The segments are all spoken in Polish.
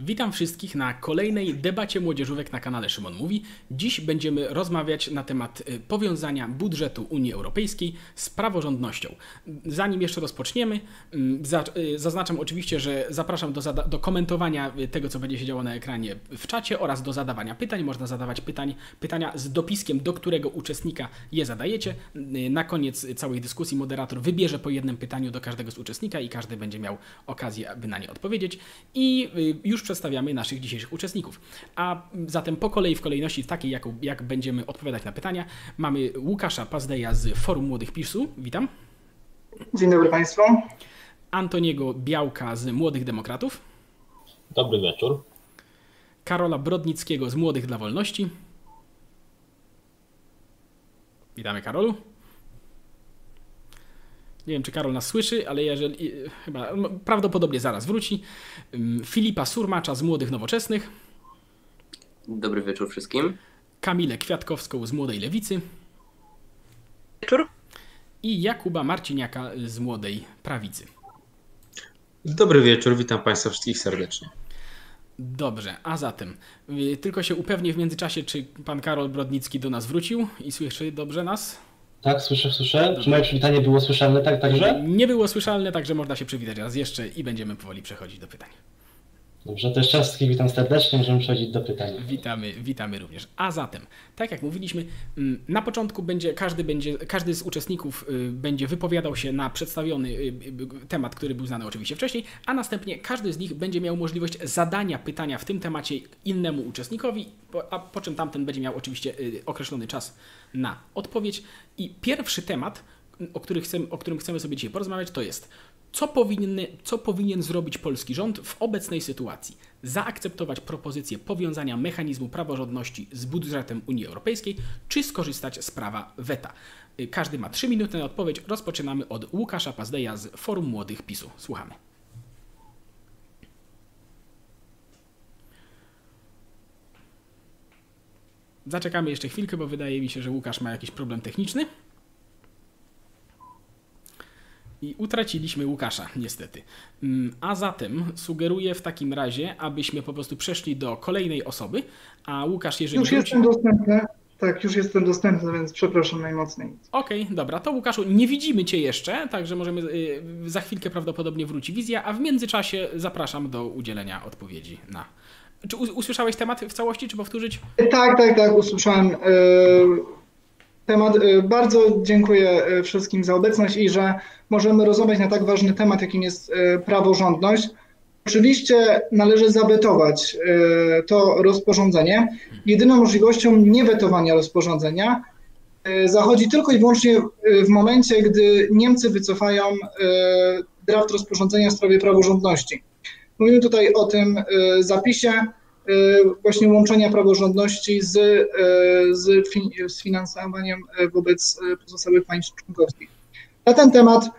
Witam wszystkich na kolejnej debacie młodzieżówek na kanale Szymon Mówi. Dziś będziemy rozmawiać na temat y, powiązania budżetu Unii Europejskiej z praworządnością. Zanim jeszcze rozpoczniemy, mm, y, zaznaczam oczywiście, że zapraszam do, do komentowania y, tego, co będzie się działo na ekranie w czacie oraz do zadawania pytań. Można zadawać pytań, pytania z dopiskiem, do którego uczestnika je zadajecie. Na koniec całej dyskusji moderator wybierze po jednym pytaniu do każdego z uczestnika i każdy będzie miał okazję, aby na nie odpowiedzieć. I już przedstawiamy naszych dzisiejszych uczestników. A zatem po kolei, w kolejności takiej, jak, jak będziemy odpowiadać na pytania, mamy Łukasza Pazdeja z Forum Młodych PiSu. Witam. Dzień dobry Państwu. Antoniego Białka z Młodych Demokratów. Dobry wieczór. Karola Brodnickiego z Młodych dla Wolności. Witamy Karolu. Nie wiem, czy Karol nas słyszy, ale jeżeli. y, Chyba prawdopodobnie zaraz wróci. Filipa Surmacza z Młodych Nowoczesnych. Dobry wieczór wszystkim. Kamilę Kwiatkowską z Młodej Lewicy. Wieczór. I Jakuba Marciniaka z Młodej Prawicy. Dobry wieczór, witam Państwa wszystkich serdecznie. Dobrze, a zatem y, tylko się upewnię w międzyczasie, czy pan Karol Brodnicki do nas wrócił i słyszy dobrze nas. Tak, słyszę, słyszę. Czy moje przywitanie było słyszalne tak także? Nie było słyszalne, także można się przywitać raz jeszcze i będziemy powoli przechodzić do pytań. Dobrze, to jeszcze raz wszystkich witam serdecznie, możemy przechodzić do pytań. Witamy, witamy również. A zatem, tak jak mówiliśmy, mm, na początku będzie każdy, będzie, każdy z uczestników y, będzie wypowiadał się na przedstawiony y, y, temat, który był znany oczywiście wcześniej, a następnie każdy z nich będzie miał możliwość zadania pytania w tym temacie innemu uczestnikowi, a po czym tamten będzie miał oczywiście określony czas na odpowiedź. I pierwszy temat, o, który chcemy, o którym chcemy sobie dzisiaj porozmawiać, to jest co, co powinien zrobić polski rząd w obecnej sytuacji? Zaakceptować propozycję powiązania mechanizmu praworządności z budżetem Unii Europejskiej, czy skorzystać z prawa weta? Y, Każdy ma 3 minuty na odpowiedź. Rozpoczynamy od Łukasza Pazdeja z Forum Młodych PiSu. Słuchamy. Zaczekamy jeszcze chwilkę, bo wydaje mi się, że Łukasz ma jakiś problem techniczny. I utraciliśmy Łukasza, niestety. Mm, A zatem sugeruję w takim razie, abyśmy po prostu przeszli do kolejnej osoby, a Łukasz, jeżeli Już wróci... jestem dostępny. Tak, już jestem dostępny, więc przepraszam najmocniej. Okej, dobra, to Łukaszu, nie widzimy Cię jeszcze, także możemy, y, za chwilkę prawdopodobnie wróci wizja, a w międzyczasie zapraszam do udzielenia odpowiedzi na... Czy usłyszałeś temat w całości, czy powtórzyć? Tak, tak, tak, usłyszałem e, temat. E, Bardzo dziękuję e, wszystkim za obecność i że możemy rozmawiać na tak ważny temat, jakim jest e, praworządność. Oczywiście należy zawetować to rozporządzenie. Jedyną możliwością niewetowania rozporządzenia zachodzi tylko i wyłącznie w momencie, gdy Niemcy wycofają draft rozporządzenia w sprawie praworządności. Mówimy tutaj o tym zapisie właśnie łączenia praworządności z, e, z, z finansowaniem e, wobec e, pozostałych państw członkowskich. Na ten temat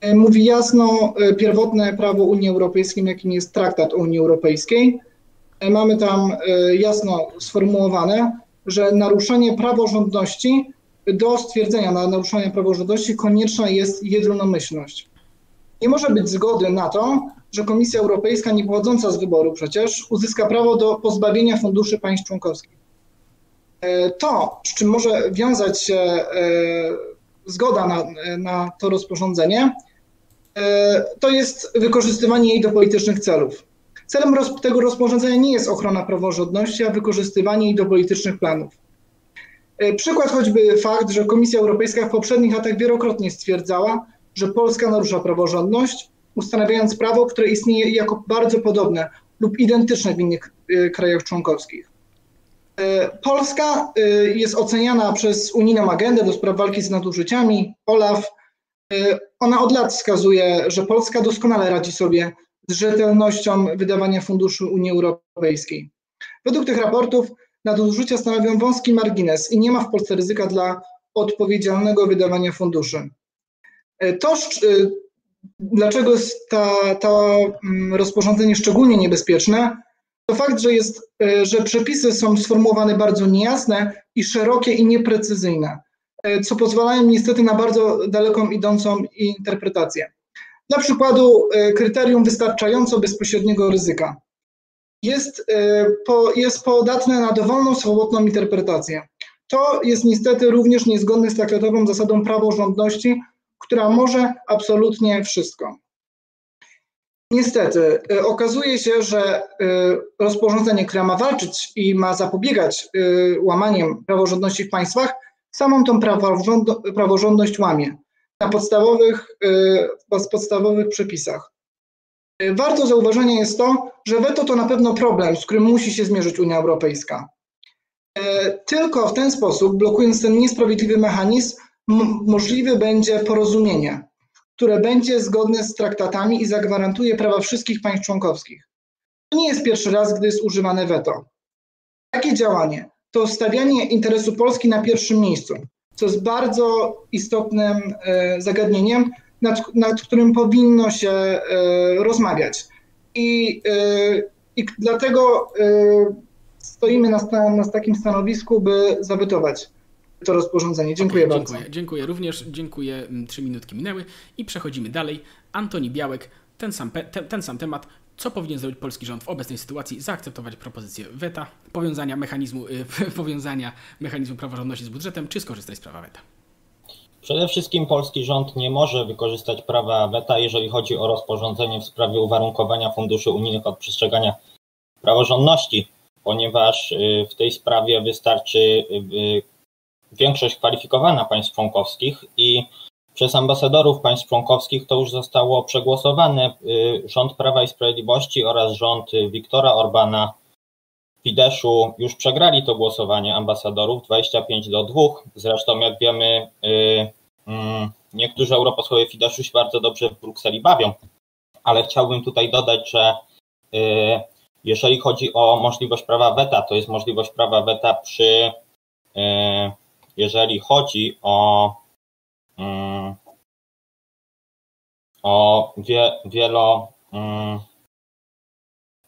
e, mówi jasno e, pierwotne prawo Unii Europejskiej, jakim jest traktat Unii Europejskiej. E, Mamy tam e, jasno sformułowane, że naruszenie praworządności, do stwierdzenia na naruszenie praworządności konieczna jest jednomyślność. Nie może być zgody na to, że Komisja Europejska, nie pochodząca z wyboru przecież, uzyska prawo do pozbawienia funduszy państw członkowskich. E, To, z czym może wiązać się e, zgoda na, na to rozporządzenie, e, to jest wykorzystywanie jej do politycznych celów. Celem roz, tego rozporządzenia nie jest ochrona praworządności, a wykorzystywanie jej do politycznych planów. Przykład choćby fakt, że Komisja Europejska w poprzednich latach wielokrotnie stwierdzała, że Polska narusza praworządność, ustanawiając prawo, które istnieje jako bardzo podobne lub identyczne w innych e, krajach członkowskich. E, Polska e, jest oceniana przez unijną agendę do spraw walki z nadużyciami, OLAF. E, Ona od lat wskazuje, że Polska doskonale radzi sobie z rzetelnością wydawania funduszy Unii Europejskiej. Według tych raportów nadużycia stanowią wąski margines i nie ma w Polsce ryzyka dla odpowiedzialnego wydawania funduszy. E, To, dlaczego jest ta, to mm, rozporządzenie szczególnie niebezpieczne, to fakt, że, jest, e, że przepisy są sformułowane bardzo niejasne i szerokie i nieprecyzyjne, e, co pozwalają niestety na bardzo daleką idącą interpretację. Dla przykładu, e, kryterium wystarczająco bezpośredniego ryzyka. jest, po, jest podatne na dowolną, swobodną interpretację. To jest niestety również niezgodne z traktatową zasadą praworządności, która może absolutnie wszystko. Niestety, e, okazuje się, że e, rozporządzenie, które ma walczyć i ma zapobiegać łamaniem praworządności w państwach, samą tą praworządność łamie na podstawowych, podstawowych przepisach. Warto zauważenia jest to, że weto to na pewno problem, z którym musi się zmierzyć Unia Europejska. Tylko w ten sposób, blokując ten niesprawiedliwy mechanizm, możliwe będzie porozumienie, które będzie zgodne z traktatami i zagwarantuje prawa wszystkich państw członkowskich. To nie jest pierwszy raz, gdy jest używane weto. Takie działanie to stawianie interesu Polski na pierwszym miejscu, co jest bardzo istotnym e, zagadnieniem, nad, nad którym powinno się e, rozmawiać. I, e, i dlatego stoimy na, na takim stanowisku, by zawetować to rozporządzenie. Dziękuję okay, bardzo. Dziękuję, dziękuję również. Dziękuję. Mm, trzy minutki minęły i przechodzimy dalej. Antoni Białek, ten sam, ten, ten sam temat. Co powinien zrobić polski rząd w obecnej sytuacji? Zaakceptować propozycję weta, powiązania mechanizmu, powiązania mechanizmu praworządności z budżetem, czy skorzystać z prawa weta? Przede wszystkim polski rząd nie może wykorzystać prawa weta, jeżeli chodzi o rozporządzenie w sprawie uwarunkowania funduszy unijnych od przestrzegania praworządności, ponieważ y, w tej sprawie wystarczy y, większość kwalifikowana państw członkowskich i przez ambasadorów państw członkowskich to już zostało przegłosowane. Y, rząd Prawa i Sprawiedliwości oraz rząd Viktora Orbana Fideszu już przegrali to głosowanie ambasadorów 25 do 2. Zresztą, jak wiemy, y, mm, niektórzy europosłowie Fideszu się bardzo dobrze w Brukseli bawią, ale chciałbym tutaj dodać, że y, jeżeli chodzi o możliwość prawa weta, to jest możliwość prawa weta przy, jeżeli chodzi o, mm, o wie, wielo, mm,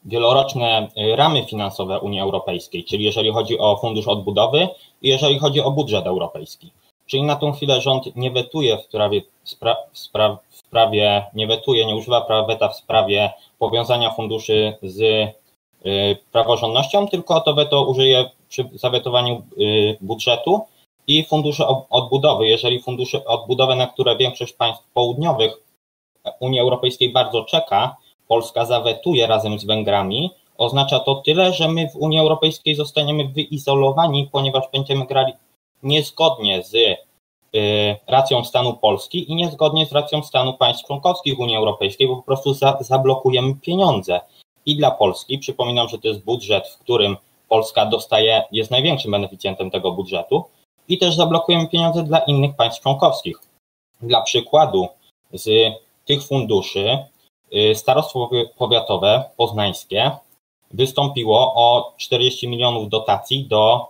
wieloroczne ramy finansowe Unii Europejskiej, czyli jeżeli chodzi o fundusz odbudowy i jeżeli chodzi o budżet europejski. Czyli na tą chwilę rząd nie wetuje w sprawie, spra, spra, w sprawie nie wetuje, nie używa prawa weta w sprawie powiązania funduszy z y, praworządnością, tylko to weto użyje przy zawetowaniu y, budżetu i fundusze odbudowy. Jeżeli fundusze odbudowy, na które większość państw południowych Unii Europejskiej bardzo czeka, Polska zawetuje razem z Węgrami, oznacza to tyle, że my w Unii Europejskiej zostaniemy wyizolowani, ponieważ będziemy grali niezgodnie z y, racją stanu Polski i niezgodnie z racją stanu państw członkowskich Unii Europejskiej, bo po prostu za, zablokujemy pieniądze. I dla Polski, przypominam, że to jest budżet, w którym Polska dostaje, jest największym beneficjentem tego budżetu, i też zablokujemy pieniądze dla innych państw członkowskich. Dla przykładu, z tych funduszy Y, starostwo Powiatowe Poznańskie wystąpiło o 40 milionów dotacji do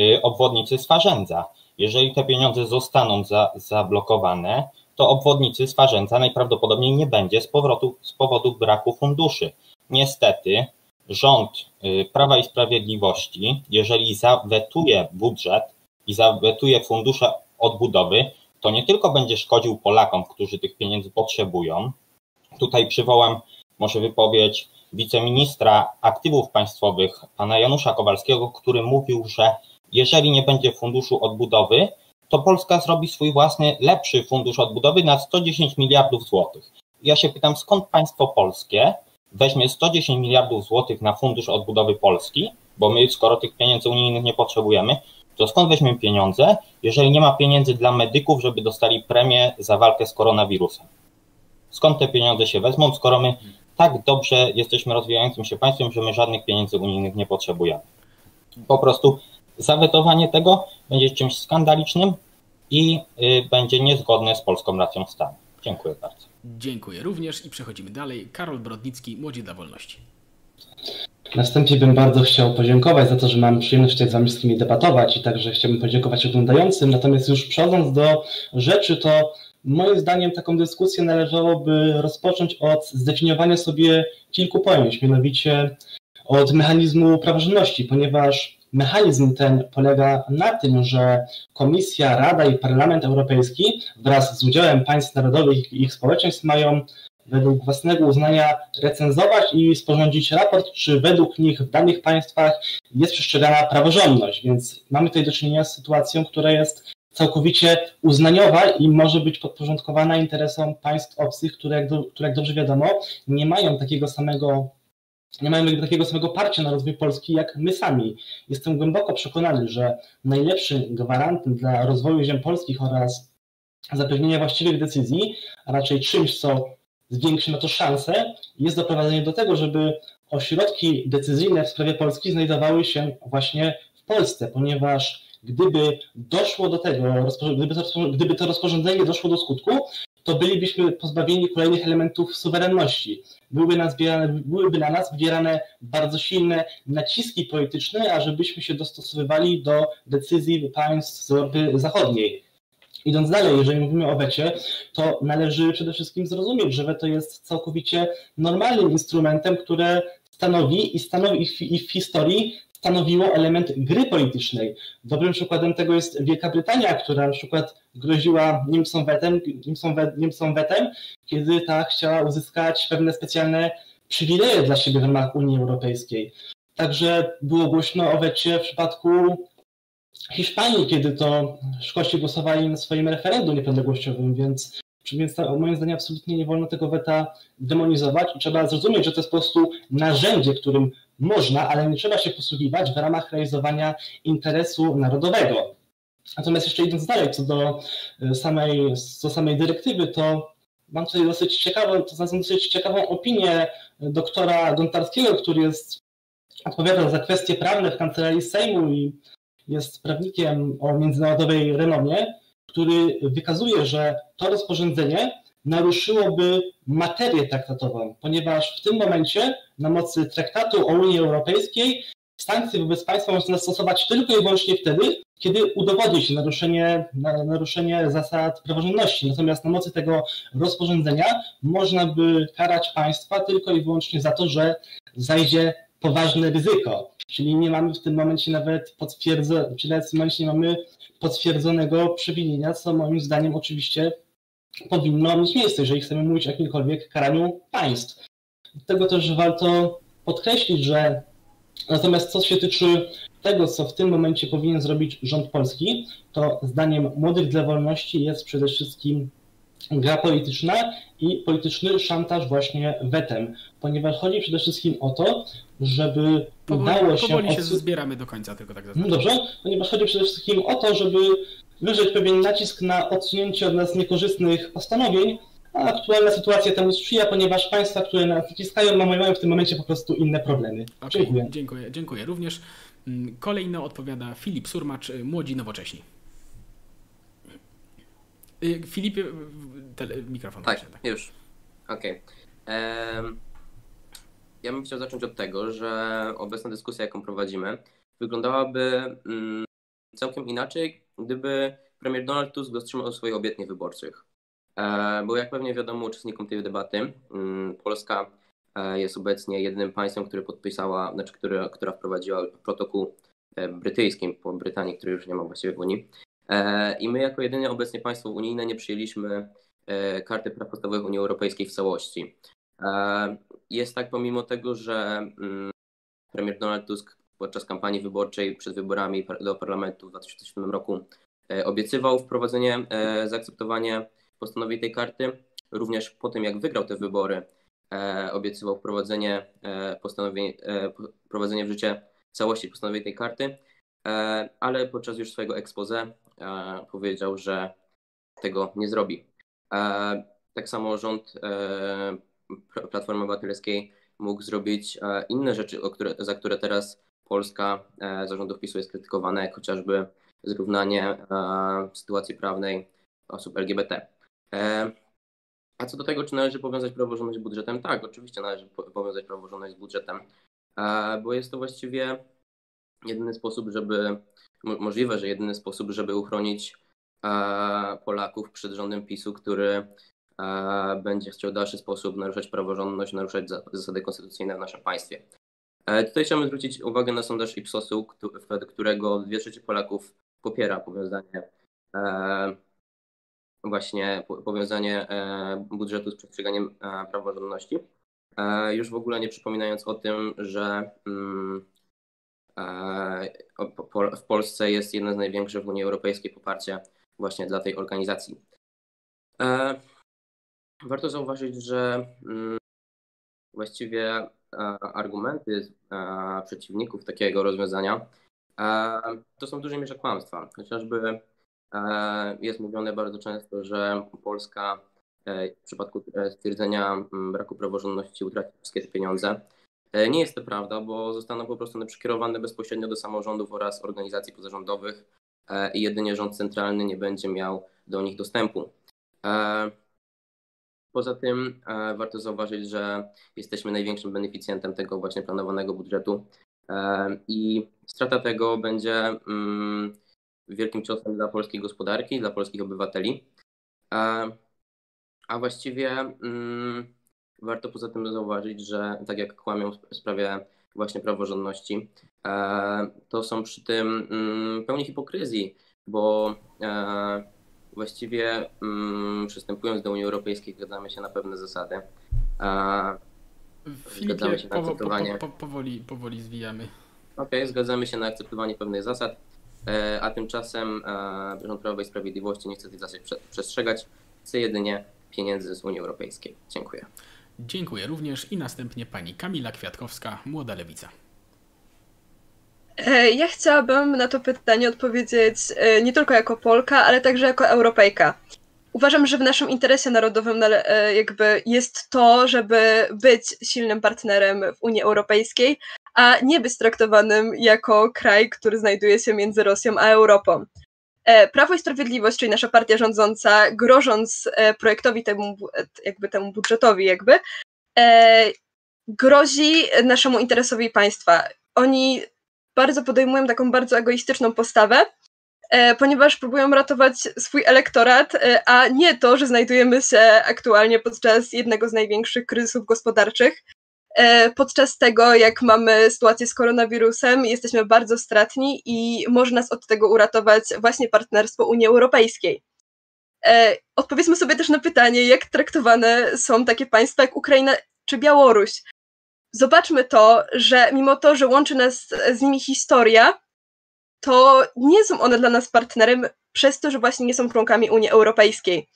y, obwodnicy Swarzędza. Jeżeli te pieniądze zostaną za, zablokowane, to obwodnicy Swarzędza najprawdopodobniej nie będzie z, powrotu, z powodu braku funduszy. Niestety rząd y, Prawa i Sprawiedliwości, jeżeli zawetuje budżet i zawetuje fundusze odbudowy, to nie tylko będzie szkodził Polakom, którzy tych pieniędzy potrzebują, Tutaj przywołam może wypowiedź wiceministra aktywów państwowych, pana Janusza Kowalskiego, który mówił, że jeżeli nie będzie funduszu odbudowy, to Polska zrobi swój własny, lepszy fundusz odbudowy na 110 miliardów złotych. Ja się pytam, skąd państwo polskie weźmie 110 miliardów złotych na fundusz odbudowy Polski, bo my, skoro tych pieniędzy unijnych nie potrzebujemy, to skąd weźmiemy pieniądze, jeżeli nie ma pieniędzy dla medyków, żeby dostali premię za walkę z koronawirusem? skąd te pieniądze się wezmą, skoro my tak dobrze jesteśmy rozwijającym się państwem, że my żadnych pieniędzy unijnych nie potrzebujemy. Po prostu zawetowanie tego będzie czymś skandalicznym i y, będzie niezgodne z polską racją stanu. Dziękuję bardzo. Dziękuję również i przechodzimy dalej. Karol Brodnicki, Młodzi dla Wolności. Następnie bym bardzo chciał podziękować za to, że mam przyjemność tutaj z Wami wszystkimi debatować i także chciałbym podziękować oglądającym. Natomiast już przechodząc do rzeczy, to Moim zdaniem taką dyskusję należałoby rozpocząć od zdefiniowania sobie kilku pojęć, mianowicie od mechanizmu praworządności, ponieważ mechanizm ten polega na tym, że Komisja, Rada i Parlament Europejski wraz z udziałem państw narodowych i ich społeczeństw mają według własnego uznania recenzować i sporządzić raport, czy według nich w danych państwach jest przestrzegana praworządność. Więc mamy tutaj do czynienia z sytuacją, która jest całkowicie uznaniowa i może być podporządkowana interesom państw obcych, które, jak, które jak dobrze wiadomo, nie mają takiego samego nie mają takiego samego parcia na rozwój Polski jak my sami. Jestem głęboko przekonany, że najlepszym gwarantem dla rozwoju ziem polskich oraz zapewnienia właściwych decyzji, a raczej czymś, co zwiększy na to szanse, jest doprowadzenie do tego, żeby ośrodki decyzyjne w sprawie Polski znajdowały się właśnie w Polsce, ponieważ gdyby doszło do tego, gdyby to, rozporządzenie doszło do skutku, to bylibyśmy pozbawieni kolejnych elementów suwerenności. Byłyby, byłyby na nas wywierane bardzo silne naciski polityczne, ażebyśmy się dostosowywali do decyzji państw z Europy Zachodniej. Idąc dalej, jeżeli mówimy o wecie, to należy przede wszystkim zrozumieć, że weto jest całkowicie normalnym instrumentem, które stanowi i stanowi i w historii stanowiło element gry politycznej. Dobrym przykładem tego jest Wielka Brytania, która na przykład groziła Niemcom wetem, Niemcom, Niemcom wetem kiedy ta chciała uzyskać pewne specjalne przywileje dla siebie w ramach Unii Europejskiej. Także było głośno o wecie w przypadku Hiszpanii, kiedy to Szkoci głosowali na swoim referendum niepodległościowym, więc, więc moim zdaniem absolutnie nie wolno tego weta demonizować i trzeba zrozumieć, że to jest po prostu narzędzie, którym można, ale nie trzeba się posługiwać w ramach realizowania interesu narodowego. Natomiast jeszcze idąc dalej, co do e, samej, co samej dyrektywy, to mam tutaj dosyć ciekawą, to znaczy dosyć ciekawą opinię doktora Gontarskiego, który jest, odpowiada za kwestie prawne w kancelarii Sejmu i jest prawnikiem o międzynarodowej renomie, który wykazuje, że to rozporządzenie naruszyłoby materię traktatową, ponieważ w tym momencie na mocy traktatu o Unii Europejskiej sankcje wobec państwa można zastosować tylko i wyłącznie wtedy, kiedy udowodni się naruszenie, naruszenie zasad praworządności. Natomiast na mocy tego rozporządzenia można by karać państwa tylko i wyłącznie za to, że zajdzie poważne ryzyko. Czyli nie mamy w tym momencie nawet potwierdzonego, czyli nawet w tym momencie nie mamy potwierdzonego przewinienia, co moim zdaniem oczywiście powinno mieć miejsce, jeżeli chcemy mówić o jakimkolwiek karaniu państw. Dlatego też warto podkreślić, że natomiast co się tyczy tego, co w tym momencie powinien zrobić rząd polski, to zdaniem Młodych dla Wolności jest przede wszystkim gra polityczna i polityczny szantaż właśnie wetem, ponieważ chodzi przede wszystkim o to, żeby powoli, udało się... Powoli się zbieramy do końca, tylko tak. No dobrze, ponieważ chodzi przede wszystkim o to, żeby wyrzeć pewien nacisk na odsunięcie od nas niekorzystnych postanowień, a aktualna sytuacja temu sprzyja, ponieważ państwa, które nas naciskają, mają w tym momencie po prostu inne problemy. Okay, dziękuję. dziękuję. Dziękuję również. Mm, kolejno odpowiada Filip Surmacz, Młodzi Nowocześni. Y, Filip, tele, mikrofon. Tak, tak. już. Okej. Okay. Ja bym chciał zacząć od tego, że obecna dyskusja, jaką prowadzimy, wyglądałaby mm, całkiem inaczej, gdyby premier Donald Tusk dotrzymał swoich obietnic wyborczych. E, bo jak pewnie wiadomo uczestnikom tej debaty, mm, Polska e, jest obecnie jedynym państwem, które podpisała, znaczy które, która wprowadziła protokół e, brytyjski po Brytanii, który już nie ma właściwie w Unii. I my jako jedyne obecnie państwo unijne nie przyjęliśmy karty praw podstawowych Unii Europejskiej w całości. Jest tak pomimo tego, że mm, premier Donald Tusk podczas kampanii wyborczej przed wyborami do parlamentu w 2007 roku e, obiecywał wprowadzenie, e, zaakceptowanie postanowień tej karty. Również po tym, jak wygrał te wybory, e, obiecywał wprowadzenie postanowień, wprowadzenie w życie całości postanowień tej karty, ale podczas już swojego expose powiedział, że tego nie zrobi. Tak samo rząd Platformy Obywatelskiej mógł zrobić inne rzeczy, które, za które teraz Polska e, zarządów PiSu jest krytykowana, jak chociażby zrównanie e, sytuacji prawnej osób LGBT. E, a co do tego, czy należy powiązać praworządność z budżetem? Tak, oczywiście należy powiązać praworządność z budżetem, bo jest to właściwie jedyny sposób, żeby, możliwe, że jedyny sposób, żeby uchronić Polaków przed rządem PiSu, który będzie chciał w dalszy sposób naruszać praworządność, naruszać zasady konstytucyjne w naszym państwie. E, tutaj chciałbym zwrócić uwagę na sondaż Ipsosu, według którego dwie trzecie Polaków popiera powiązanie e, właśnie powiązanie budżetu z przestrzeganiem praworządności. Już w ogóle nie przypominając o tym, że mm, w Polsce jest jedno z największych w Unii Europejskiej poparcie właśnie dla tej organizacji. Warto zauważyć, że mm, właściwie argumenty przeciwników takiego rozwiązania to są w dużej mierze kłamstwa. Chociażby jest mówione bardzo często, że Polska e, w przypadku e, stwierdzenia mm, braku praworządności utraci wszystkie te pieniądze. E, nie jest to prawda, bo zostaną po prostu one przekierowane bezpośrednio do samorządów oraz organizacji pozarządowych i jedynie rząd centralny nie będzie miał do nich dostępu. Poza tym warto zauważyć, że jesteśmy największym beneficjentem tego właśnie planowanego budżetu i strata tego będzie mm, wielkim ciosem dla polskiej gospodarki, dla polskich obywateli. A właściwie mm, warto poza tym zauważyć, że tak jak kłamią w sprawie właśnie praworządności, to są przy tym mm, pełni hipokryzji, bo e, właściwie przystępując do Unii Europejskiej zgadzamy się na pewne zasady. Filipie, się na akceptowanie... po, po, powoli, powoli zwijamy. Okej, okay, zgadzamy się na akceptowanie pewnych zasad, e, a tymczasem e, rząd Prawa i Sprawiedliwości nie chce tych zasad przestrzegać, chce jedynie pieniędzy z Unii Europejskiej. Dziękuję. Dziękuję również i następnie pani Kamila Kwiatkowska, Młoda Lewica. E, ja chciałabym na to pytanie odpowiedzieć nie tylko jako Polka, ale także jako Europejka uważam, że w naszym interesie narodowym e, jakby jest to, żeby być silnym partnerem w Unii Europejskiej, a nie być traktowanym jako kraj, który znajduje się między Rosją a Europą. E, Prawo i Sprawiedliwość, czyli nasza partia rządząca, grożąc e, projektowi temu, jakby temu budżetowi, jakby, grozi naszemu interesowi państwa. Oni bardzo podejmują taką bardzo egoistyczną postawę, E, ponieważ próbują ratować swój elektorat, e, a nie to, że znajdujemy się aktualnie podczas jednego z największych kryzysów gospodarczych. E, podczas tego, jak mamy sytuację z koronawirusem, jesteśmy bardzo stratni i może nas od tego uratować właśnie partnerstwo Unii Europejskiej. Odpowiedzmy sobie też na pytanie, jak traktowane są takie państwa jak Ukraina czy Białoruś. Zobaczmy to, że mimo to, że łączy nas z nimi historia, to nie są one dla nas partnerem przez to, że właśnie nie są członkami Unii Europejskiej.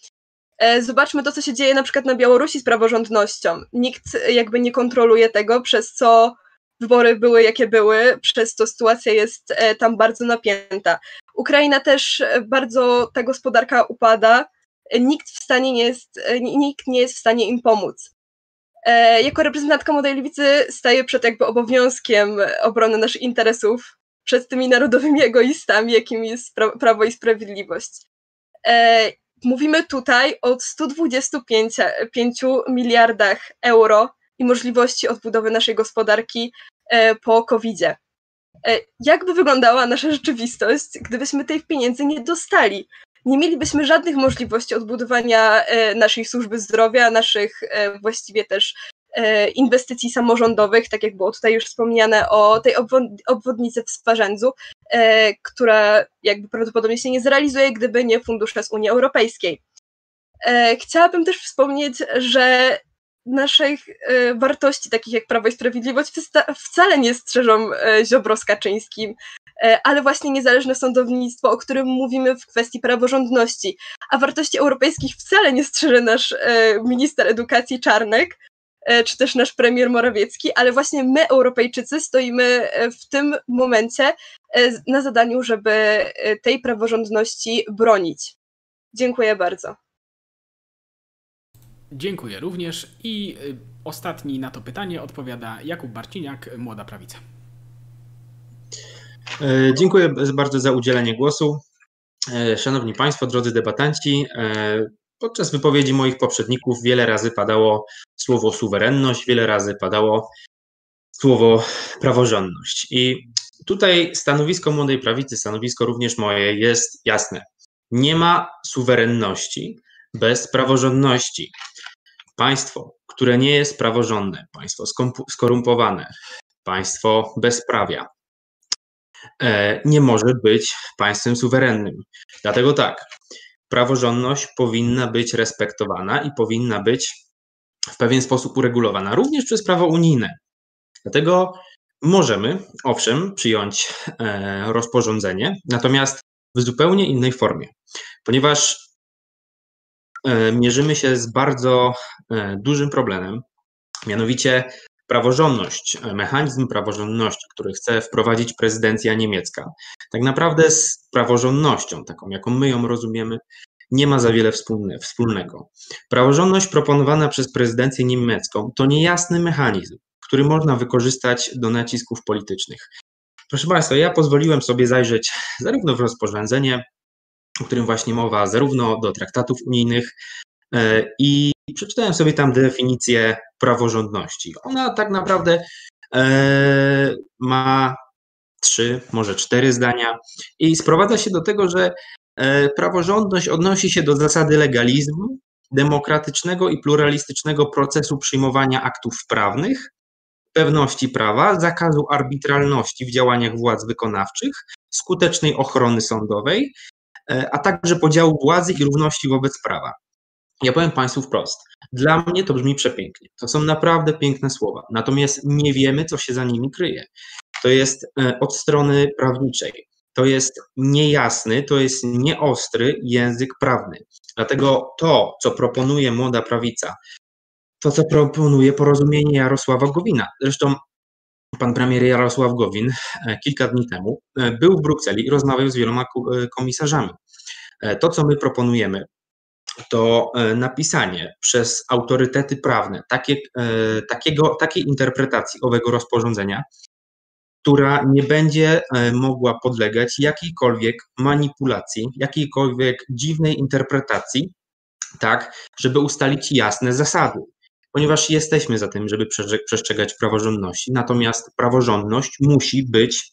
E, zobaczmy to, co się dzieje na przykład na Białorusi z praworządnością. Nikt jakby nie kontroluje tego, przez co wybory były jakie były, przez co sytuacja jest e, tam bardzo napięta. Ukraina też bardzo, ta gospodarka upada, nikt w stanie nie jest, nikt nie jest w stanie im pomóc. E, jako reprezentantka Młodej Lewicy staję przed jakby obowiązkiem obrony naszych interesów przed tymi narodowymi egoistami, jakim jest pra Prawo i Sprawiedliwość. Mówimy tutaj o 125 miliardach euro i możliwości odbudowy naszej gospodarki e, po COVID-zie. E, jakby wyglądała nasza rzeczywistość, gdybyśmy tych pieniędzy nie dostali? Nie mielibyśmy żadnych możliwości odbudowania e, naszej służby zdrowia, naszych właściwie też inwestycji samorządowych, tak jak było tutaj już wspomniane o tej obwodnicy w Sparzędzu, e, która jakby prawdopodobnie się nie zrealizuje, gdyby nie fundusze z Unii Europejskiej. E, chciałabym też wspomnieć, że naszych wartości, takich jak Prawo i Sprawiedliwość, wcale nie strzeżą Ziobro z Kaczyńskim, ale właśnie niezależne sądownictwo, o którym mówimy w kwestii praworządności. A wartości europejskich wcale nie strzeże nasz minister edukacji Czarnek, E, czy też nasz premier Morawiecki, ale właśnie my, Europejczycy, stoimy e, w tym momencie e, na zadaniu, żeby tej praworządności bronić. Dziękuję bardzo. Dziękuję również i ostatni na to pytanie odpowiada Jakub Barciniak, Młoda Prawica. Dziękuję bardzo za udzielenie głosu. Szanowni Państwo, drodzy debatanci, Podczas wypowiedzi moich poprzedników wiele razy padało słowo suwerenność, wiele razy padało słowo praworządność. I tutaj stanowisko młodej prawicy, stanowisko również moje jest jasne. Nie ma suwerenności bez praworządności. Państwo, które nie jest praworządne, państwo skorumpowane, państwo bezprawia, e, nie może być państwem suwerennym. Dlatego tak, praworządność powinna być respektowana i powinna być w pewien sposób uregulowana, również przez prawo unijne. Dlatego możemy, owszem, przyjąć e, rozporządzenie, natomiast w zupełnie innej formie, ponieważ e, mierzymy się z bardzo e, dużym problemem, mianowicie praworządność, mechanizm praworządności, który chce wprowadzić prezydencja niemiecka, tak naprawdę z praworządnością, taką jaką my ją rozumiemy, nie ma za wiele wspólnego. Praworządność proponowana przez prezydencję niemiecką to niejasny mechanizm, który można wykorzystać do nacisków politycznych. Proszę Państwa, ja pozwoliłem sobie zajrzeć zarówno w rozporządzenie, o którym właśnie mowa, zarówno do traktatów unijnych e, i przeczytałem sobie tam definicję praworządności. Ona tak naprawdę e, ma trzy, może cztery zdania i sprowadza się do tego, że e, praworządność odnosi się do zasady legalizmu, demokratycznego i pluralistycznego procesu przyjmowania aktów prawnych, pewności prawa, zakazu arbitralności w działaniach władz wykonawczych, skutecznej ochrony sądowej, e, a także podziału władzy i równości wobec prawa. Ja powiem Państwu wprost. Dla mnie to brzmi przepięknie. To są naprawdę piękne słowa. Natomiast nie wiemy, co się za nimi kryje. To jest e, od strony prawniczej. To jest niejasny, to jest nieostry język prawny. Dlatego to, co proponuje młoda prawica, to, co proponuje porozumienie Jarosława Gowina. Zresztą pan premier Jarosław Gowin e, kilka dni temu e, był w Brukseli i rozmawiał z wieloma komisarzami. To, co my proponujemy, to e, napisanie przez autorytety prawne takie, e, takiego, takiej interpretacji owego rozporządzenia, która nie będzie e, mogła podlegać jakiejkolwiek manipulacji, jakiejkolwiek dziwnej interpretacji, tak, żeby ustalić jasne zasady. Ponieważ jesteśmy za tym, żeby przestrzegać praworządności, natomiast praworządność musi być,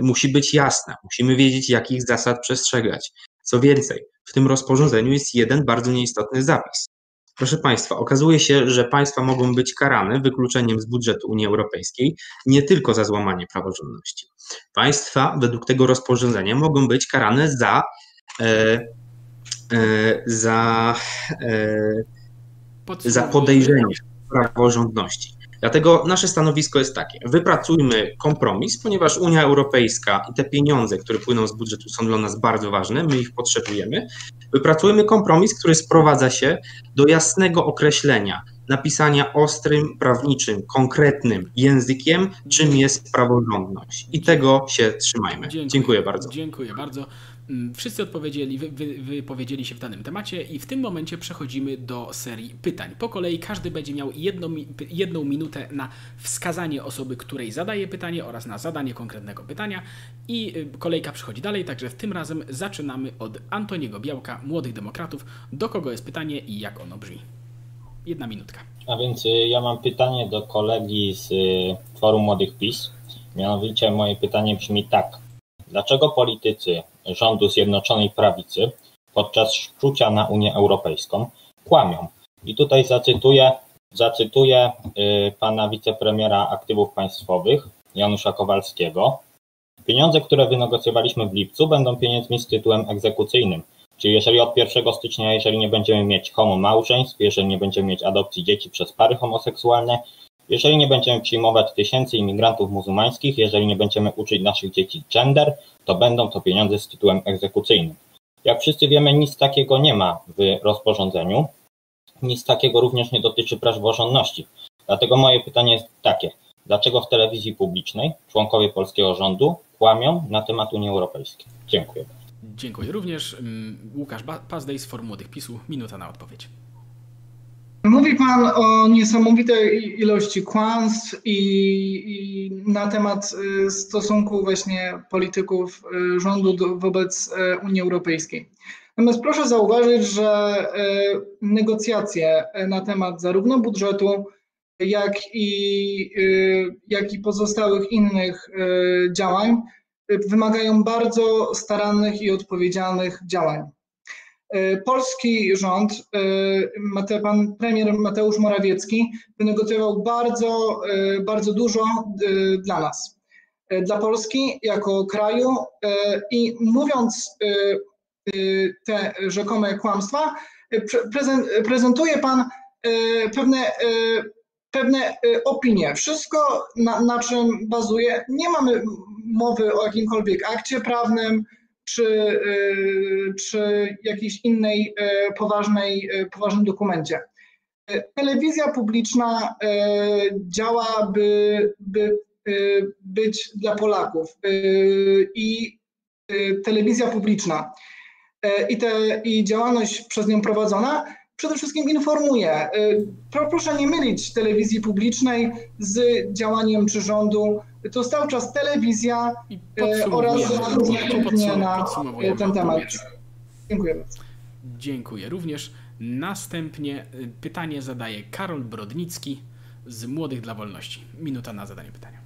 musi być jasna. Musimy wiedzieć, jakich zasad przestrzegać. Co więcej, w tym rozporządzeniu jest jeden bardzo nieistotny zapis. Proszę Państwa, okazuje się, że państwa mogą być karane wykluczeniem z budżetu Unii Europejskiej nie tylko za złamanie praworządności. Państwa według tego rozporządzenia mogą być karane za, e, e, za, e, za podejrzenie praworządności. Dlatego nasze stanowisko jest takie: wypracujmy kompromis, ponieważ Unia Europejska i te pieniądze, które płyną z budżetu, są dla nas bardzo ważne, my ich potrzebujemy. Wypracujmy kompromis, który sprowadza się do jasnego określenia, napisania ostrym, prawniczym, konkretnym językiem, czym jest praworządność. I tego się trzymajmy. Dziękuję, Dziękuję bardzo. Dziękuję bardzo. Mm, wszyscy odpowiedzieli, wy, wy, wypowiedzieli się w danym temacie i w tym momencie przechodzimy do serii pytań. Po kolei każdy będzie miał jedną, jedną minutę na wskazanie osoby, której zadaje pytanie oraz na zadanie konkretnego pytania i y, kolejka przechodzi dalej, także w tym razem zaczynamy od Antoniego Białka, Młodych Demokratów. Do kogo jest pytanie i jak ono brzmi? Jedna minutka. A więc y, ja mam pytanie do kolegi z y, Forum Młodych PiS. Mianowicie moje pytanie brzmi tak. Dlaczego politycy rządu Zjednoczonej Prawicy podczas szczucia na Unię Europejską kłamią? I tutaj zacytuję, zacytuję y, pana wicepremiera aktywów państwowych Janusza Kowalskiego. Pieniądze, które wynegocjowaliśmy w lipcu, będą pieniędzmi z tytułem egzekucyjnym. Czyli jeżeli od 1 stycznia, jeżeli nie będziemy mieć homo małżeństw, jeżeli nie będziemy mieć adopcji dzieci przez pary homoseksualne, jeżeli nie będziemy przyjmować tysięcy imigrantów muzułmańskich, jeżeli nie będziemy uczyć naszych dzieci gender, to będą to pieniądze z tytułem egzekucyjnym. Jak wszyscy wiemy, nic takiego nie ma w rozporządzeniu. Nic takiego również nie dotyczy praworządności. Dlatego moje pytanie jest takie. Dlaczego w telewizji publicznej członkowie polskiego rządu kłamią na temat Unii Europejskiej? Dziękuję. Dziękuję również. Mm, Łukasz Pazdej z Forum Młodych PiSu. Minuta na odpowiedź. Mówi Pan o niesamowitej ilości kłamstw i, i, na temat y, stosunku właśnie polityków y, rządu do, wobec y, Unii Europejskiej. Natomiast proszę zauważyć, że negocjacje na temat zarówno budżetu, jak i, jak i pozostałych innych działań wymagają bardzo starannych i odpowiedzialnych działań. E, polski rząd, e, pan premier Mateusz Morawiecki wynegocjował bardzo, e, bardzo dużo dla nas, dla Polski jako kraju i mówiąc te rzekome kłamstwa, prezentuje Pan pewne, pewne opinie. Wszystko, na, na czym bazuje, nie mamy mowy o jakimkolwiek akcie prawnym, czy, czy jakiejś innej poważnej, poważnym dokumencie. Telewizja publiczna działa, by, by być dla Polaków i telewizja publiczna i, te, i działalność przez nią prowadzona przede wszystkim informuje. Proszę nie mylić telewizji publicznej z działaniem czy rządu. To jest cały czas telewizja oraz różne na ten temat. Dziękuję bardzo. Dziękuję również. Następnie pytanie zadaje Karol Brodnicki z Młodych dla Wolności. Minuta na zadanie pytania.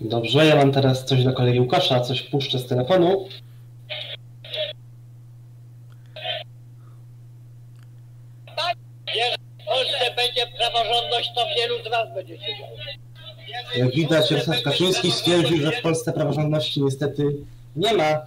Dobrze, ja mam teraz coś do kolegi Łukasza, coś puszczę z telefonu. Jak w Polsce będzie praworządność, to wielu z Was będzie siedziało. Jak widać, Jarosław Kaczyński stwierdził, że w Polsce praworządności niestety nie ma.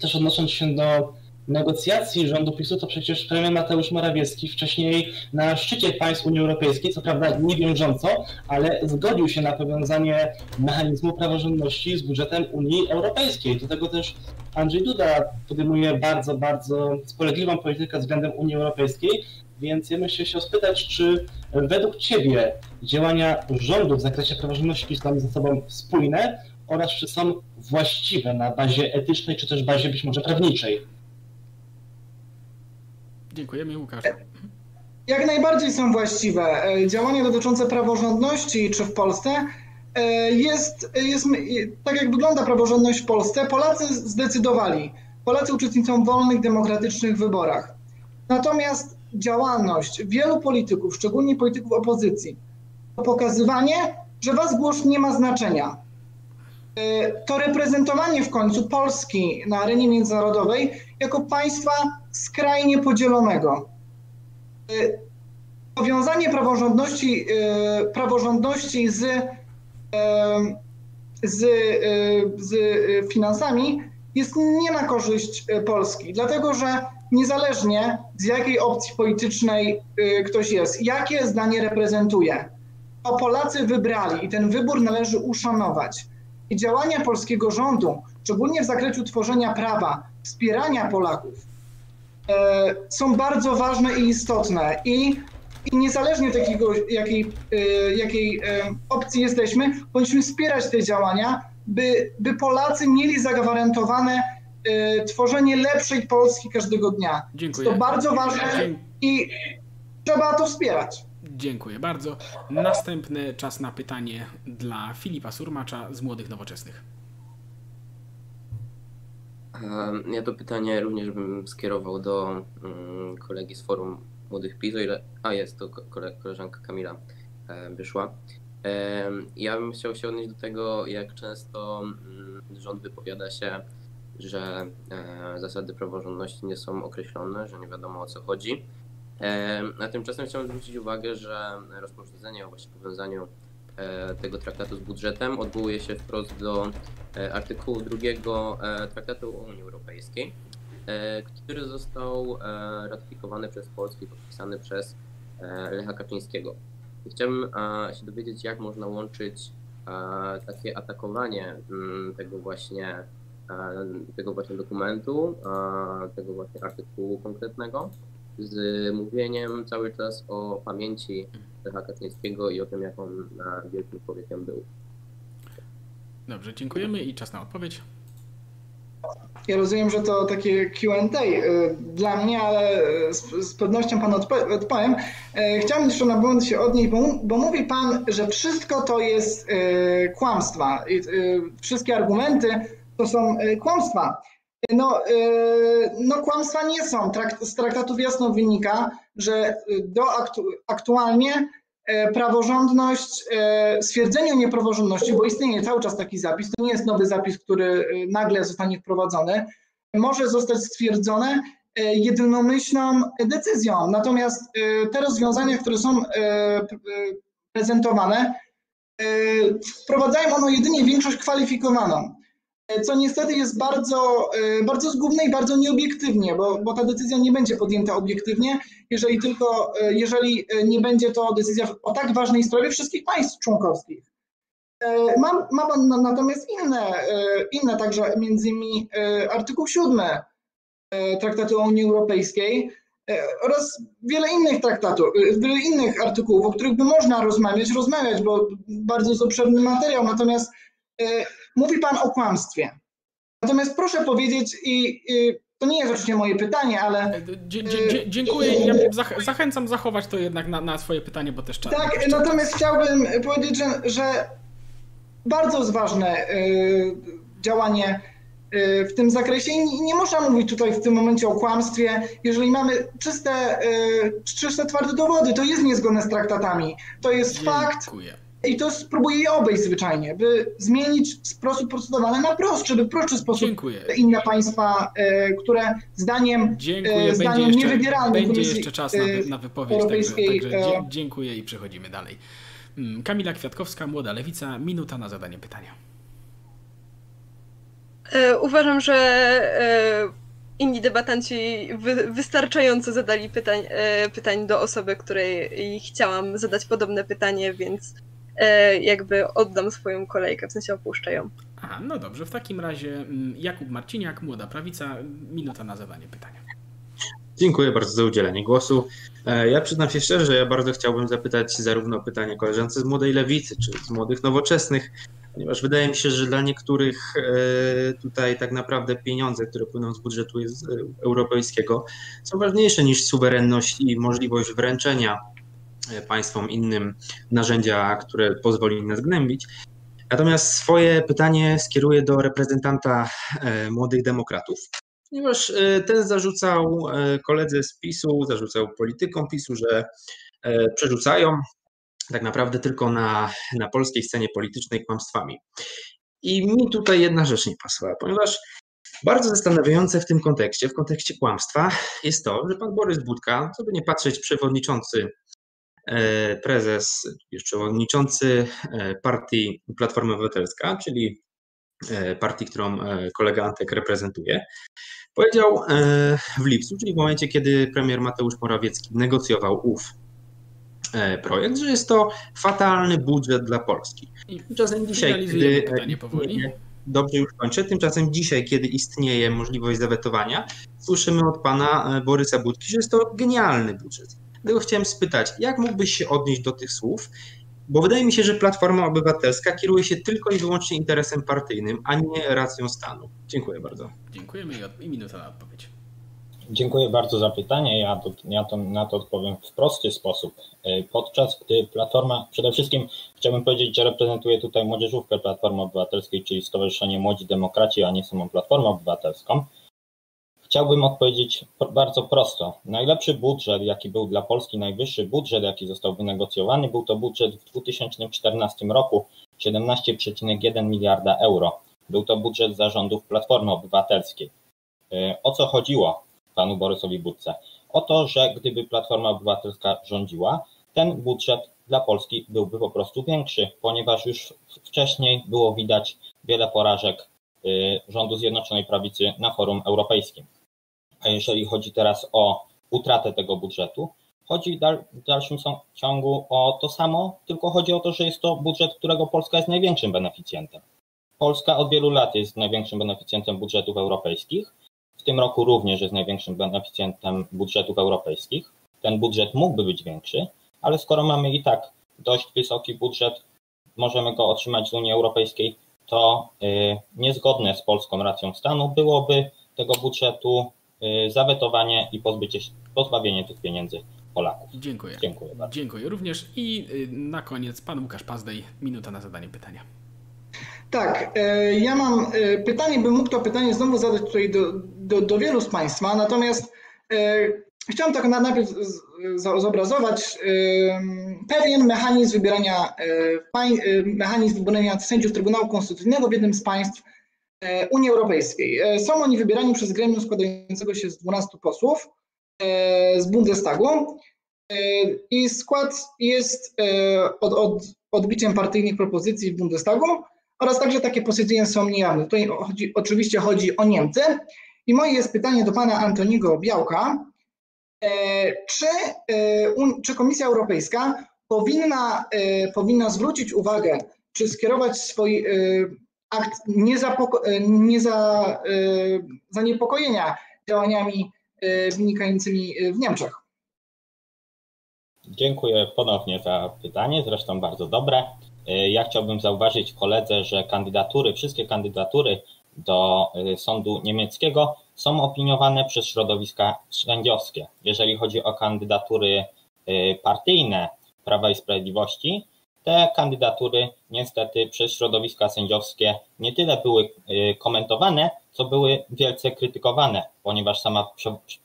Też odnosząc się do negocjacji rządu PiSu, to przecież premier Mateusz Morawiecki wcześniej na szczycie państw Unii Europejskiej, co prawda nie wiążąco, ale zgodził się na powiązanie mechanizmu praworządności z budżetem Unii Europejskiej. Do tego też Andrzej Duda podejmuje bardzo, bardzo spolegliwą politykę względem Unii Europejskiej, więc ja bym się chciał spytać, czy według Ciebie działania rządu w zakresie praworządności są ze sobą spójne oraz czy są właściwe na bazie etycznej, czy też bazie być może prawniczej? Dziękujemy, Łukasz. Jak najbardziej są właściwe. Działania dotyczące praworządności, czy w Polsce, jest, jest, tak jak wygląda praworządność w Polsce, Polacy zdecydowali. Polacy uczestniczą w wolnych, demokratycznych wyborach. Natomiast działalność wielu polityków, szczególnie polityków opozycji, to pokazywanie, że was głos nie ma znaczenia. To reprezentowanie w końcu Polski na arenie międzynarodowej jako państwa skrajnie podzielonego. Powiązanie praworządności, praworządności z, z, z finansami jest nie na korzyść Polski, dlatego że niezależnie z jakiej opcji politycznej ktoś jest, jakie zdanie reprezentuje, to Polacy wybrali i ten wybór należy uszanować. I działania polskiego rządu, szczególnie w zakresie tworzenia prawa, wspierania Polaków, e, są bardzo ważne i istotne. I, i niezależnie od jakiego, jakiej, e, jakiej e, opcji jesteśmy, powinniśmy wspierać te działania, by, by Polacy mieli zagwarantowane tworzenie lepszej Polski każdego dnia. Dziękuję. Jest to bardzo ważne i trzeba to wspierać. Dziękuję bardzo. Następny czas na pytanie dla Filipa Surmacza z Młodych Nowoczesnych. Ja to pytanie również bym skierował do kolegi z forum Młodych PiS, o ile... A jest, to koleżanka Kamila wyszła. Ja bym chciał się odnieść do tego, jak często rząd wypowiada się, że zasady praworządności nie są określone, że nie wiadomo o co chodzi. A tymczasem chciałbym zwrócić uwagę, że rozporządzenie o właśnie powiązaniu tego traktatu z budżetem odwołuje się wprost do artykułu drugiego traktatu o Unii Europejskiej, który został ratyfikowany przez Polskę i podpisany przez Lecha Kaczyńskiego. I chciałbym się dowiedzieć, jak można łączyć takie atakowanie tego właśnie, tego właśnie dokumentu, tego właśnie artykułu konkretnego z mówieniem cały czas o pamięci Lecha Kaczyńskiego i o tym, jak on wielkim człowiekiem był. Dobrze, dziękujemy i czas na odpowiedź. Ja rozumiem, że to takie QA dla mnie, ale z, z pewnością Panu odpowiem. Chciałbym jeszcze na moment się odnieść, bo, bo mówi Pan, że wszystko to jest kłamstwa. Wszystkie argumenty to są kłamstwa. No, no kłamstwa nie są. Z traktatów jasno wynika, że do aktu, aktualnie praworządność, stwierdzenie niepraworządności, bo istnieje cały czas taki zapis, to nie jest nowy zapis, który nagle zostanie wprowadzony, może zostać stwierdzone jednomyślną decyzją. Natomiast te rozwiązania, które są prezentowane, wprowadzają ono jedynie większość kwalifikowaną. Co niestety jest bardzo, bardzo zgubne i bardzo nieobiektywnie, bo, bo ta decyzja nie będzie podjęta obiektywnie, jeżeli tylko, jeżeli nie będzie to decyzja o tak ważnej sprawie wszystkich państw członkowskich. Mam, mam natomiast inne, inne także między innymi artykuł 7 Traktatu o Unii Europejskiej, E, oraz wiele innych traktatów, e, wiele innych artykułów, o których by można rozmawiać, rozmawiać, bo bardzo jest obszerny materiał. Natomiast e, mówi Pan o kłamstwie. Natomiast proszę powiedzieć, i, i to nie jest oczywiście moje pytanie, ale. dziękuję. Ja zachęcam zachować to jednak na, na swoje pytanie, bo też czas. Tak, natomiast chciałbym powiedzieć, że, że bardzo jest ważne działanie Y, w tym zakresie i nie można mówić tutaj w tym momencie o kłamstwie, jeżeli mamy czyste, y, czyste twarde dowody, to jest niezgodne z traktatami, to jest Dziękuję. fakt i to spróbuję je obejść zwyczajnie, by zmienić sposób procedowania na prostszy, by w prostszy sposób Dziękuję. inne państwa, y, które zdaniem, Dziękuję. zdaniem będzie niewybieralnych Będzie jeszcze czas na, na wypowiedź, także, także dziękuję i przechodzimy dalej. Mm, Kamila Kwiatkowska, Młoda Lewica, minuta na zadanie pytania. E, uważam, że e, inni debatanci wystarczająco zadali pytań, e, pytań do osoby, której chciałam zadać podobne pytanie, więc jakby oddam swoją kolejkę, w sensie opuszczę ją. Aha, no dobrze, w takim razie mm, Jakub Marciniak, Młoda Prawica, minuta na zadanie pytania. Dziękuję bardzo za udzielenie głosu. Ja przyznam się szczerze, że ja bardzo chciałbym zapytać zarówno pytanie koleżance z Młodej Lewicy, czy z Młodych Nowoczesnych, ponieważ wydaje mi się, że dla niektórych e, tutaj tak naprawdę pieniądze, które płyną z budżetu europejskiego, są ważniejsze niż suwerenność i możliwość wręczenia e, państwom innym narzędzia, które pozwoli nas gnębić. Natomiast swoje pytanie skieruję do reprezentanta e, młodych demokratów, ponieważ ten zarzucał koledze z PiSu, zarzucał politykom PiSu, że przerzucają tak naprawdę tylko na, na polskiej scenie politycznej kłamstwami. I mi tutaj jedna rzecz nie pasowała, ponieważ bardzo zastanawiające w tym kontekście, w kontekście kłamstwa, jest to, że pan Borys Budka, co by nie patrzeć, przewodniczący, e, prezes, już przewodniczący e, partii Platforma Obywatelska, czyli e, partii, którą kolega Antek reprezentuje, powiedział w lipcu, czyli w momencie, kiedy premier Mateusz Morawiecki negocjował ów E, projekt, że jest to fatalny budżet dla Polski. Tymczasem dzisiaj, kiedy. Dobrze, już kończę. Tymczasem dzisiaj, kiedy istnieje możliwość zawetowania, słyszymy od pana e, Borysa Budki, że jest to genialny budżet. Dlatego chciałem spytać, jak mógłbyś się odnieść do tych słów? Bo wydaje mi się, że Platforma Obywatelska kieruje się tylko i wyłącznie interesem partyjnym, a nie racją stanu. Dziękuję bardzo. Dziękujemy i minuta na odpowiedź. Dziękuję bardzo za pytanie. Ja, to, ja to, na to odpowiem w prosty sposób. E, podczas gdy Platforma, przede wszystkim chciałbym powiedzieć, że reprezentuję tutaj młodzieżówkę Platformy Obywatelskiej, czyli Stowarzyszenie Młodzi Demokraci, a nie samą Platformę Obywatelską. Chciałbym odpowiedzieć bardzo prosto. Najlepszy budżet, jaki był dla Polski, najwyższy budżet, jaki został wynegocjowany, był to budżet w 2014 roku 17,1 miliarda euro. Był to budżet zarządów Platformy Obywatelskiej. E, o co chodziło? panu Borysowi Budce. O to, że gdyby Platforma Obywatelska rządziła, ten budżet dla Polski byłby po prostu większy, ponieważ już wcześniej było widać wiele porażek y, rządu Zjednoczonej Prawicy na forum europejskim. A jeżeli chodzi teraz o utratę tego budżetu, chodzi w dalszym ciągu o to samo, tylko chodzi o to, że jest to budżet, którego Polska jest największym beneficjentem. Polska od wielu lat jest największym beneficjentem budżetów europejskich w tym roku również jest największym beneficjentem budżetów europejskich. Ten budżet mógłby być większy, ale skoro mamy i tak dość wysoki budżet, możemy go otrzymać z Unii Europejskiej, to y, niezgodne z polską racją stanu byłoby tego budżetu zawetowanie i pozbycie, pozbawienie tych pieniędzy Polaków. Dziękuję. Dziękuję bardzo. Dziękuję również i y, na koniec pan Łukasz Pazdej, minuta na zadanie pytania. Tak, e, ja mam pytanie, bym mógł to pytanie znowu zadać tutaj do, do, do wielu z Państwa, natomiast chciałem tak najpierw zobrazować pewien mechanizm wybierania, mechanizm wybierania sędziów Trybunału Konstytucyjnego w jednym z państw Unii Europejskiej. Są oni wybierani przez gremium składającego się z 12 posłów z Bundestagu i skład jest od, od, odbiciem partyjnych propozycji w Bundestagu oraz także takie posiedzenia są niejawne. Tutaj chodzi, oczywiście chodzi o Niemcy. I moje jest pytanie do pana Antoniego Białka. E, czy, e, czy Komisja Europejska powinna, e, powinna zwrócić uwagę, czy skierować swój akt niezapoko- nieza, zaniepokojenia działaniami wynikającymi w Niemczech? Dziękuję ponownie za pytanie, zresztą bardzo dobre. Ja chciałbym zauważyć koledze, że kandydatury, wszystkie kandydatury do sądu niemieckiego są opiniowane przez środowiska sędziowskie. Jeżeli chodzi o kandydatury partyjne Prawa i Sprawiedliwości, te kandydatury niestety przez środowiska sędziowskie nie tyle były y, komentowane, co były wielce krytykowane, ponieważ sama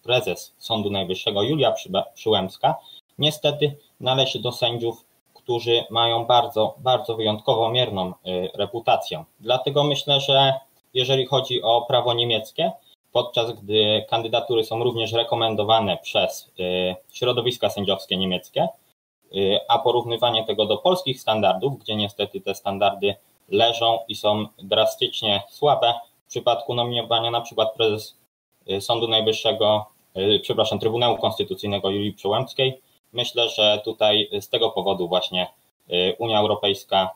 prezes Sądu Najwyższego Julia Przyłębska niestety należy do sędziów, którzy mają bardzo, bardzo wyjątkowo mierną y, reputację. Dlatego myślę, że jeżeli chodzi o prawo niemieckie, podczas gdy kandydatury są również rekomendowane przez y, środowiska sędziowskie niemieckie, a porównywanie tego do polskich standardów, gdzie niestety te standardy leżą i są drastycznie słabe, w przypadku nominowania na przykład prezes y, Sądu Najwyższego, przepraszam, Trybunału Konstytucyjnego Julii Przyłębskiej, myślę, że tutaj z tego powodu właśnie Unia Europejska,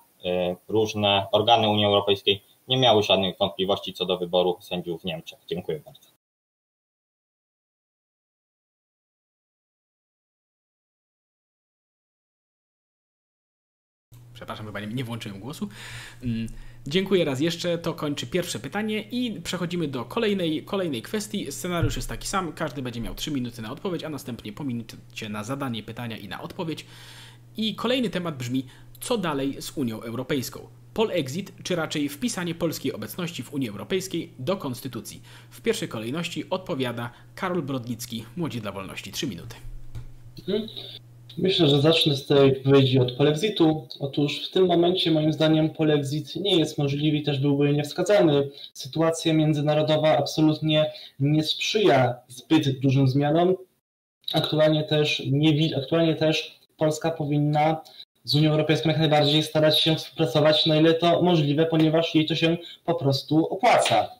różne organy Unii Europejskiej nie miały żadnych wątpliwości co do wyboru sędziów w Niemczech. Dziękuję bardzo. Przepraszam, chyba nie włączyłem głosu. Mm, dziękuję raz jeszcze. To kończy pierwsze pytanie i przechodzimy do kolejnej, kolejnej kwestii. Scenariusz jest taki sam. Każdy będzie miał 3 minuty na odpowiedź, a następnie po minucie na zadanie pytania i na odpowiedź. I kolejny temat brzmi: co dalej z Unią Europejską? Polexit, czy raczej wpisanie polskiej obecności w Unii Europejskiej do konstytucji. W pierwszej kolejności odpowiada Karol Brodnicki, Młodzi dla Wolności. Trzy minuty. Myślę, że zacznę z tej wypowiedzi od polexitu. Otóż w tym momencie moim zdaniem polexit nie jest możliwy i też byłby niewskazany. Sytuacja międzynarodowa absolutnie nie sprzyja zbyt dużym zmianom. Aktualnie też, nie, aktualnie też Polska powinna z Unią Europejską jak najbardziej starać się współpracować na ile to możliwe, ponieważ jej to się po prostu opłaca.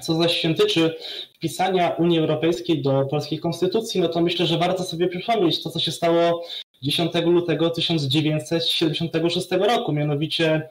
Co zaś się tyczy wpisania Unii Europejskiej do polskiej konstytucji, no to myślę, że warto sobie przypomnieć to, co się stało 10 lutego 1976 roku. Mianowicie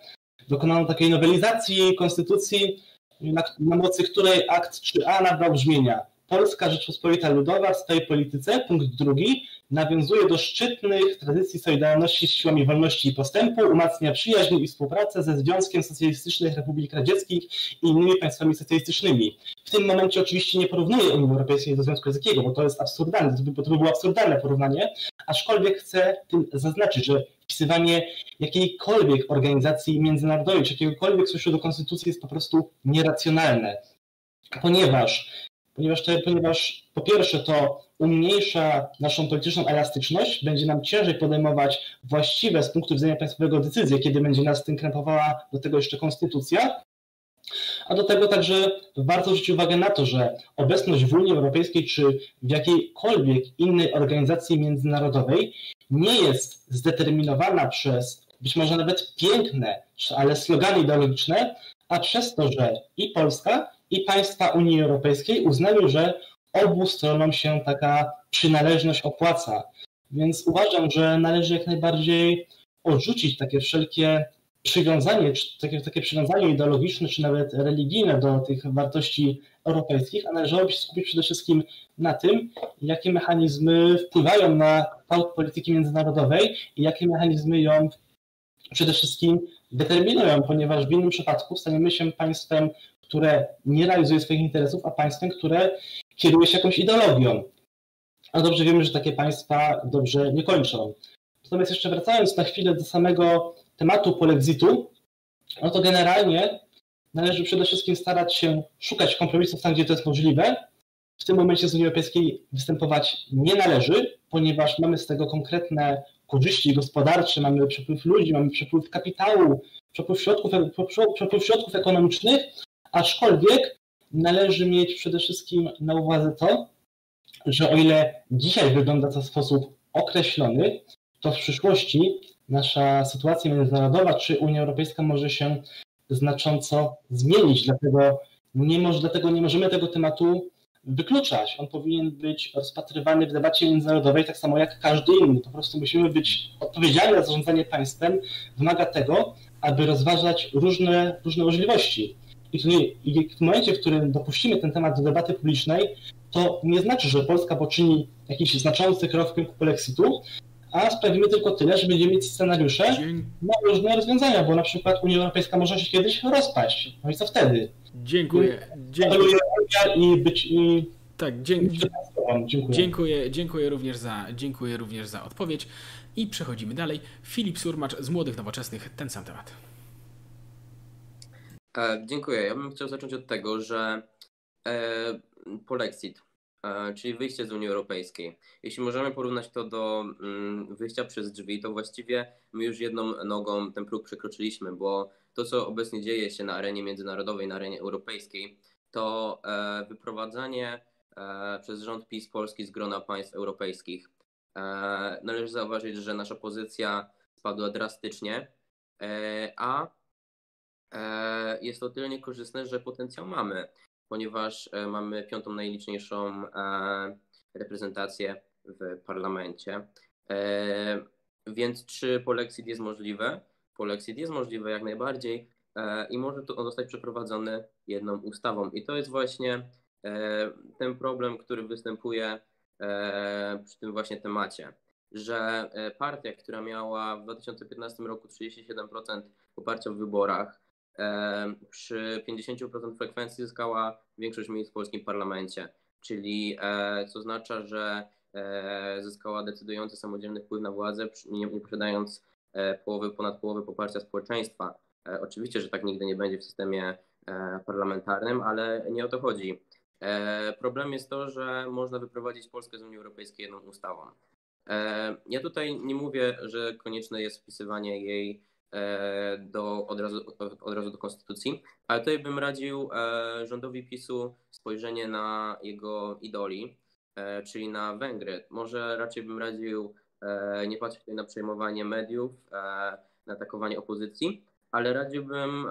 dokonano takiej nowelizacji konstytucji, na, na mocy której akt 3a nabrał brzmienia Polska Rzeczpospolita Ludowa w swojej polityce, punkt drugi, nawiązuje do szczytnych tradycji solidarności z siłami wolności i postępu, umacnia przyjaźń i współpracę ze Związkiem Socjalistycznych Republik Radzieckich i innymi państwami socjalistycznymi. W tym momencie oczywiście nie porównuję Unii Europejskiej do Związku Radzieckiego, bo to jest absurdalne, bo to by było absurdalne porównanie, aczkolwiek chcę tym zaznaczyć, że wpisywanie jakiejkolwiek organizacji międzynarodowej czy jakiegokolwiek sojuszu do konstytucji jest po prostu nieracjonalne, ponieważ ponieważ, to, ponieważ po pierwsze to umniejsza naszą polityczną elastyczność, będzie nam ciężej podejmować właściwe z punktu widzenia państwowego decyzje, kiedy będzie nas tym krępowała do tego jeszcze konstytucja. A do tego także warto zwrócić uwagę na to, że obecność w Unii Europejskiej czy w jakiejkolwiek innej organizacji międzynarodowej nie jest zdeterminowana przez być może nawet piękne, ale slogany ideologiczne, a przez to, że i Polska, i państwa Unii Europejskiej uznały, że obu stronom się taka przynależność opłaca. Więc uważam, że należy jak najbardziej odrzucić takie wszelkie przywiązanie, takie, takie przywiązanie ideologiczne, czy nawet religijne do tych wartości europejskich, a należałoby się skupić przede wszystkim na tym, jakie mechanizmy wpływają na kształt polityki międzynarodowej i jakie mechanizmy ją przede wszystkim determinują, ponieważ w innym przypadku staniemy się państwem które nie realizuje swoich interesów, a państwem, które kieruje się jakąś ideologią. A dobrze wiemy, że takie państwa dobrze nie kończą. Natomiast jeszcze wracając na chwilę do samego tematu polexitu, no to generalnie należy przede wszystkim starać się szukać kompromisów tam, gdzie to jest możliwe. W tym momencie z Unii Europejskiej występować nie należy, ponieważ mamy z tego konkretne korzyści gospodarcze, mamy przepływ ludzi, mamy przepływ kapitału, przepływ środków, przepływ środków ekonomicznych, Aczkolwiek należy mieć przede wszystkim na uwadze to, że o ile dzisiaj wygląda to w sposób określony, to w przyszłości nasza sytuacja międzynarodowa czy Unia Europejska może się znacząco zmienić. Dlatego nie, może, dlatego nie możemy tego tematu wykluczać. On powinien być rozpatrywany w debacie międzynarodowej tak samo jak każdy inny. Po prostu musimy być odpowiedzialni za zarządzanie państwem. Wymaga tego, aby rozważać różne, różne możliwości. I, w momencie, w którym dopuścimy ten temat do debaty publicznej, to nie znaczy, że Polska poczyni jakiś znaczący krok w kierunku polexitu, a sprawimy tylko tyle, że będziemy mieć scenariusze na różne rozwiązania, bo na przykład Unia Europejska może się kiedyś rozpaść. No i co wtedy? Dziękuję. Dziękuję. I być, i tak, dziękuję. dziękuję. Dziękuję również za, dziękuję również za odpowiedź. I przechodzimy dalej. Filip Surmacz z Młodych Nowoczesnych, ten sam temat. E, dziękuję. Ja bym chciał zacząć od tego, że e, polexit, e, czyli wyjście z Unii Europejskiej. Jeśli możemy porównać to do mm, wyjścia przez drzwi, to właściwie my już jedną nogą ten próg przekroczyliśmy, bo to, co obecnie dzieje się na arenie międzynarodowej, na arenie europejskiej, to e, wyprowadzanie e, przez rząd PiS Polski z grona państw europejskich. E, należy zauważyć, że nasza pozycja spadła drastycznie, e, a jest to tyle niekorzystne, że potencjał mamy ponieważ e, mamy piątą najliczniejszą e, reprezentację w parlamencie. E, więc czy polexit jest możliwe? Polexit jest możliwe jak najbardziej i może to zostać przeprowadzony jedną ustawą. I to jest właśnie ten problem, który występuje przy tym właśnie temacie, że partia, która miała w 2015 roku 37% poparcia w wyborach, przy 50% frekwencji zyskała większość miejsc w polskim parlamencie, czyli e, co oznacza, że e, zyskała decydujący samodzielny wpływ na władzę, nie, posiadając e, połowy, ponad połowy poparcia społeczeństwa. Oczywiście, że tak nigdy nie będzie w systemie parlamentarnym, ale nie o to chodzi. Problem jest to, że można wyprowadzić Polskę z Unii Europejskiej jedną ustawą. Ja tutaj nie mówię, że konieczne jest wpisywanie jej do, od, razu, od razu do konstytucji, ale tutaj bym radził e, rządowi PiSu spojrzenie na jego idoli, e, czyli na Węgry. Może raczej bym radził nie patrzeć tutaj na przejmowanie mediów, na atakowanie opozycji, ale radziłbym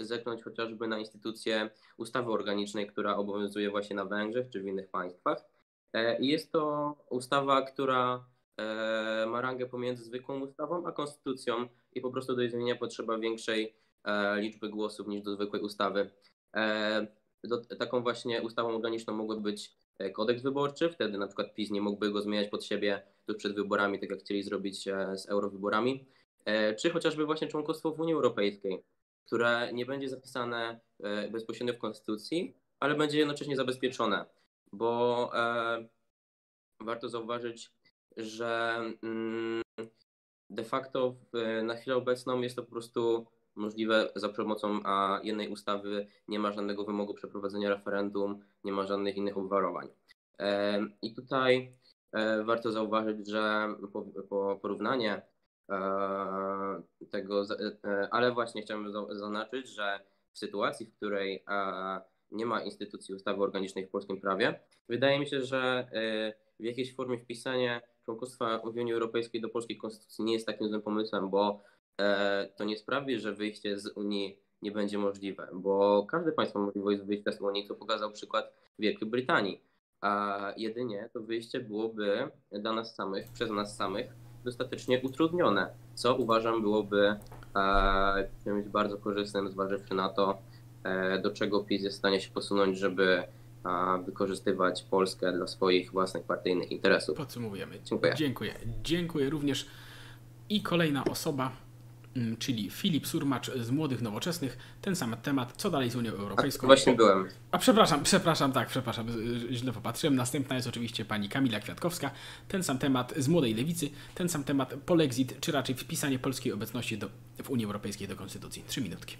zerknąć chociażby na instytucję ustawy organicznej, która obowiązuje właśnie na Węgrzech czy w innych państwach. I jest to ustawa, która E, ma rangę pomiędzy zwykłą ustawą a konstytucją i po prostu do jej zmienienia potrzeba większej e, liczby głosów niż do zwykłej ustawy. E, do, taką właśnie ustawą organiczną mogłoby być kodeks wyborczy, wtedy na przykład PiS nie mógłby go zmieniać pod siebie tuż przed wyborami, tak jak chcieli zrobić z eurowyborami, czy chociażby właśnie członkostwo w Unii Europejskiej, które nie będzie zapisane bezpośrednio w konstytucji, ale będzie jednocześnie zabezpieczone, bo warto zauważyć, że mm, de facto na chwilę obecną jest to po prostu możliwe za pomocą jednej ustawy. Nie ma żadnego wymogu przeprowadzenia referendum, nie ma żadnych innych obwarowań. I tutaj e, warto zauważyć, że po porównanie e, tego, e, ale właśnie chciałbym zaznaczyć, że w sytuacji, w której nie ma instytucji ustawy organicznej w polskim prawie, wydaje mi się, że w jakiejś formie wpisanie członkostwa w Unii Europejskiej do polskiej konstytucji nie jest takim złym pomysłem, bo e, to nie sprawi, że wyjście z Unii nie będzie możliwe, bo każde państwo ma możliwość wyjścia z Unii, co pokazał przykład Wielkiej Brytanii. A jedynie to wyjście byłoby dla nas samych, przez nas samych dostatecznie utrudnione, co uważam byłoby e, czymś bardzo korzystnym, zważywszy na to, e, do czego PiS jest w stanie się posunąć, żeby wykorzystywać Polskę dla swoich własnych partyjnych interesów. Podsumowujemy. Dziękuję. Dziękuję. Dziękuję również. I kolejna osoba, mm, czyli Filip Surmacz z Młodych Nowoczesnych. Ten sam temat, co dalej z Unią Europejską. A, właśnie byłem. A przepraszam, przepraszam, tak, przepraszam, źle popatrzyłem. Następna jest oczywiście pani Kamila Kwiatkowska. Ten sam temat z Młodej Lewicy, ten sam temat polexit, czy raczej wpisanie polskiej obecności do, w Unii Europejskiej do Konstytucji. Trzy minutki.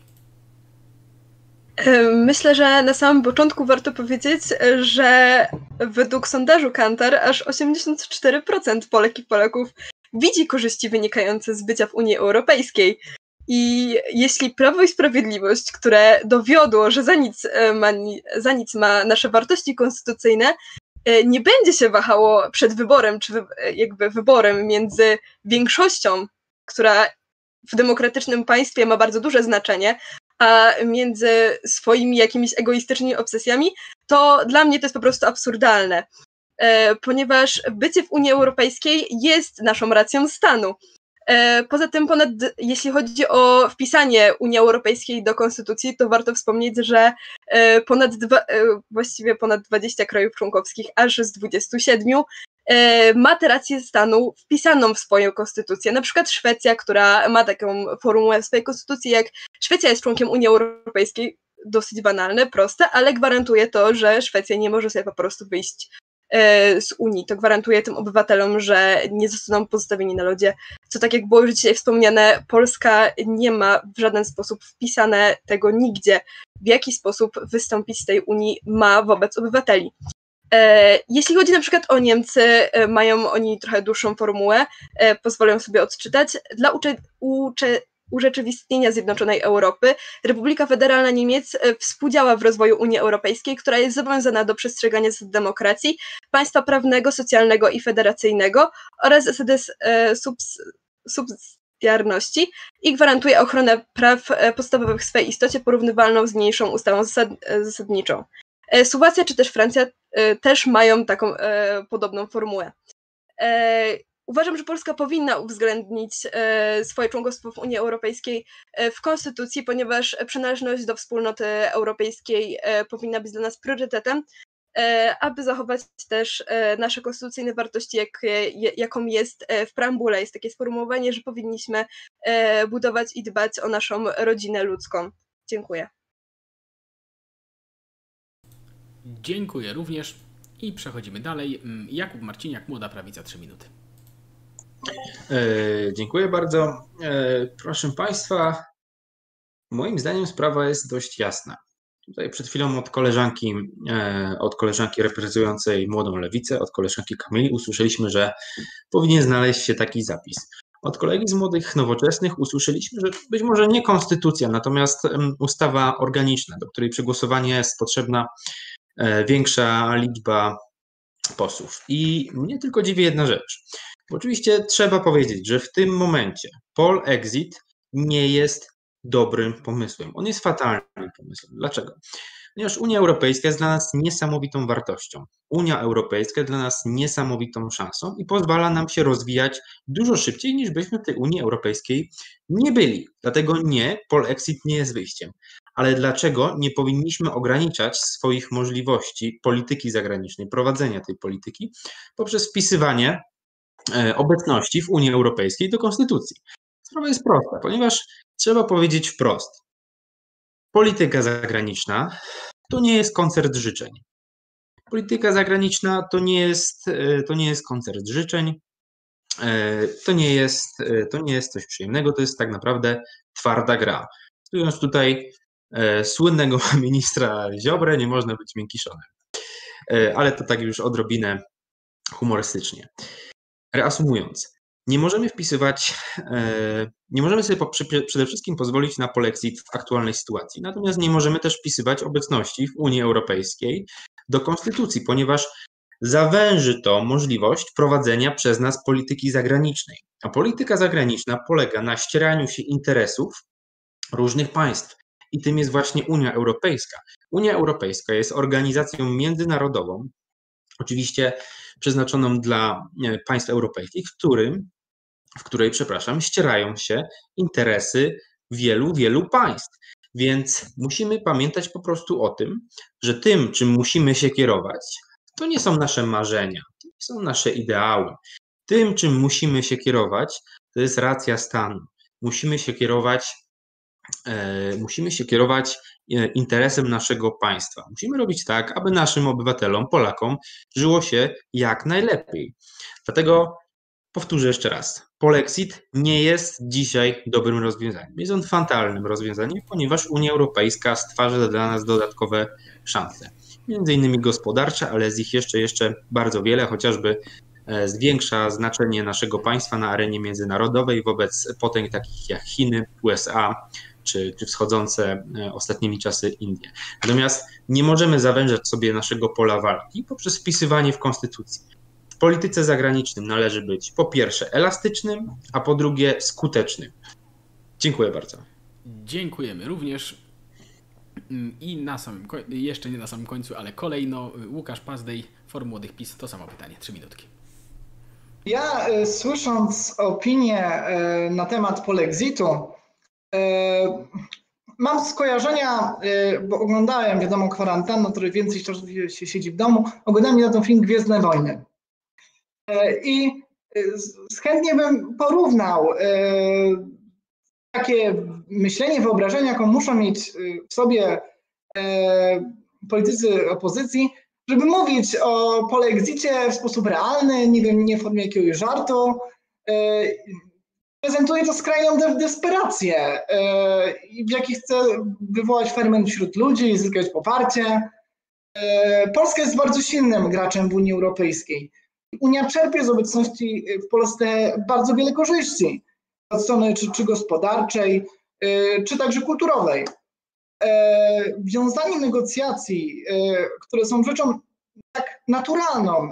Myślę, że na samym początku warto powiedzieć, że według sondażu Kantar aż 84% Polek i Polaków widzi korzyści wynikające z bycia w Unii Europejskiej. I jeśli Prawo i Sprawiedliwość, które dowiodło, że za nic e, ma, za nic ma nasze wartości konstytucyjne, e, nie będzie się wahało przed wyborem, czy jakby wyborem między większością, która w demokratycznym państwie ma bardzo duże znaczenie, a między swoimi jakimiś egoistycznymi obsesjami, to dla mnie to jest po prostu absurdalne. E, ponieważ bycie w Unii Europejskiej jest naszą racją stanu. E, poza tym, ponad, jeśli chodzi o wpisanie Unii Europejskiej do konstytucji, to warto wspomnieć, że e, ponad dwa, właściwie ponad 20 krajów członkowskich, aż z 27, ma tę rację stanu wpisaną w swoją konstytucję. Na przykład Szwecja, która ma taką formułę w swojej konstytucji, jak Szwecja jest członkiem Unii Europejskiej, dosyć banalne, proste, ale gwarantuje to, że Szwecja nie może sobie po prostu wyjść E, z Unii. To gwarantuje tym obywatelom, że nie zostaną pozostawieni na lodzie. Co tak jak było już dzisiaj wspomniane, Polska nie ma w żaden sposób wpisane tego nigdzie, w jaki sposób wystąpić z tej Unii ma wobec obywateli. E, jeśli chodzi na przykład o Niemcy, e, mają oni trochę dłuższą formułę, pozwolę sobie odczytać. Dla ucze, ucze, urzeczywistnienia Zjednoczonej Europy, Republika Federalna Niemiec e, współdziała w rozwoju Unii Europejskiej, która jest zobowiązana do przestrzegania zasad demokracji, państwa prawnego, socjalnego i federacyjnego oraz zasady e, subs, subsydiarności i gwarantuje ochronę praw e, podstawowych w swej istocie porównywalną z mniejszą ustawą zasad, zasadniczą. Słowacja czy też Francja też mają taką podobną formułę. Uważam, że Polska powinna uwzględnić e, swoje członkostwo w Unii Europejskiej e, w konstytucji, ponieważ przynależność do wspólnoty europejskiej e, powinna być dla nas priorytetem, aby zachować też nasze konstytucyjne wartości, jak, jaką jest w preambule. Jest takie sformułowanie, że powinniśmy budować i dbać o naszą rodzinę ludzką. Dziękuję. Dziękuję również i przechodzimy dalej. Mm, Jakub Marciniak, Młoda Prawica, 3 minuty. E, dziękuję bardzo. E, proszę Państwa, moim zdaniem sprawa jest dość jasna. Tutaj przed chwilą od koleżanki, e, od koleżanki reprezentującej młodą lewicę, od koleżanki Kamili usłyszeliśmy, że powinien znaleźć się taki zapis. Od kolegi z młodych nowoczesnych usłyszeliśmy, że być może nie konstytucja, natomiast ustawa organiczna, do której przegłosowania jest potrzebna większa liczba posłów. I mnie tylko dziwi jedna rzecz. Oczywiście trzeba powiedzieć, że w tym momencie Pol Exit nie jest dobrym pomysłem. On jest fatalnym pomysłem. Dlaczego? Ponieważ Unia Europejska jest dla nas niesamowitą wartością. Unia Europejska jest dla nas niesamowitą szansą i pozwala nam się rozwijać dużo szybciej niż byśmy w tej Unii Europejskiej nie byli. Dlatego nie, Pol Exit nie jest wyjściem. Ale dlaczego nie powinniśmy ograniczać swoich możliwości polityki zagranicznej, prowadzenia tej polityki poprzez wpisywanie E, obecności w Unii Europejskiej do konstytucji. Sprawa jest prosta, ponieważ trzeba powiedzieć wprost. Polityka zagraniczna to nie jest koncert życzeń. Polityka zagraniczna to nie jest, e, to nie jest koncert życzeń. E, to nie, jest, to nie jest coś przyjemnego, to jest tak naprawdę twarda gra. Cytując tutaj słynnego ministra Ziobrę, nie można być miękiszonem. Ale to tak już odrobinę humorystycznie. Reasumując, nie możemy wpisywać, e, nie możemy sobie przede wszystkim pozwolić na polexit w aktualnej sytuacji, natomiast nie możemy też wpisywać obecności w Unii Europejskiej do konstytucji, ponieważ zawęży to możliwość prowadzenia przez nas polityki zagranicznej. A polityka zagraniczna polega na ścieraniu się interesów różnych państw. I tym jest właśnie Unia Europejska. Unia Europejska jest organizacją międzynarodową, oczywiście przeznaczoną dla państw europejskich, w którym, w której, przepraszam, ścierają się interesy wielu, wielu państw. Więc musimy pamiętać po prostu o tym, że tym, czym musimy się kierować, to nie są nasze marzenia, to nie są nasze ideały. Tym, czym musimy się kierować, to jest racja stanu. Musimy się kierować, e, musimy się kierować E, interesem naszego państwa. Musimy robić tak, aby naszym obywatelom, Polakom żyło się jak najlepiej. Dlatego powtórzę jeszcze raz. Polexit nie jest dzisiaj dobrym rozwiązaniem. Jest on fatalnym rozwiązaniem, ponieważ Unia Europejska stwarza dla nas dodatkowe szanse. Między innymi gospodarcze, ale z ich jeszcze, jeszcze bardzo wiele, chociażby e, zwiększa znaczenie naszego państwa na arenie międzynarodowej wobec potęg takich jak Chiny, USA, czy, czy wschodzące e, ostatnimi czasy Indie. Natomiast nie możemy zawężać sobie naszego pola walki poprzez wpisywanie w konstytucji. W polityce zagranicznej należy być po pierwsze elastycznym, a po drugie skutecznym. Dziękuję bardzo. Dziękujemy również. Mm, I na samym końcu, jeszcze nie na samym końcu, ale kolejno Łukasz Pazdej, Forum Młodych PiS, to samo pytanie, trzy minutki. Ja y, słysząc opinię y, na temat polexitu, y, mam skojarzenia, bo oglądałem, wiadomo, kwarantannę, który więcej czasu się siedzi w domu, oglądałem na ten film Gwiezdne Wojny. I chętnie bym porównał takie myślenie, wyobrażenie, jaką muszą mieć w sobie politycy opozycji, żeby mówić o polexicie w sposób realny, nie wiem, nie w formie jakiegoś żartu. Prezentuje to skrajną de desperację, w jakiej chce wywołać ferment wśród ludzi, zyskać poparcie. Polska jest bardzo silnym graczem w Unii Europejskiej. Unia czerpie z obecności w Polsce bardzo wiele korzyści od strony czy, czy gospodarczej, czy także kulturowej. Wiązanie negocjacji, które są rzeczą tak naturalną,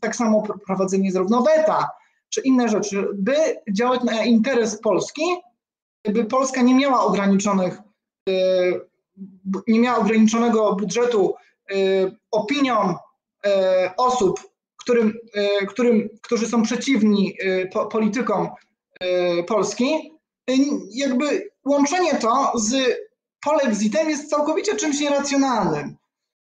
tak samo prowadzenie zarówno weta, czy inne rzeczy, by działać na interes Polski, by Polska nie miała ograniczonych, nie miała ograniczonego budżetu opinią osób, którym, którym, którzy są przeciwni politykom Polski, jakby łączenie to z polexitem jest całkowicie czymś nieracjonalnym.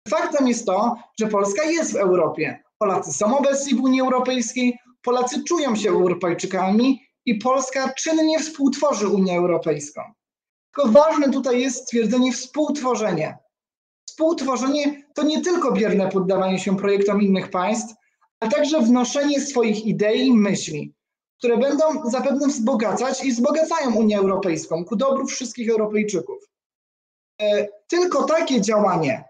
Faktem jest to, że Polska jest w Europie. Polacy są obecni w Unii Europejskiej, Polacy czują się Europejczykami i Polska czynnie współtworzy Unię Europejską. Tylko ważne tutaj jest stwierdzenie współtworzenie. Współtworzenie to nie tylko bierne poddawanie się projektom innych państw, ale także wnoszenie swoich idei i myśli, które będą zapewne wzbogacać i wzbogacają Unię Europejską ku dobru wszystkich Europejczyków. E, tylko takie działanie,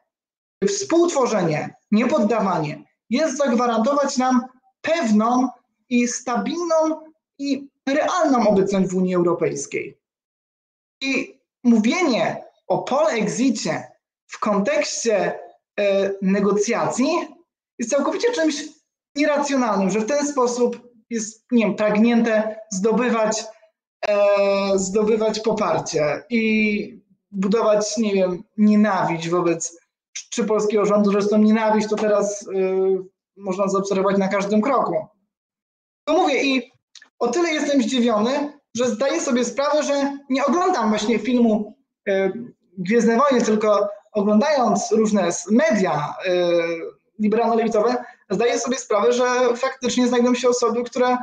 współtworzenie, niepoddawanie jest zagwarantować nam pewną i stabilną i realną obecność w Unii Europejskiej. I mówienie o polexicie w kontekście e, negocjacji jest całkowicie czymś nieracjonalnym, że w ten sposób jest, nie wiem, pragnięte zdobywać, e, zdobywać poparcie i budować, nie wiem, nienawiść wobec czy polskiego rządu. Zresztą nienawiść to teraz y, można zaobserwować na każdym kroku. To mówię i o tyle jestem zdziwiony, że zdaję sobie sprawę, że nie oglądam właśnie filmu y, Gwiezdne Wojny, tylko oglądając różne media y, liberalno-lewicowe, zdaję sobie sprawę, że faktycznie znajdą się osoby, które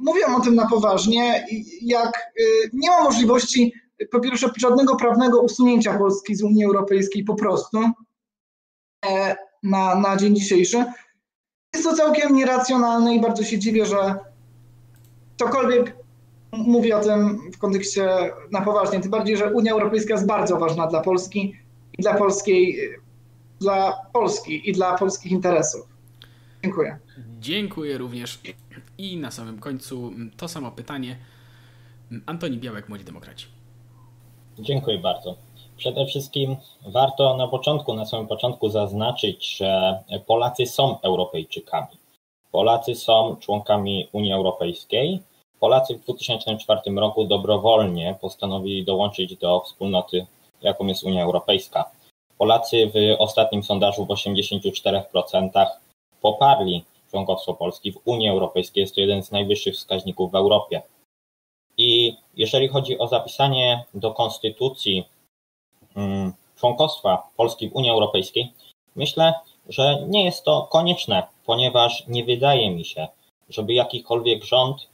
mówią o tym na poważnie, jak y, nie ma możliwości po pierwsze żadnego prawnego usunięcia Polski z Unii Europejskiej po prostu e, na, na dzień dzisiejszy. Jest to całkiem nieracjonalne i bardzo się dziwię, że ktokolwiek mówi o tym w kontekście na poważnie, tym bardziej, że Unia Europejska jest bardzo ważna dla Polski i dla polskiej, dla Polski i dla polskich interesów. Dziękuję. Dziękuję również. I na samym końcu to samo pytanie. Antoni Białek, Młodzi Demokraci. Dziękuję bardzo. Przede wszystkim warto na początku, na samym początku zaznaczyć, że Polacy są Europejczykami. Polacy są członkami Unii Europejskiej. Polacy w 2004 roku dobrowolnie postanowili dołączyć do wspólnoty, jaką jest Unia Europejska. Polacy w ostatnim sondażu w 84% poparli członkostwo Polski w Unii Europejskiej. Jest to jeden z najwyższych wskaźników w Europie. I jeżeli chodzi o zapisanie do konstytucji członkostwa Polski w Unii Europejskiej, myślę, że nie jest to konieczne, ponieważ nie wydaje mi się, żeby jakikolwiek rząd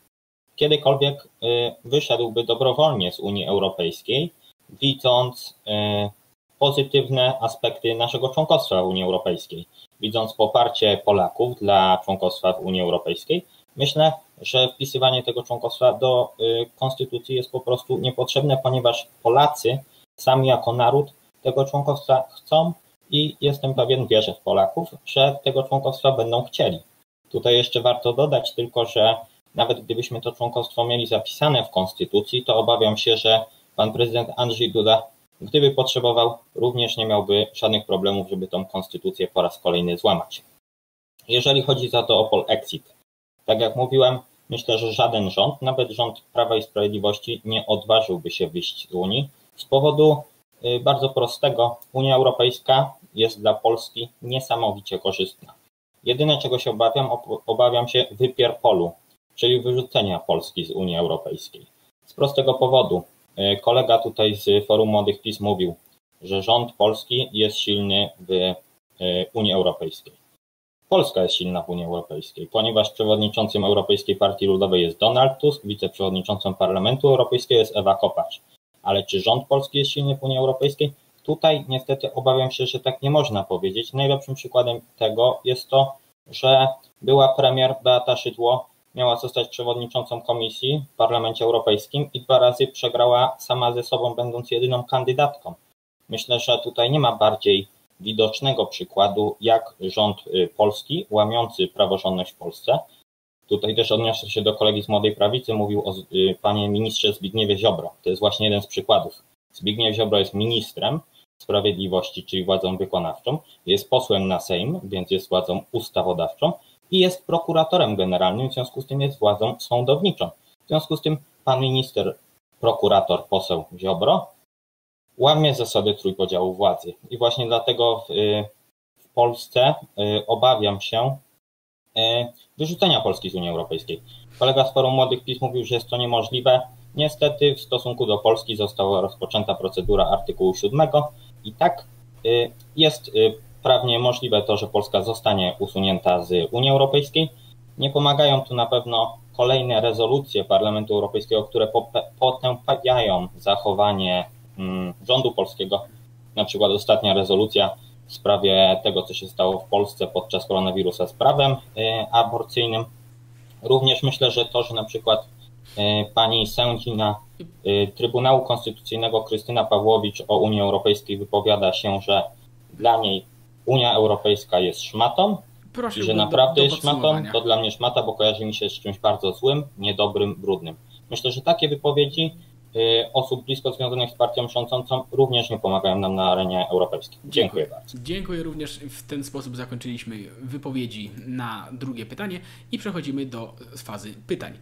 kiedykolwiek y, wyszedłby dobrowolnie z Unii Europejskiej, widząc y, pozytywne aspekty naszego członkostwa w Unii Europejskiej, widząc poparcie Polaków dla członkostwa w Unii Europejskiej, myślę, że wpisywanie tego członkostwa do y, konstytucji jest po prostu niepotrzebne, ponieważ Polacy sami jako naród tego członkostwa chcą i jestem pewien, wierzę w Polaków, że tego członkostwa będą chcieli. Tutaj jeszcze warto dodać tylko, że nawet gdybyśmy to członkostwo mieli zapisane w konstytucji, to obawiam się, że pan prezydent Andrzej Duda, gdyby potrzebował, również nie miałby żadnych problemów, żeby tą konstytucję po raz kolejny złamać. Jeżeli chodzi za to o polexit, tak jak mówiłem, Myślę, że żaden rząd, nawet rząd Prawa i Sprawiedliwości, nie odważyłby się wyjść z Unii z powodu y, bardzo prostego. Unia Europejska jest dla Polski niesamowicie korzystna. Jedyne, czego się obawiam, obawiam się wypierpolu, czyli wyrzucenia Polski z Unii Europejskiej. Z prostego powodu. Y, kolega tutaj z Forum Młodych PiS mówił, że rząd polski jest silny w y, Unii Europejskiej. Polska jest silna w Unii Europejskiej, ponieważ przewodniczącym Europejskiej Partii Ludowej jest Donald Tusk, wiceprzewodniczącą Parlamentu Europejskiego jest Ewa Kopacz. Ale czy rząd polski jest silny w Unii Europejskiej? Tutaj niestety obawiam się, że tak nie można powiedzieć. Najlepszym przykładem tego jest to, że była premier Beata Szydło miała zostać przewodniczącą komisji w Parlamencie Europejskim i dwa razy przegrała sama ze sobą, będąc jedyną kandydatką. Myślę, że tutaj nie ma bardziej widocznego przykładu, jak rząd y, polski, łamiący praworządność w Polsce, tutaj też odniosę się do kolegi z Młodej Prawicy, mówił o y, panie ministrze Zbigniewie Ziobro. To jest właśnie jeden z przykładów. Zbigniew Ziobro jest ministrem sprawiedliwości, czyli władzą wykonawczą, jest posłem na Sejm, więc jest władzą ustawodawczą i jest prokuratorem generalnym, w związku z tym jest władzą sądowniczą. W związku z tym pan minister, prokurator, poseł Ziobro łamie zasady trójpodziału władzy. I właśnie dlatego w, w Polsce y, obawiam się y, wyrzucenia Polski z Unii Europejskiej. Kolega z Forum Młodych PiS mówił, że jest to niemożliwe. Niestety w stosunku do Polski została rozpoczęta procedura artykułu 7 i tak y, jest prawnie możliwe to, że Polska zostanie usunięta z Unii Europejskiej. Nie pomagają tu na pewno kolejne rezolucje Parlamentu Europejskiego, które potępiają zachowanie Mm, rządu polskiego. Na przykład ostatnia rezolucja w sprawie tego, co się stało w Polsce podczas koronawirusa z prawem y, aborcyjnym. Również myślę, że to, że na przykład y, pani sędzina y, Trybunału Konstytucyjnego Krystyna Pawłowicz o Unii Europejskiej wypowiada się, że dla niej Unia Europejska jest szmatą i że naprawdę do, do jest szmatą, to dla mnie szmata, bo kojarzy mi się z czymś bardzo złym, niedobrym, brudnym. Myślę, że takie wypowiedzi osób blisko związanych z partią rządzącą również nie pomagają nam na arenie europejskiej. Dziękuję, Dziękuję bardzo. Dziękuję również. W ten sposób zakończyliśmy wypowiedzi na drugie pytanie i przechodzimy do fazy pytań.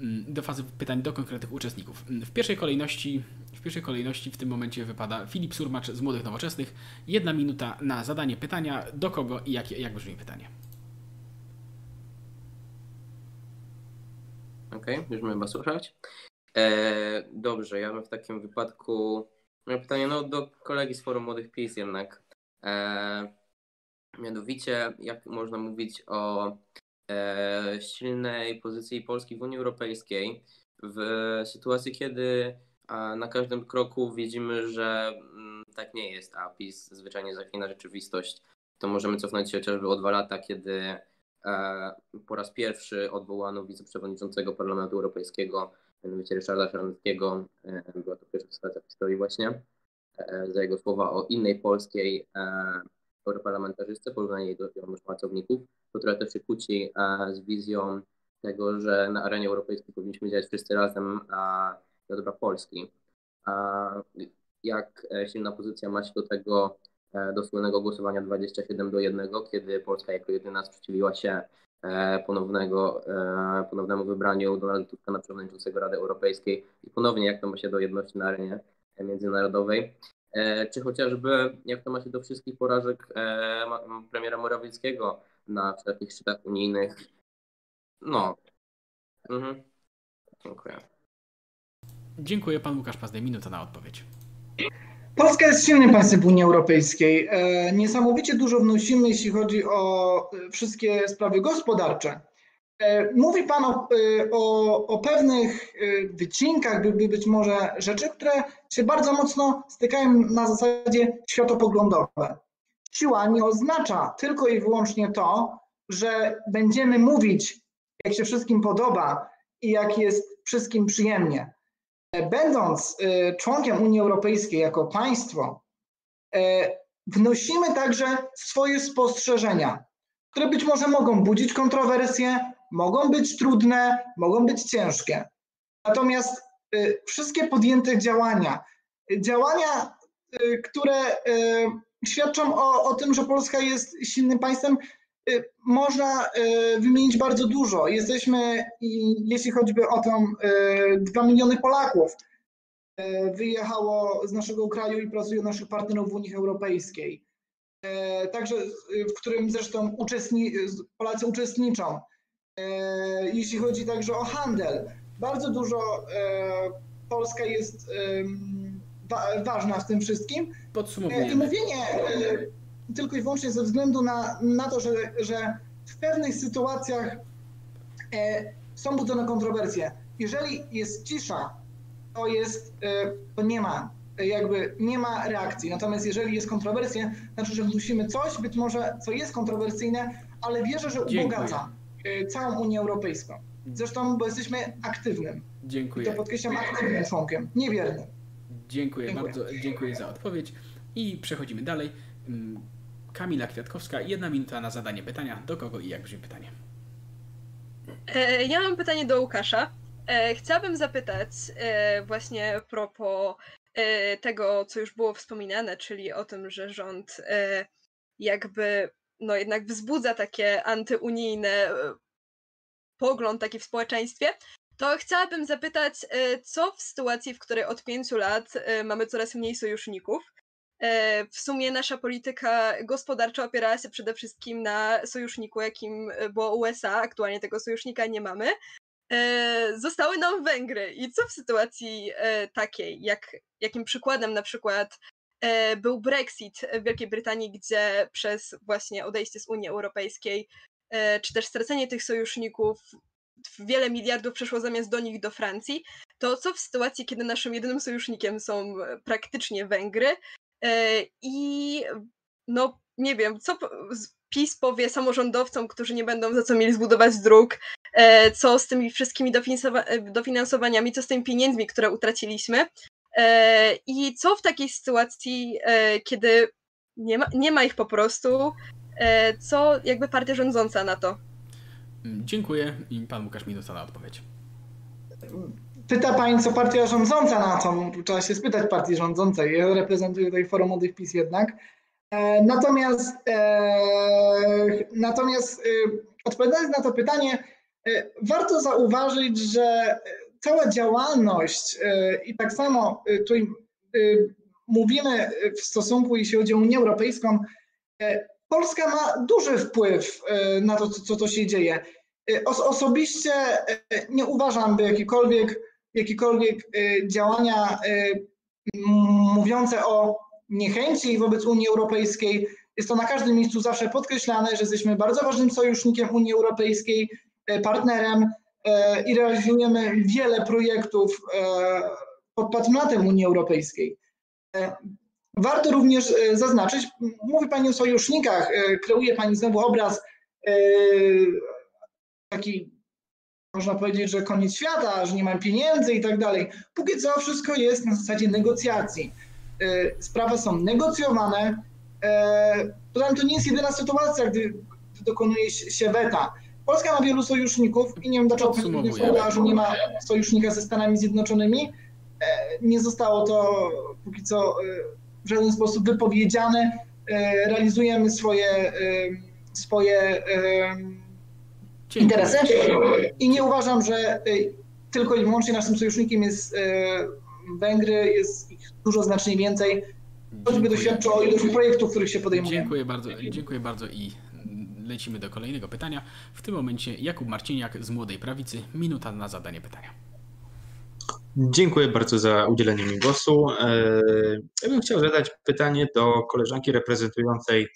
Mm, do fazy pytań do konkretnych uczestników. Mm, w pierwszej kolejności w pierwszej kolejności w tym momencie wypada Filip Surmacz z Młodych Nowoczesnych. Jedna minuta na zadanie pytania. Do kogo i jak, jak brzmi pytanie? Okej, okay, już mamy słyszeć. E, dobrze, ja bym w takim wypadku. Mam pytanie no, do kolegi z Forum Młodych PiS jednak. E, mianowicie, jak można mówić o e, silnej pozycji Polski w Unii Europejskiej w sytuacji, kiedy a, na każdym kroku widzimy, że m, mm, tak nie jest, a PiS zwyczajnie zaklina rzeczywistość. To możemy cofnąć się chociażby o dwa lata, kiedy e, po raz pierwszy odwołano wiceprzewodniczącego Parlamentu Europejskiego mianowicie Ryszarda Szarneckiego. E, była to pierwsza sytuacja w historii właśnie, e, za jego słowa o innej polskiej e, europarlamentarzystce, porównanie jej do pracowników, to trochę też się kłóci z wizją tego, że na arenie europejskiej powinniśmy działać wszyscy razem dla dobra Polski. Jak silna pozycja ma się do tego do słynnego głosowania 27 do 1, kiedy Polska jako jedyna sprzeciwiła się E, ponownego, e, ponownemu wybraniu Donalda Tuska na przewodniczącego Rady Europejskiej i ponownie jak to ma się do jedności na arenie międzynarodowej, e, czy chociażby jak to ma się do wszystkich porażek premiera Morawieckiego na wszelkich szczytach unijnych. No. Mhm. Dziękuję. Dziękuję. Pan Łukasz Pazdej. Minuta na odpowiedź. Polska jest silnym państwem w Unii Europejskiej. E, niesamowicie dużo wnosimy, jeśli chodzi o e, wszystkie sprawy gospodarcze. E, mówi Pan o, o, o pewnych wycinkach, by, by być może rzeczy, które się bardzo mocno stykają na zasadzie światopoglądowe. Siła nie oznacza tylko i wyłącznie to, że będziemy mówić, jak się wszystkim podoba i jak jest wszystkim przyjemnie będąc y, członkiem Unii Europejskiej jako państwo, y, wnosimy także swoje spostrzeżenia, które być może mogą budzić kontrowersje, mogą być trudne, mogą być ciężkie. Natomiast wszystkie podjęte działania, działania, które świadczą o, o tym, że Polska jest silnym państwem, można y, wymienić bardzo dużo. Jesteśmy, jeśli choćby o tą 2 miliony Polaków wyjechało z naszego kraju i pracuje naszych partnerów w Unii Europejskiej. Także, w którym zresztą uczestni, Polacy uczestniczą. Jeśli chodzi także o handel, bardzo dużo Polska jest ważna w tym wszystkim. Podsumowujemy. I mówienie tylko i wyłącznie ze względu na, na to, że, że w pewnych sytuacjach e, są budzone kontrowersje. Jeżeli jest cisza, to jest, e, to nie ma, jakby nie ma reakcji. Natomiast jeżeli jest kontrowersja, znaczy, że wnosimy coś, być może co jest kontrowersyjne, ale wierzę, że ubogaca e, całą Unię Europejską. Zresztą, bo jesteśmy aktywnym. Dziękuję. I to podkreślam aktywnym członkiem, niewiernym. Dziękuję, dziękuję bardzo, dziękuję za odpowiedź. I przechodzimy dalej. Kamila Kwiatkowska, jedna minuta na zadanie pytania. Do kogo i jak brzmi pytanie? E, ja mam pytanie do Łukasza. E, chciałabym zapytać e, właśnie propos tego, co już było wspominane, czyli o tym, że rząd jakby no jednak wzbudza takie antyunijne pogląd taki w społeczeństwie, to chciałabym zapytać, co w sytuacji, w której od pięciu lat mamy coraz mniej sojuszników, w sumie nasza polityka gospodarcza opierała się przede wszystkim na sojuszniku, jakim było USA. Aktualnie tego sojusznika nie mamy. E, zostały nam Węgry. I co w sytuacji e, takiej, jak, jakim przykładem na przykład był Brexit w Wielkiej Brytanii, gdzie przez właśnie odejście z Unii Europejskiej, czy też stracenie tych sojuszników, wiele miliardów przeszło zamiast do nich do Francji, to co w sytuacji, kiedy naszym jedynym sojusznikiem są praktycznie Węgry, E, I no nie wiem, co PiS powie samorządowcom, którzy nie będą za co mieli zbudować dróg, e, co z tymi wszystkimi e, dofinansowaniami, co z tymi pieniędzmi, które utraciliśmy. I co w takiej sytuacji, kiedy nie ma, nie ma ich po prostu, co jakby partia rządząca na to? Mm, dziękuję i pan Łukasz minuta na odpowiedź. Pyta pani, co partia rządząca na to? Trzeba się spytać partii rządzącej. Ja reprezentuję tutaj Forum Młodych PiS jednak. E, natomiast, e, natomiast e, odpowiadając na to pytanie, warto zauważyć, że cała działalność i tak samo tutaj mówimy w stosunku, jeśli chodzi o Unię Europejską, Polska ma duży wpływ na to, co to się dzieje. osobiście nie uważam, by jakikolwiek jakiekolwiek y, działania y, mówiące o niechęci wobec Unii Europejskiej. Jest to na każdym miejscu zawsze podkreślane, że jesteśmy bardzo ważnym sojusznikiem Unii Europejskiej, y, partnerem i realizujemy wiele projektów pod patronatem Unii Europejskiej. Warto również zaznaczyć, mówi Pani o sojusznikach, kreuje Pani znowu obraz taki można powiedzieć, że koniec świata, że nie mam pieniędzy i tak dalej. Póki co wszystko jest na zasadzie negocjacji. E, sprawy są negocjowane. E, poza to nie jest jedyna sytuacja, gdy dokonuje się weta. Polska ma wielu sojuszników i nie wiem dlaczego Pani że nie ma sojusznika ze Stanami Zjednoczonymi. E, nie zostało to póki co w żaden sposób wypowiedziane. Realizujemy swoje, swoje interesy. I nie uważam, że y, tylko i wyłącznie naszym sojusznikiem jest y, Węgry, jest ich dużo znacznie więcej. Choćby doświadczy o ilość projektów, których się podejmuje. Dziękuję bardzo, dziękuję bardzo i lecimy do kolejnego pytania. W tym momencie Jakub Marciniak z Młodej Prawicy. Minuta na zadanie pytania. Dziękuję bardzo za udzielenie mi głosu. E, ja bym chciał zadać pytanie do koleżanki reprezentującej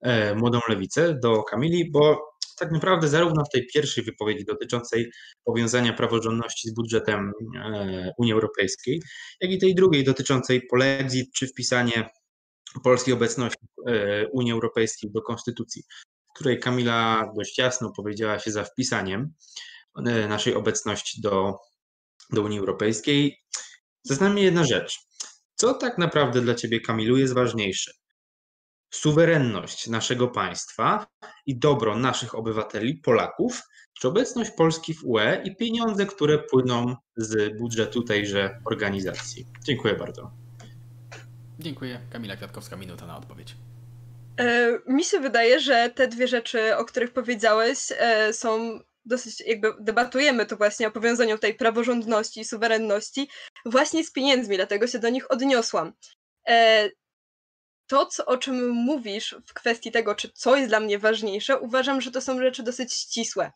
e, Młodą Lewicę, do Kamili, bo tak naprawdę zarówno w tej pierwszej wypowiedzi dotyczącej powiązania praworządności z budżetem e, Unii Europejskiej, jak i tej drugiej dotyczącej polexit czy wpisanie polskiej obecności e, Unii Europejskiej do konstytucji, w której Kamila dość jasno powiedziała się za wpisaniem e, naszej obecności do, do Unii Europejskiej. Zastanawia mnie jedna rzecz. Co tak naprawdę dla Ciebie, Kamilu, jest ważniejsze? Suwerenność naszego państwa i dobro naszych obywateli, Polaków, czy obecność Polski w UE i pieniądze, które płyną z budżetu tejże organizacji. Dziękuję bardzo. Dziękuję. Kamila Kwiatkowska, minuta na odpowiedź. E, mi się wydaje, że te dwie rzeczy, o których powiedziałeś, e, są dosyć, jakby debatujemy to właśnie o powiązaniu tej praworządności i suwerenności właśnie z pieniędzmi, dlatego się do nich odniosłam. E, to, co, o czym mówisz w kwestii tego, czy co jest dla mnie ważniejsze, uważam, że to są rzeczy dosyć ścisłe.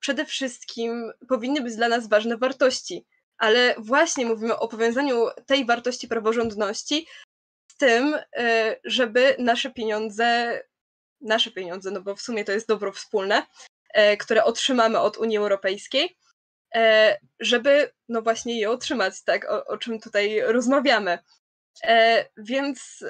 Przede wszystkim powinny być dla nas ważne wartości, ale właśnie mówimy o powiązaniu tej wartości praworządności z tym, e, żeby nasze pieniądze, nasze pieniądze, no bo w sumie to jest dobro wspólne, e, które otrzymamy od Unii Europejskiej, e, żeby no właśnie je otrzymać, tak, o, o czym tutaj rozmawiamy. Więc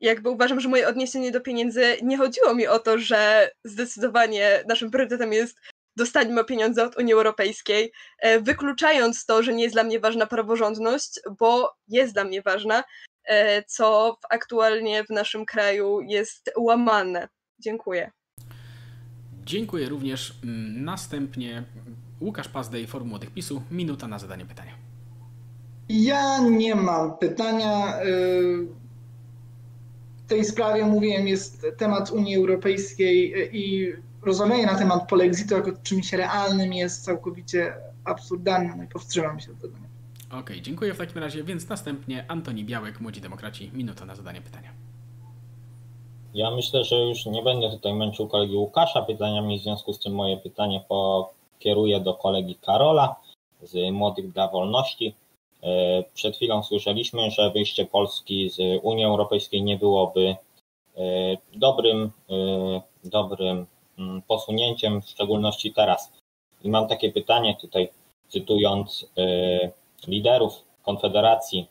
jakby uważam, że moje odniesienie do pieniędzy nie chodziło mi o to, że zdecydowanie naszym priorytetem jest dostańmy pieniądze od Unii Europejskiej, wykluczając to, że nie jest dla mnie ważna praworządność, bo jest dla mnie ważna, E, co aktualnie w naszym kraju jest łamane. Dziękuję. Dziękuję również. Mm, następnie Łukasz Pazdej, Forum Młodych PiSu. Minuta na zadanie pytania. Ja nie mam pytania. Y, w tej sprawie mówiłem, jest temat Unii Europejskiej y, i rozmawianie na temat polexitu jako czymś realnym jest całkowicie absurdalne no i powstrzymam się od tego. Okej, okay, dziękuję w takim razie. Więc następnie Antoni Białek, Młodzi Demokraci, minuta na zadanie pytania. Ja myślę, że już nie będę tutaj męczył kolegi Łukasza pytaniami, w związku z tym moje pytanie pokieruję do kolegi Karola z Młodych dla Wolności. E, przed chwilą słyszeliśmy, że wyjście Polski z Unii Europejskiej nie byłoby e, dobrym, e, dobrym mm, posunięciem, w szczególności teraz. I mam takie pytanie tutaj, cytując liderów Konfederacji,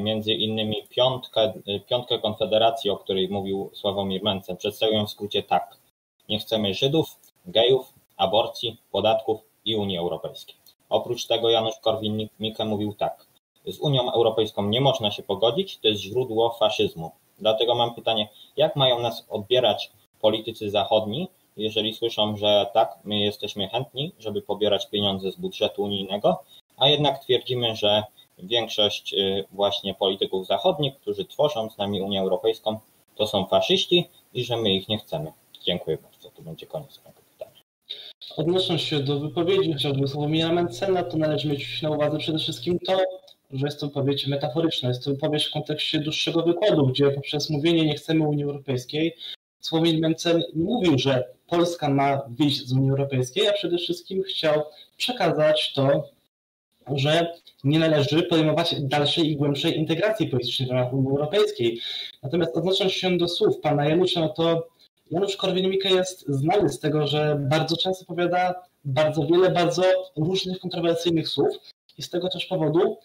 między innymi piątkę, piątkę Konfederacji, o której mówił Sławomir Mencen, przedstawią w skrócie tak. Nie chcemy Żydów, gejów, aborcji, podatków i Unii Europejskiej. Oprócz tego Janusz Korwin-Mikke mówił tak. Z Unią Europejską nie można się pogodzić, to jest źródło faszyzmu. Dlatego mam pytanie, jak mają nas odbierać politycy zachodni, jeżeli słyszą, że tak, my jesteśmy chętni, żeby pobierać pieniądze z budżetu unijnego, a jednak twierdzimy, że większość y, właśnie polityków zachodnich, którzy tworzą z nami Unię Europejską, to są faszyści i że my ich nie chcemy. Dziękuję bardzo. To będzie koniec. Odnosząc się do wypowiedzi chociażby Sławomira Mencena, to należy mieć na uwadze przede wszystkim to, że jest to wypowiedź metaforyczna, jest to wypowiedź w kontekście dłuższego wykładu, gdzie poprzez mówienie nie chcemy Unii Europejskiej, Sławomir Mencen mówił, że Polska ma wyjść z Unii Europejskiej, a przede wszystkim chciał przekazać to że nie należy podejmować dalszej i głębszej integracji politycznej w ramach Unii Europejskiej. Natomiast odnosząc się do słów pana Janusza, no to Janusz Korwin-Mikke jest znany z tego, że bardzo często powiada bardzo wiele bardzo różnych kontrowersyjnych słów i z tego też powodu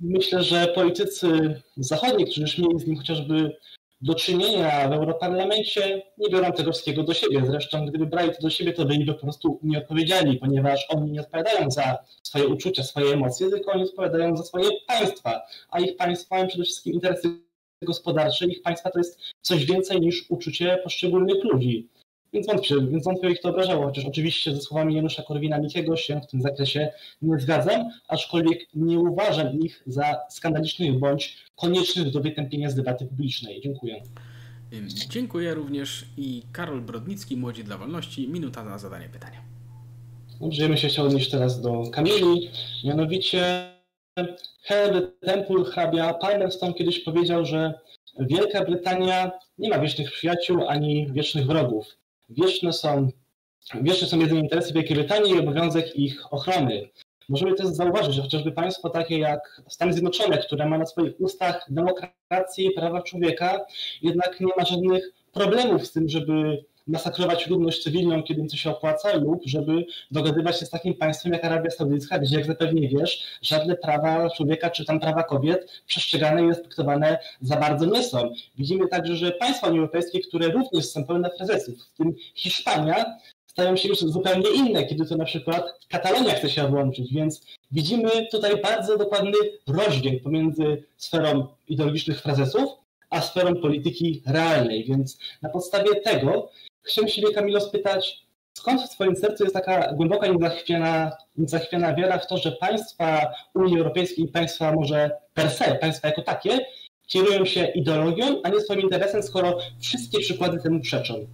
myślę, że politycy zachodni, którzy już mieli z nim chociażby do czynienia w Europarlamencie, nie biorą tego wszystkiego do siebie. Zresztą, gdyby brali to do siebie, to by im po prostu nie odpowiedzieli, ponieważ oni nie odpowiadają za swoje uczucia, swoje emocje, tylko oni odpowiadają za swoje państwa, a ich państwa mają przede wszystkim interesy gospodarcze, ich państwa to jest coś więcej niż uczucie poszczególnych ludzi. Więc wątpię, więc wątpię ich to obrażało, chociaż oczywiście ze słowami Janusza Korwina-Mikkego się w tym zakresie nie zgadzam, aczkolwiek nie uważam ich za skandalicznych bądź koniecznych do wytępienia z debaty publicznej. Dziękuję. Dziękuję również i Karol Brodnicki, Młodzi dla Wolności, minuta na zadanie pytania. Dobrze, ja się chciał odnieść teraz do Kamili, mianowicie Herbert Temple, hrabia Palmerston kiedyś powiedział, że Wielka Brytania nie ma wiecznych przyjaciół ani wiecznych wrogów wieczne są, wieczne są jedynie interesy Wielkiej Brytanii i obowiązek ich ochrony. Możemy też zauważyć, że chociażby państwo takie jak Stany Zjednoczone, które ma na swoich ustach demokrację i prawa człowieka, jednak nie ma żadnych problemów z tym, żeby masakrować ludność cywilną, kiedy im to się opłaca, lub żeby dogadywać się z takim państwem jak Arabia Saudyjska, gdzie, jak zapewne wiesz, żadne prawa człowieka czy tam prawa kobiet przestrzegane i respektowane za bardzo nie są. Widzimy także, że państwa Unii Europejskiej, które również są pełne frazesów, w tym Hiszpania, stają się już zupełnie inne, kiedy to na przykład Katalonia chce się włączyć, więc widzimy tutaj bardzo dokładny rozdźwięk pomiędzy sferą ideologicznych frazesów, a sferą polityki realnej, więc na podstawie tego Chciałem Ciebie, Kamilo, spytać, skąd w Twoim sercu jest taka głęboka, niezachwiana, niezachwiana wiara w to, że państwa Unii Europejskiej, państwa może per se, państwa jako takie, kierują się ideologią, a nie swoim interesem, skoro wszystkie przykłady temu przeczą.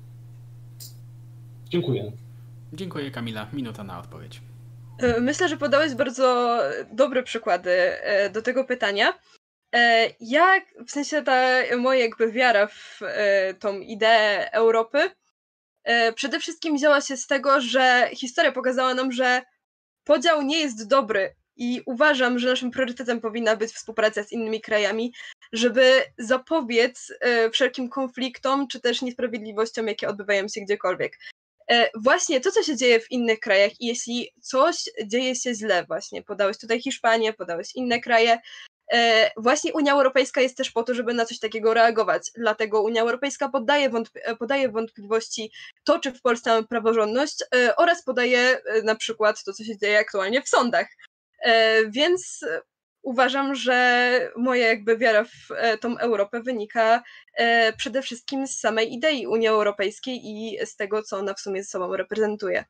Dziękuję. Dziękuję Kamila. Minuta na odpowiedź. E, Myślę, że podałeś bardzo dobre przykłady e, do tego pytania. E, Ja, w sensie ta moja jakby wiara w tą ideę Europy, przede wszystkim wzięła się z tego, że historia pokazała nam, że podział nie jest dobry i uważam, że naszym priorytetem powinna być współpraca z innymi krajami, żeby zapobiec e, wszelkim konfliktom czy też niesprawiedliwościom, jakie odbywają się gdziekolwiek. E, Właśnie to, co się dzieje w innych krajach, i jeśli coś dzieje się źle, właśnie podałeś tutaj Hiszpanię, podałeś inne kraje, e, właśnie Unia Europejska jest też po to, żeby na coś takiego reagować. Dlatego Unia Europejska podaje, wątp- e, podaje wątpliwości to, czy w Polsce mamy praworządność e, oraz podaje e, na przykład to, co się dzieje aktualnie w sądach. E, Więc e, uważam, że moja jakby wiara w e, tą Europę wynika e, przede wszystkim z samej idei Unii Europejskiej i z tego, co ona w sumie ze sobą reprezentuje.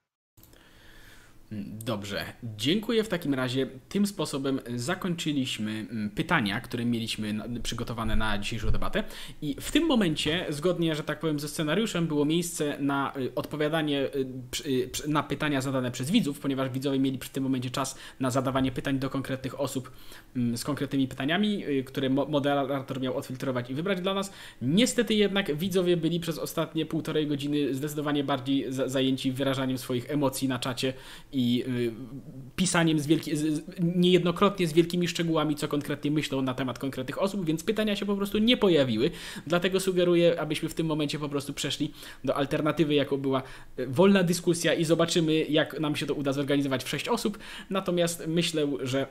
Dobrze, dziękuję w takim razie. Tym sposobem zakończyliśmy mm, pytania, które mieliśmy przygotowane na dzisiejszą debatę. I w tym momencie, zgodnie, że tak powiem, ze scenariuszem, było miejsce na y, odpowiadanie y, y, na pytania zadane przez widzów, ponieważ widzowie mieli w tym momencie czas na zadawanie pytań do konkretnych osób mm, z konkretnymi pytaniami, które mo- moderator miał odfiltrować i wybrać dla nas. Niestety jednak widzowie byli przez ostatnie półtorej godziny zdecydowanie bardziej za- zajęci wyrażaniem swoich emocji na czacie i y, pisaniem z wielki, z, niejednokrotnie z wielkimi szczegółami, co konkretnie myślą na temat konkretnych osób, więc pytania się po prostu nie pojawiły. Dlatego sugeruję, abyśmy w tym momencie po prostu przeszli do alternatywy, jaką była y, wolna dyskusja i zobaczymy, jak nam się to uda zorganizować w sześć osób. Natomiast myślę, że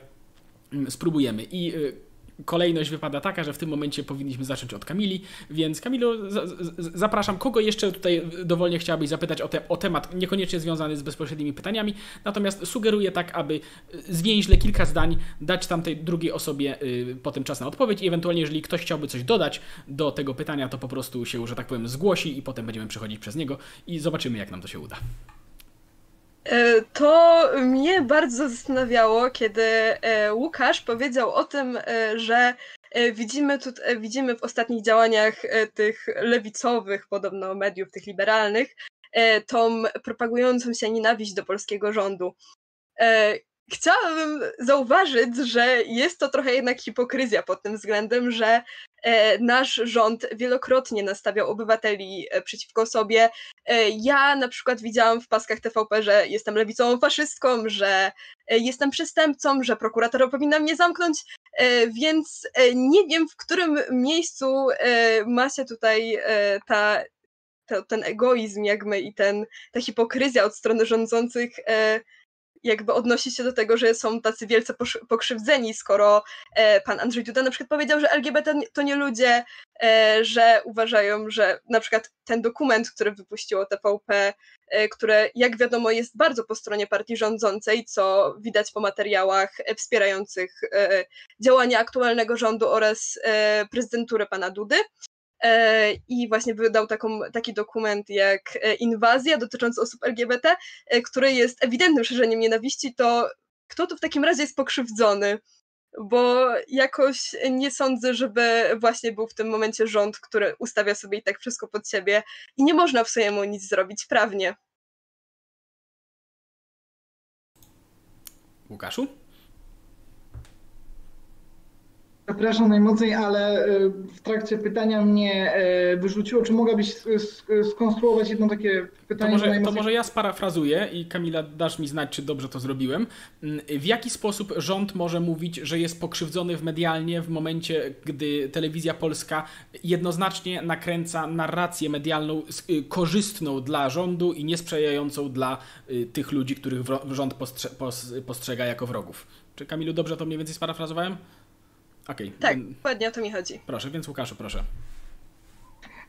mm, spróbujemy. I y, kolejność wypada taka, że w tym momencie powinniśmy zacząć od Kamili, więc Kamilu, zapraszam, kogo jeszcze tutaj dowolnie chciałabyś zapytać o, te, o temat, niekoniecznie związany z bezpośrednimi pytaniami, natomiast sugeruję tak, aby zwięźle kilka zdań dać tamtej drugiej osobie y, potem czas na odpowiedź i ewentualnie, jeżeli ktoś chciałby coś dodać do tego pytania, to po prostu się, że tak powiem, zgłosi i potem będziemy przechodzić przez niego i zobaczymy, jak nam to się uda. E, To mnie bardzo zastanawiało, kiedy e, Łukasz powiedział o tym, e, że widzimy, tu, widzimy w ostatnich działaniach tych lewicowych, podobno mediów, tych liberalnych, tą propagującą się nienawiść do polskiego rządu. Chciałabym zauważyć, że jest to trochę jednak hipokryzja pod tym względem, że nasz rząd wielokrotnie nastawiał obywateli e, przeciwko sobie, E, Ja na przykład widziałam w paskach TVP, że jestem lewicową faszystką, że e, jestem przestępcą, że prokuratora powinna mnie zamknąć, e, więc e, nie wiem, w którym miejscu e, ma się tutaj e, ta, to, ten egoizm jakby i ten, ta hipokryzja od strony rządzących. E, jakby odnosi się do tego, że są tacy wielce pokrzywdzeni, skoro e, pan Andrzej Duda na przykład powiedział, że LGBT to nie ludzie, e, że uważają, że na przykład ten dokument, który wypuściło TVP, e, które jak wiadomo jest bardzo po stronie partii rządzącej, co widać po materiałach wspierających działania aktualnego rządu oraz prezydenturę pana Dudy. E, I właśnie wydał taką, taki dokument jak e, Inwazja dotyczący osób LGBT, e, który jest ewidentnym szerzeniem nienawiści, to kto tu w takim razie jest pokrzywdzony? bo jakoś nie sądzę, żeby właśnie był w tym momencie rząd, który ustawia sobie i tak wszystko pod siebie i nie można w sumie mu nic zrobić prawnie. Łukaszu? Przepraszam najmocniej, ale e, w trakcie pytania mnie e, wyrzuciło. Czy mogłabyś skonstruować jedno takie To pytanie? może, to może ja sparafrazuję i Kamila, dasz mi znać, czy dobrze to zrobiłem. Mm, W jaki sposób rząd może mówić, że jest pokrzywdzony w medialnie w momencie, gdy telewizja polska jednoznacznie nakręca narrację medialną y, korzystną dla rządu i niesprzyjającą dla y, tych ludzi, których rząd postrze- pos- postrzega jako wrogów? Czy Kamilu dobrze to mniej więcej sparafrazowałem? Okej. Tak, mm, dokładnie o to mi chodzi. Proszę, więc Łukaszu, proszę.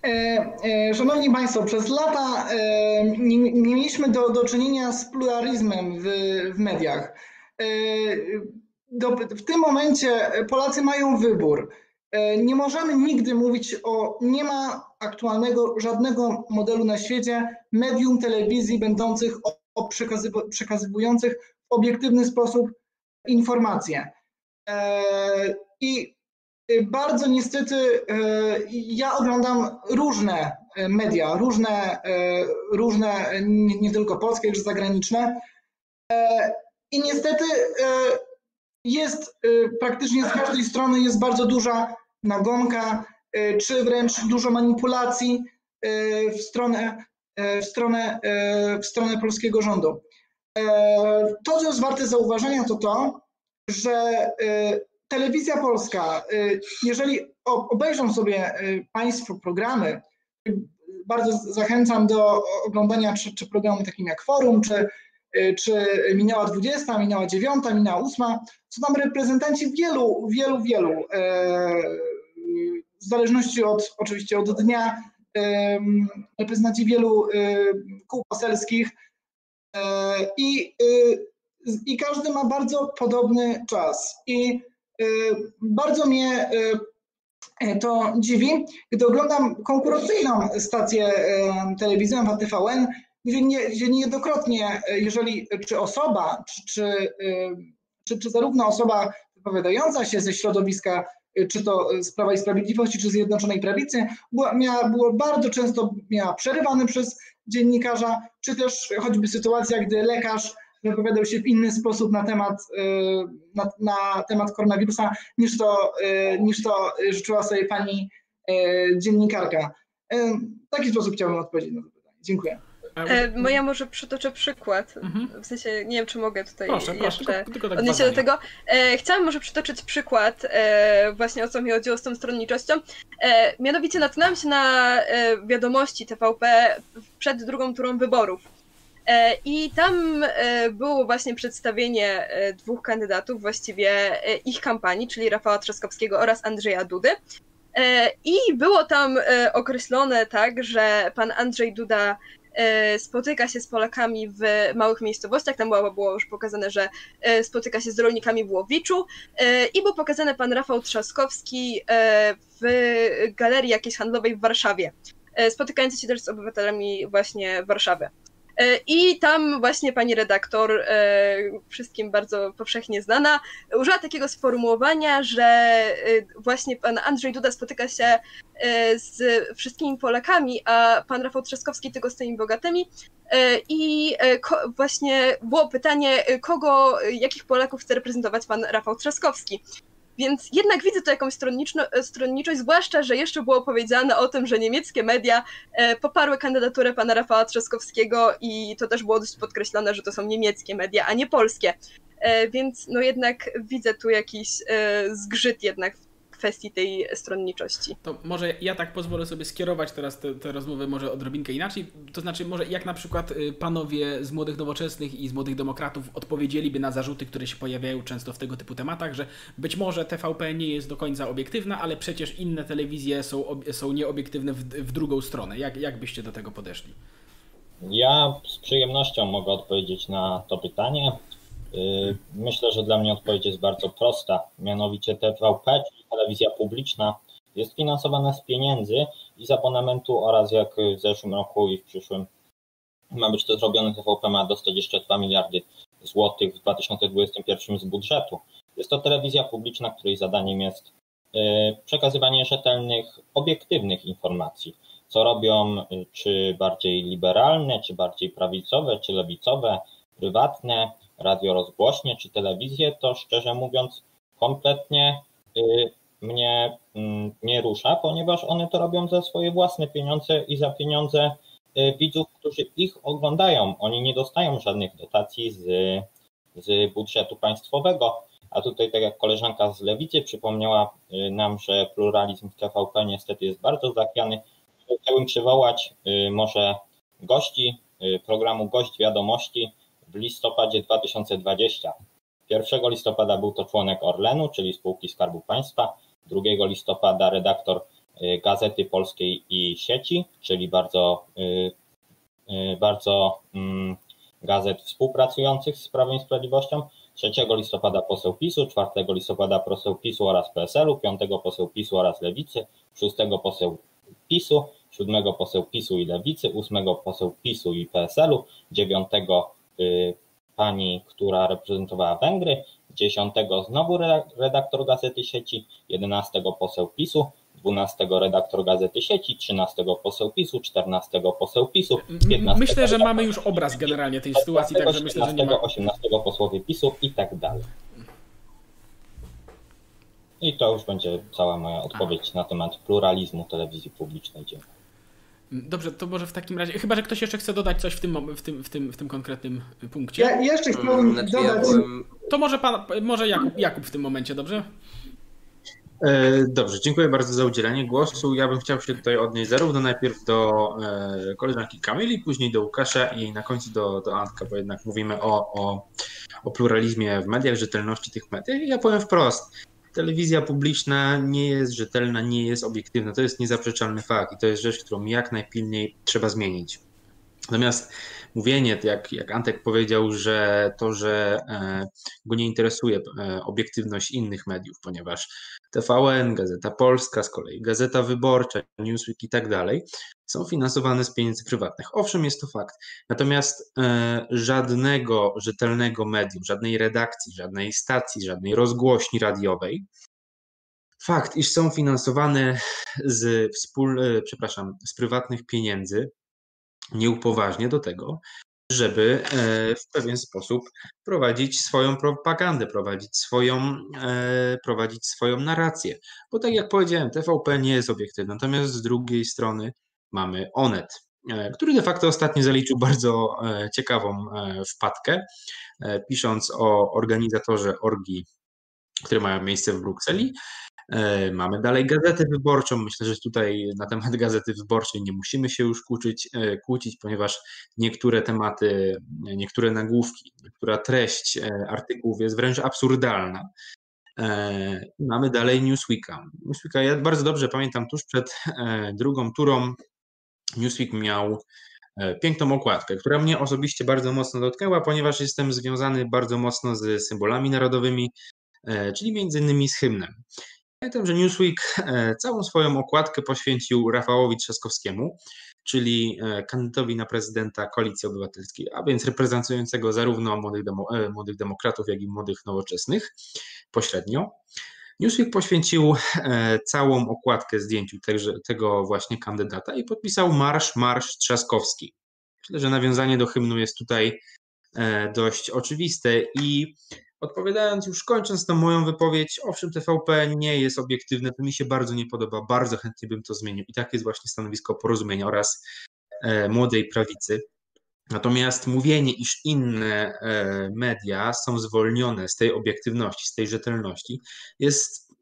E, e, Szanowni Państwo, przez lata e, nie, nie mieliśmy do, do czynienia z pluralizmem w, w mediach. E, do, w tym momencie Polacy mają wybór. E, Nie możemy nigdy mówić o, nie ma aktualnego żadnego modelu na świecie medium telewizji będących o, o w obiektywny sposób informacje. I y, bardzo niestety y, ja oglądam różne y, media, różne, różne nie, tylko polskie, już zagraniczne. I niestety jest praktycznie z każdej strony jest bardzo duża nagonka, czy wręcz dużo manipulacji w stronę, w stronę, w stronę polskiego rządu. To, co jest warte zauważenia, to to, że telewizja polska, y, jeżeli obejrzą sobie y, Państwo programy, y, bardzo zachęcam do oglądania czy, czy programu takim jak Forum, czy, czy minęła 20, minęła 9, minęła 8. Są tam reprezentanci wielu, wielu, wielu, e, w zależności od oczywiście od dnia, e, reprezentanci wielu e, kół poselskich i, i każdy ma bardzo podobny czas. I bardzo mnie y, to dziwi, gdy oglądam konkurencyjną stację telewizyjną TVN, gdzie, nie, gdzie niejednokrotnie, jeżeli czy osoba, czy, czy, czy, czy zarówno osoba wypowiadająca się ze środowiska, czy to z Prawa i Sprawiedliwości, czy Zjednoczonej Prawicy, była, miała, było bardzo często miała przerywany przez dziennikarza, czy też choćby sytuacja, gdy lekarz wypowiadał się w inny sposób na temat, y, na, na temat koronawirusa, niż to, y, niż to życzyła sobie pani y, dziennikarka. W taki sposób chciałbym odpowiedzieć na to pytanie. Dziękuję. E, moja może przytoczę przykład. Mhm. W sensie nie wiem, czy mogę tutaj proszę, jeszcze proszę, tylko, tylko tak odnieść się do tego. E, chciałam może przytoczyć przykład e, właśnie o co mi chodziło z tą stronniczością. E, mianowicie natknęłam się na e, wiadomości TVP przed drugą turą wyborów. E, I tam e, było właśnie przedstawienie e, dwóch kandydatów, właściwie ich kampanii, czyli Rafała Trzaskowskiego oraz Andrzeja Dudy. I było tam określone tak, że pan Andrzej Duda spotyka się z Polakami w małych miejscowościach. Tam było, już pokazane, że spotyka się z rolnikami w Łowiczu i był pokazany pan Rafał Trzaskowski w galerii jakiejś handlowej w Warszawie, spotykający się też z obywatelami właśnie Warszawy. E, I tam właśnie pani redaktor, e, wszystkim bardzo powszechnie znana, użyła takiego sformułowania, że e, właśnie pan Andrzej Duda spotyka się z wszystkimi Polakami, a pan Rafał Trzaskowski tylko z tymi bogatymi. I właśnie było pytanie, kogo, jakich Polaków chce reprezentować pan Rafał Trzaskowski. Więc jednak widzę tu jakąś stronniczość, zwłaszcza, że jeszcze było powiedziane o tym, że niemieckie media e, poparły kandydaturę pana Rafała Trzaskowskiego i to też było dość podkreślone, że to są niemieckie media, a nie polskie. E, więc no jednak widzę tu jakiś e, zgrzyt jednak w kwestii tej stronniczości. To może ja tak pozwolę sobie skierować teraz te, te rozmowy może odrobinkę inaczej. To znaczy, może jak na przykład y, panowie z Młodych Nowoczesnych i z Młodych Demokratów odpowiedzieliby na zarzuty, które się pojawiają często w tego typu tematach, że być może TVP nie jest do końca obiektywna, ale przecież inne telewizje są, są nieobiektywne w, w drugą stronę. Jak, jak byście do tego podeszli? Ja z przyjemnością mogę odpowiedzieć na to pytanie. Y, myślę, że dla mnie odpowiedź jest bardzo prosta. Mianowicie TVP, czyli telewizja publiczna, jest finansowana z pieniędzy i z abonamentu oraz jak w zeszłym roku i w przyszłym ma być to zrobione, TVP ma dostać jeszcze 2 miliardy złotych w 2021 z budżetu. Jest to telewizja publiczna, której zadaniem jest y, przekazywanie rzetelnych, obiektywnych informacji. Co robią, y, czy bardziej liberalne, czy bardziej prawicowe, czy lewicowe, prywatne radio rozgłośnie czy telewizję, to szczerze mówiąc kompletnie y, mnie mm, nie rusza, ponieważ one to robią za swoje własne pieniądze i za pieniądze y, widzów, którzy ich oglądają. Oni nie dostają żadnych dotacji z, z budżetu państwowego. A tutaj, tak jak koleżanka z Lewicy przypomniała y, nam, że pluralizm w TVP niestety jest bardzo zachwiany. Chciałbym przywołać może gości programu Gość Wiadomości, w listopadzie 2020. 1 listopada był to członek Orlenu, czyli spółki Skarbu Państwa. 2 listopada redaktor y, Gazety Polskiej i Sieci, czyli bardzo, y, y, bardzo mm, gazet współpracujących z Prawem i Sprawiedliwością. 3 listopada poseł PiSu, 4 listopada poseł PiSu oraz PSL-u, 5 poseł PiSu oraz Lewicy, 6 poseł PiSu, 7 poseł PiSu i Lewicy, 8 poseł PiSu i PSL-u, 9 Y, pani, która reprezentowała Węgry, 10 znowu redaktor Gazety Sieci, 11 poseł PiSu, 12 redaktor Gazety Sieci, 13 poseł PiSu, 14 poseł PiSu, 15 Myślę, że mamy już obraz generalnie tej sytuacji, także myślę, że nie ma... 18 posłowie PiSu i tak dalej. I to już będzie cała moja odpowiedź na temat pluralizmu telewizji publicznej. Dziękuję. Dobrze, to może w takim razie, chyba że ktoś jeszcze chce dodać coś w tym, w tym, w tym, w tym konkretnym punkcie. Ja jeszcze chciałbym Znaczy, dodać. ja byłem... To może pan, może Jakub, Jakub w tym momencie, dobrze? E, Dobrze, dziękuję bardzo za udzielenie głosu. Ja bym chciał się tutaj odnieść zarówno najpierw do e, koleżanki Kamili, później do Łukasza i na końcu do, do Antka, bo jednak mówimy o, o, o pluralizmie w mediach, rzetelności tych mediów. I ja powiem wprost, telewizja publiczna nie jest rzetelna, nie jest obiektywna. To jest niezaprzeczalny fakt i to jest rzecz, którą jak najpilniej trzeba zmienić. Natomiast mówienie, jak, jak Antek powiedział, że to, że e, go nie interesuje e, obiektywność innych mediów, ponieważ TVN, Gazeta Polska, z kolei Gazeta Wyborcza, Newsweek i tak dalej, są finansowane z pieniędzy prywatnych. Owszem, jest to fakt. Natomiast e, żadnego rzetelnego medium, żadnej redakcji, żadnej stacji, żadnej rozgłośni radiowej, fakt, iż są finansowane z, wspól, przepraszam, z prywatnych pieniędzy, nie upoważnia do tego, żeby e, w pewien sposób prowadzić swoją propagandę, prowadzić swoją, e, prowadzić swoją narrację. Bo tak jak powiedziałem, TVP nie jest obiektywny, natomiast z drugiej strony mamy Onet, e, który de facto ostatnio zaliczył bardzo ciekawą wpadkę, pisząc o organizatorze orgii, które mają miejsce w Brukseli, mamy dalej gazetę wyborczą. Myślę, że tutaj na temat gazety wyborczej nie musimy się już kłócić, e, kłócić, ponieważ niektóre tematy, niektóre nagłówki, niektóra treść e, artykułów jest wręcz absurdalna. Mamy dalej Newsweeka. Newsweeka ja bardzo dobrze pamiętam, tuż przed drugą turą Newsweek miał piękną okładkę, która mnie osobiście bardzo mocno dotknęła, ponieważ jestem związany bardzo mocno z symbolami narodowymi, czyli między innymi z hymnem. Pamiętam, że Newsweek e, całą swoją okładkę poświęcił Rafałowi Trzaskowskiemu, czyli e, kandydatowi na prezydenta Koalicji Obywatelskiej, a więc reprezentującego zarówno młodych, demo, e, młodych demokratów, jak i młodych nowoczesnych pośrednio. Newsweek poświęcił całą okładkę zdjęciu tego, tego właśnie kandydata i podpisał Marsz, Marsz Trzaskowski. Myślę, że nawiązanie do hymnu jest tutaj dość oczywiste i Odpowiadając już kończąc tą moją wypowiedź, owszem, TVP nie jest obiektywne, to mi się bardzo nie podoba, bardzo chętnie bym to zmienił i takie jest właśnie stanowisko porozumienia oraz e, młodej prawicy. Natomiast mówienie, iż inne e, media są zwolnione z tej obiektywności, z tej rzetelności, jest,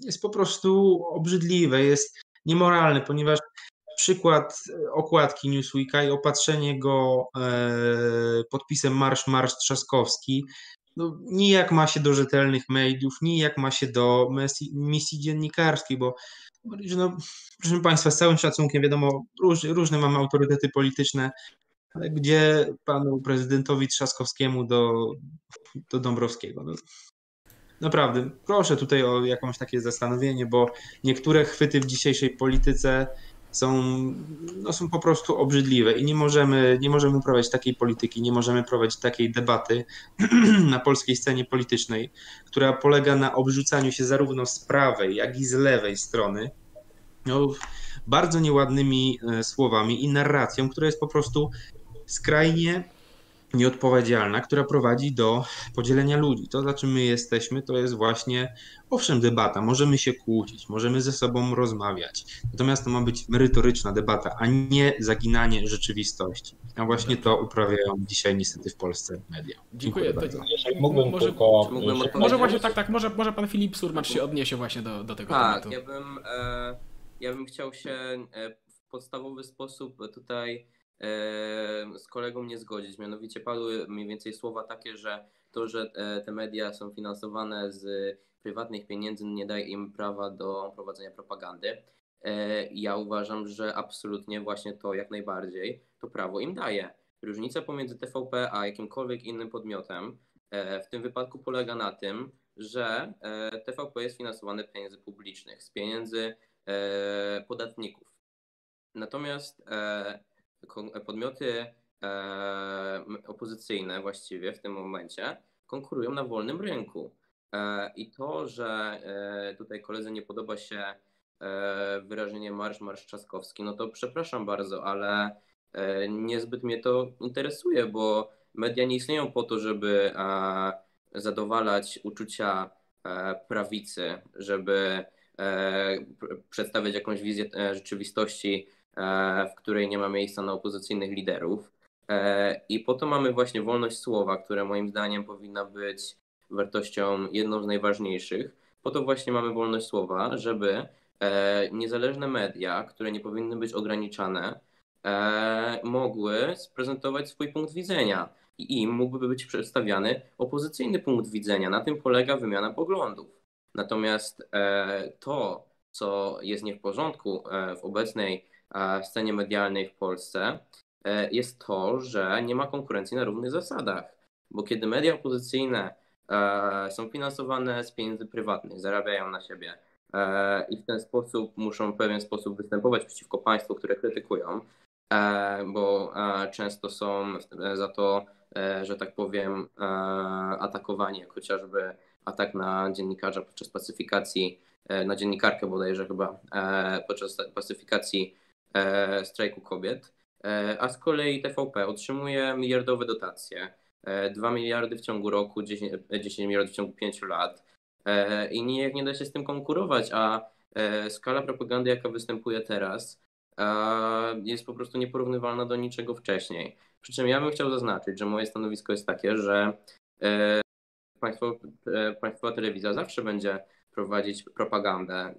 jest po prostu obrzydliwe, jest niemoralne, ponieważ przykład okładki Newsweeka i opatrzenie go e, podpisem Marsz Marsz Trzaskowski no, nijak ma się do rzetelnych mediów, nijak ma się do misji, misji dziennikarskiej, bo no, proszę Państwa, z całym szacunkiem, wiadomo, róż, różne mamy autorytety polityczne, ale gdzie panu prezydentowi Trzaskowskiemu do, do Dąbrowskiego? No, naprawdę, proszę tutaj o jakąś takie zastanowienie, bo niektóre chwyty w dzisiejszej polityce są, no są po prostu obrzydliwe i nie możemy, nie możemy prowadzić takiej polityki, nie możemy prowadzić takiej debaty na polskiej scenie politycznej, która polega na obrzucaniu się zarówno z prawej, jak i z lewej strony no, bardzo nieładnymi e, słowami i narracją, która jest po prostu skrajnie nieodpowiedzialna, która prowadzi do podzielenia ludzi. To, za czym my jesteśmy, to jest właśnie, owszem, debata. Możemy się kłócić, możemy ze sobą rozmawiać. Natomiast to ma być merytoryczna debata, a nie zaginanie rzeczywistości. A właśnie to uprawiają dzisiaj niestety w Polsce media. Dziękuję, Dziękuję bardzo. Jeżeli mógłbym Może- tylko... mógłbym? Może właśnie tak, tak, może, może pan Filip Surmacz się odniesie właśnie do, do tego Tak, tematu. ja bym, e, ja bym chciał się e, w podstawowy sposób tutaj e, z kolegą nie zgodzić. Mianowicie padły mniej więcej słowa takie, że to, że e, te media są finansowane z prywatnych pieniędzy, nie daje im prawa do prowadzenia propagandy. E, ja uważam, że absolutnie właśnie to jak najbardziej to prawo im daje. Różnica pomiędzy TVP a jakimkolwiek innym podmiotem e, w tym wypadku polega na tym, że TVP jest finansowane pieniędzy publicznych, z pieniędzy podatników. Natomiast podmioty e, opozycyjne właściwie w tym momencie konkurują na wolnym rynku. E, I to, że e, tutaj koledze nie podoba się wyrażenie marsz, marsz trzaskowski, no to przepraszam bardzo, ale niezbyt mnie to interesuje, bo media nie istnieją po to, żeby zadowalać uczucia prawicy, żeby pr- przedstawiać jakąś wizję rzeczywistości, w której nie ma miejsca na opozycyjnych liderów. E, I po to mamy właśnie wolność słowa, która moim zdaniem powinna być wartością jedną z najważniejszych. Po to właśnie mamy wolność słowa, żeby e, niezależne media, które nie powinny być ograniczane, e, mogły sprezentować swój punkt widzenia i im mógłby być przedstawiany opozycyjny punkt widzenia. Na tym polega wymiana poglądów. Natomiast e, to, co jest nie w porządku e, w obecnej e, scenie medialnej w Polsce, e, jest to, że nie ma konkurencji na równych zasadach. Bo kiedy media opozycyjne e, są finansowane z pieniędzy prywatnych, zarabiają na siebie i w ten sposób muszą w pewien sposób występować przeciwko państwu, które krytykują, bo często są za to, że tak powiem, atakowani, jak chociażby atak na dziennikarza podczas pacyfikacji, na dziennikarkę bodajże chyba, podczas pacyfikacji strajku kobiet. E, A z kolei TVP otrzymuje miliardowe dotacje. 2 miliardy w ciągu roku, 10, 10 miliardów w ciągu 5 lat. E, I nijak nie da się z tym konkurować, a e, skala propagandy, jaka występuje teraz, e, jest po prostu nieporównywalna do niczego wcześniej. Przy czym ja bym chciał zaznaczyć, że moje stanowisko jest takie, że e, państwo, e, państwowa telewizja zawsze będzie prowadzić propagandę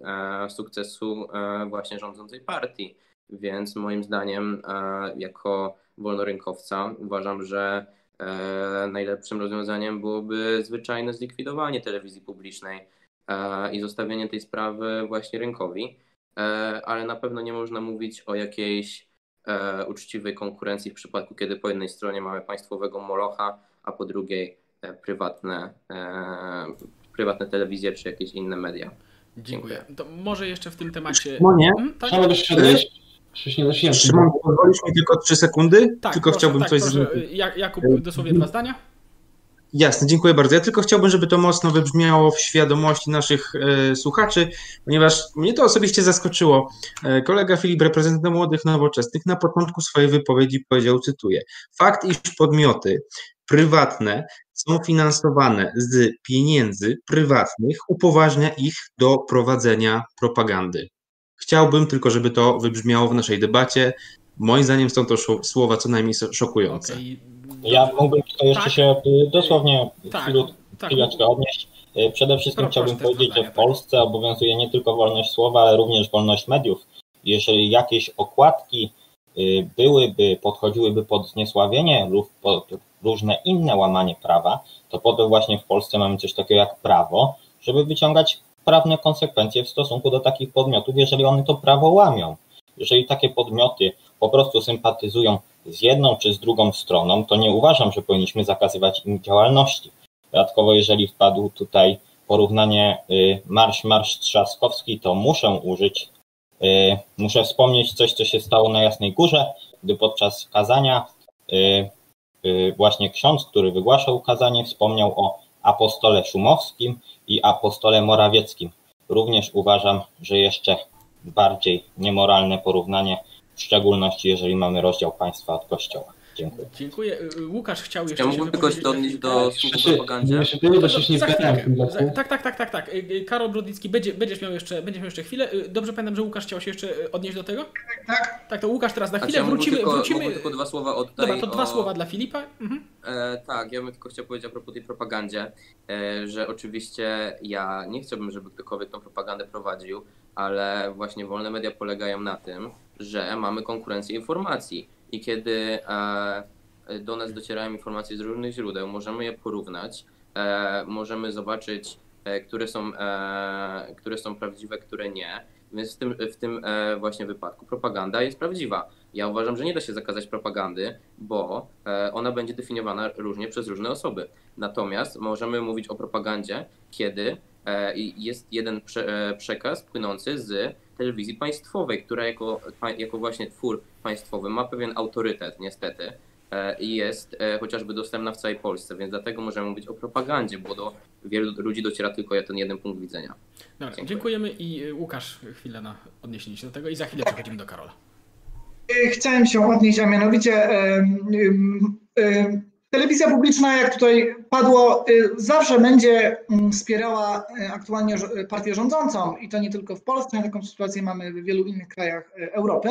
e, sukcesu e, właśnie rządzącej partii. Więc moim zdaniem, e, jako wolnorynkowca, uważam, że e, najlepszym rozwiązaniem byłoby zwyczajne zlikwidowanie telewizji publicznej e, i zostawienie tej sprawy właśnie rynkowi. Ale na pewno nie można mówić o jakiejś uczciwej konkurencji w przypadku, kiedy po jednej stronie mamy państwowego molocha, a po drugiej prywatne, prywatne telewizje czy jakieś inne media. Dziękuję. To może jeszcze w tym temacie. Szymonie? Mm, tak? Szanowny się nosiłem. Szymon, pozwolisz mi tylko 3 sekundy? Tak, tylko proszę, chciałbym tak, coś proszę. zmienić. Ja- Jakub, dosłownie dwa zdania. Jasne, dziękuję bardzo. Ja tylko chciałbym, żeby to mocno wybrzmiało w świadomości naszych e, słuchaczy, ponieważ mnie to osobiście zaskoczyło. E, kolega Filip, reprezentant młodych nowoczesnych, na początku swojej wypowiedzi powiedział, cytuję, fakt, iż podmioty prywatne są finansowane z pieniędzy prywatnych, upoważnia ich do prowadzenia propagandy. Chciałbym tylko, żeby to wybrzmiało w naszej debacie. Moim zdaniem są to słowa co najmniej szokujące. Ja mógłbym tylko jeszcze Tak. się y, dosłownie Tak, chwilę, tak. chwileczkę odnieść. Y, Przede wszystkim Pro- chciałbym proszę, te powiedzieć, że w tak. Polsce obowiązuje nie tylko wolność słowa, ale również wolność mediów. Jeżeli jakieś okładki y, byłyby, podchodziłyby pod zniesławienie lub pod różne inne łamanie prawa, to po to właśnie w Polsce mamy coś takiego jak prawo, żeby wyciągać prawne konsekwencje w stosunku do takich podmiotów, jeżeli one to prawo łamią. Jeżeli takie podmioty po prostu sympatyzują z jedną czy z drugą stroną, to nie uważam, że powinniśmy zakazywać im działalności. Dodatkowo, jeżeli wpadł tutaj porównanie y, marsz, marsz trzaskowski, to muszę użyć, y, muszę wspomnieć coś, co się stało na Jasnej Górze, gdy podczas kazania y, właśnie ksiądz, który wygłaszał kazanie, wspomniał o apostole Szumowskim i apostole Morawieckim. Również uważam, że jeszcze bardziej niemoralne porównanie, w szczególności jeżeli mamy rozdział państwa od kościoła. Dziękuję. Dziękuję. Y, Łukasz chciał jeszcze Ja mógłbym tylko się odnieść do słów Znaczy, propagandzie. bo się nie zgadzałem Tak, tak, tak, tak, tak. Y, y, Karol Brodnicki, będzie, będziesz, miał jeszcze, będziesz miał jeszcze chwilę. Y, Dobrze pamiętam, że Łukasz chciał się jeszcze y, odnieść do tego? Tak, Tak, to Łukasz teraz na Znaczy, chwilę. ja Wrócimy, tylko, wrócimy. tylko dwa słowa oddać. Dobra, to dwa o... słowa dla Filipa. Mhm. E, tak, ja bym tylko chciał powiedzieć a propos tej propagandzie, e, że oczywiście ja nie chciałbym, żeby ktokolwiek tą propagandę prowadził, ale właśnie wolne media polegają na tym, że mamy konkurencję informacji i kiedy e, do nas docierają informacje z różnych źródeł, możemy je porównać, e, możemy zobaczyć, e, które są, które są prawdziwe, które nie. Więc w tym, w tym właśnie wypadku propaganda jest prawdziwa. Ja uważam, że nie da się zakazać propagandy, bo ona będzie definiowana różnie przez różne osoby. Natomiast możemy mówić o propagandzie, kiedy jest jeden prze, przekaz płynący z telewizji państwowej, która jako, jako właśnie twór państwowy ma pewien autorytet, niestety. e, i jest e, chociażby dostępna w całej Polsce, więc dlatego możemy mówić o propagandzie, bo do wielu ludzi dociera tylko ten jeden punkt widzenia. Dobra, Dziękuję. dziękujemy i y, Łukasz, chwilę na odniesienie się do tego i za chwilę przechodzimy do Karola. Chciałem się odnieść, a mianowicie em, em, telewizja publiczna, jak tutaj padło, y, zawsze będzie mm, wspierała y, aktualnie żo- partię rządzącą i to nie tylko w Polsce, taką sytuację mamy w wielu innych krajach y, Europy.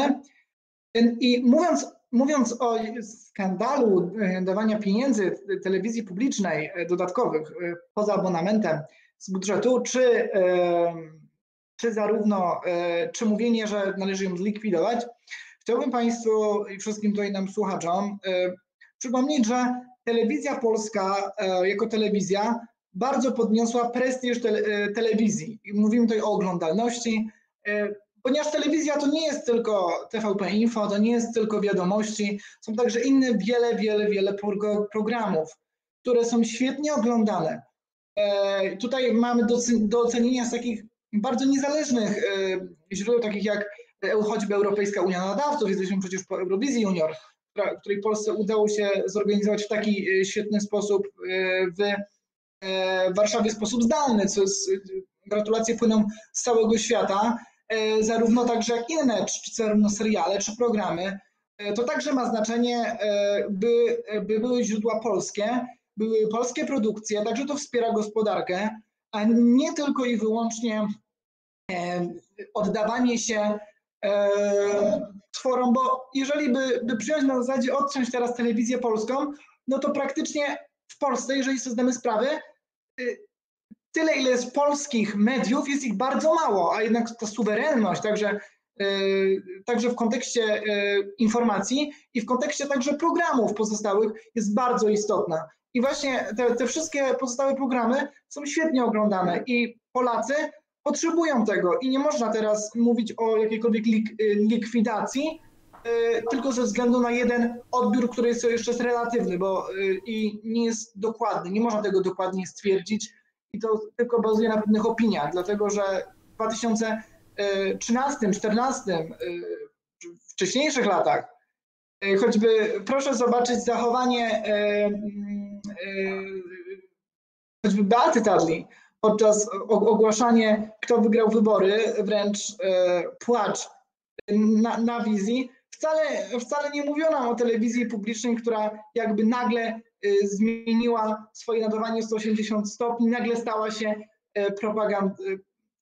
Y, I mówiąc, mówiąc o skandalu y, dawania pieniędzy telewizji publicznej y, dodatkowych y, poza abonamentem z budżetu, czy, czy zarówno, y, czy mówienie, że należy ją zlikwidować, Chciałbym Państwu i wszystkim tutaj nam słuchaczom przypomnieć, że telewizja polska e, jako telewizja bardzo podniosła prestiż e, telewizji. Mówimy tutaj o oglądalności, e, ponieważ telewizja to nie jest tylko TVP Info, to nie jest tylko wiadomości, są także inne wiele, wiele, wiele progr- programów, które są świetnie oglądane. Tutaj mamy do, ocenienia z takich bardzo niezależnych źródeł, takich jak choćby Europejska Unia Nadawców, jesteśmy przecież po Eurowizji Junior, której Polsce udało się zorganizować w taki e, świetny sposób e, w e, Warszawie sposób zdalny, co jest, gratulacje płyną z całego świata, zarówno także jak inne, czy, czy zarówno seriale, czy programy. To także ma znaczenie, by, by były źródła polskie, były polskie produkcje, także to wspiera gospodarkę, a nie tylko i wyłącznie oddawanie się tworom, bo jeżeli by, by przyjąć na zasadzie odciąć teraz telewizję polską, no to praktycznie w Polsce, jeżeli sobie zdamy sprawę, y, tyle ile jest polskich mediów, jest ich bardzo mało, a jednak ta suwerenność, także, y, także w kontekście informacji i w kontekście także programów pozostałych jest bardzo istotna. I właśnie te, te wszystkie pozostałe programy są świetnie oglądane i Polacy potrzebują tego i nie można teraz mówić o jakiejkolwiek y, likwidacji, y, tylko ze względu na jeden odbiór, który jest jeszcze relatywny, bo y, i nie jest dokładny, nie można tego dokładnie stwierdzić i to tylko bazuje na pewnych opiniach, dlatego że w 2013, 2014, w wcześniejszych latach, choćby proszę zobaczyć zachowanie choćby Beaty Tadli, podczas o- ogłaszania, kto wygrał wybory, wręcz e, płacz na, na wizji. Wcale, wcale nie mówiono o telewizji publicznej, która jakby nagle e, zmieniła swoje nadawanie 180 stopni, nagle stała się e, propagand, e,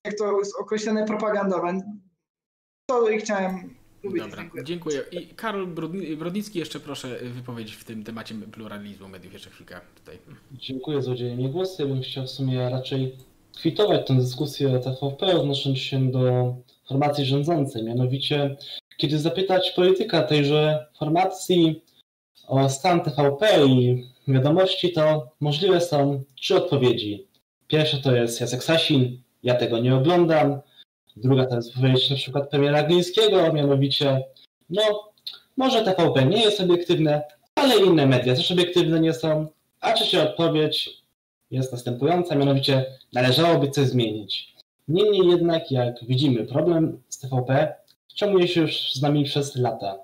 jak to jest określone, propagandowa. To chciałem Dobra, Dziękuję. dziękuję. I Karol Brodni- Brodnicki jeszcze proszę wypowiedzieć w tym temacie pluralizmu mediów jeszcze chwilkę tutaj. Dziękuję za udzielenie głosu. Ja bym chciał w sumie raczej kwitować tę dyskusję o TVP, odnosząc się do formacji rządzącej. Mianowicie, kiedy zapytać polityka tejże formacji o stan TVP i wiadomości, to możliwe są trzy odpowiedzi. Pierwsza to jest Jacek Sasin, ja tego nie oglądam. Druga to jest wypowiedź na przykład premiera Glińskiego, mianowicie, no, może TVP nie jest obiektywne, ale inne media też obiektywne nie są. A trzecia odpowiedź jest następująca, mianowicie należałoby coś zmienić. Niemniej jednak, jak widzimy, problem z TVP ciągnie się już z nami przez lata.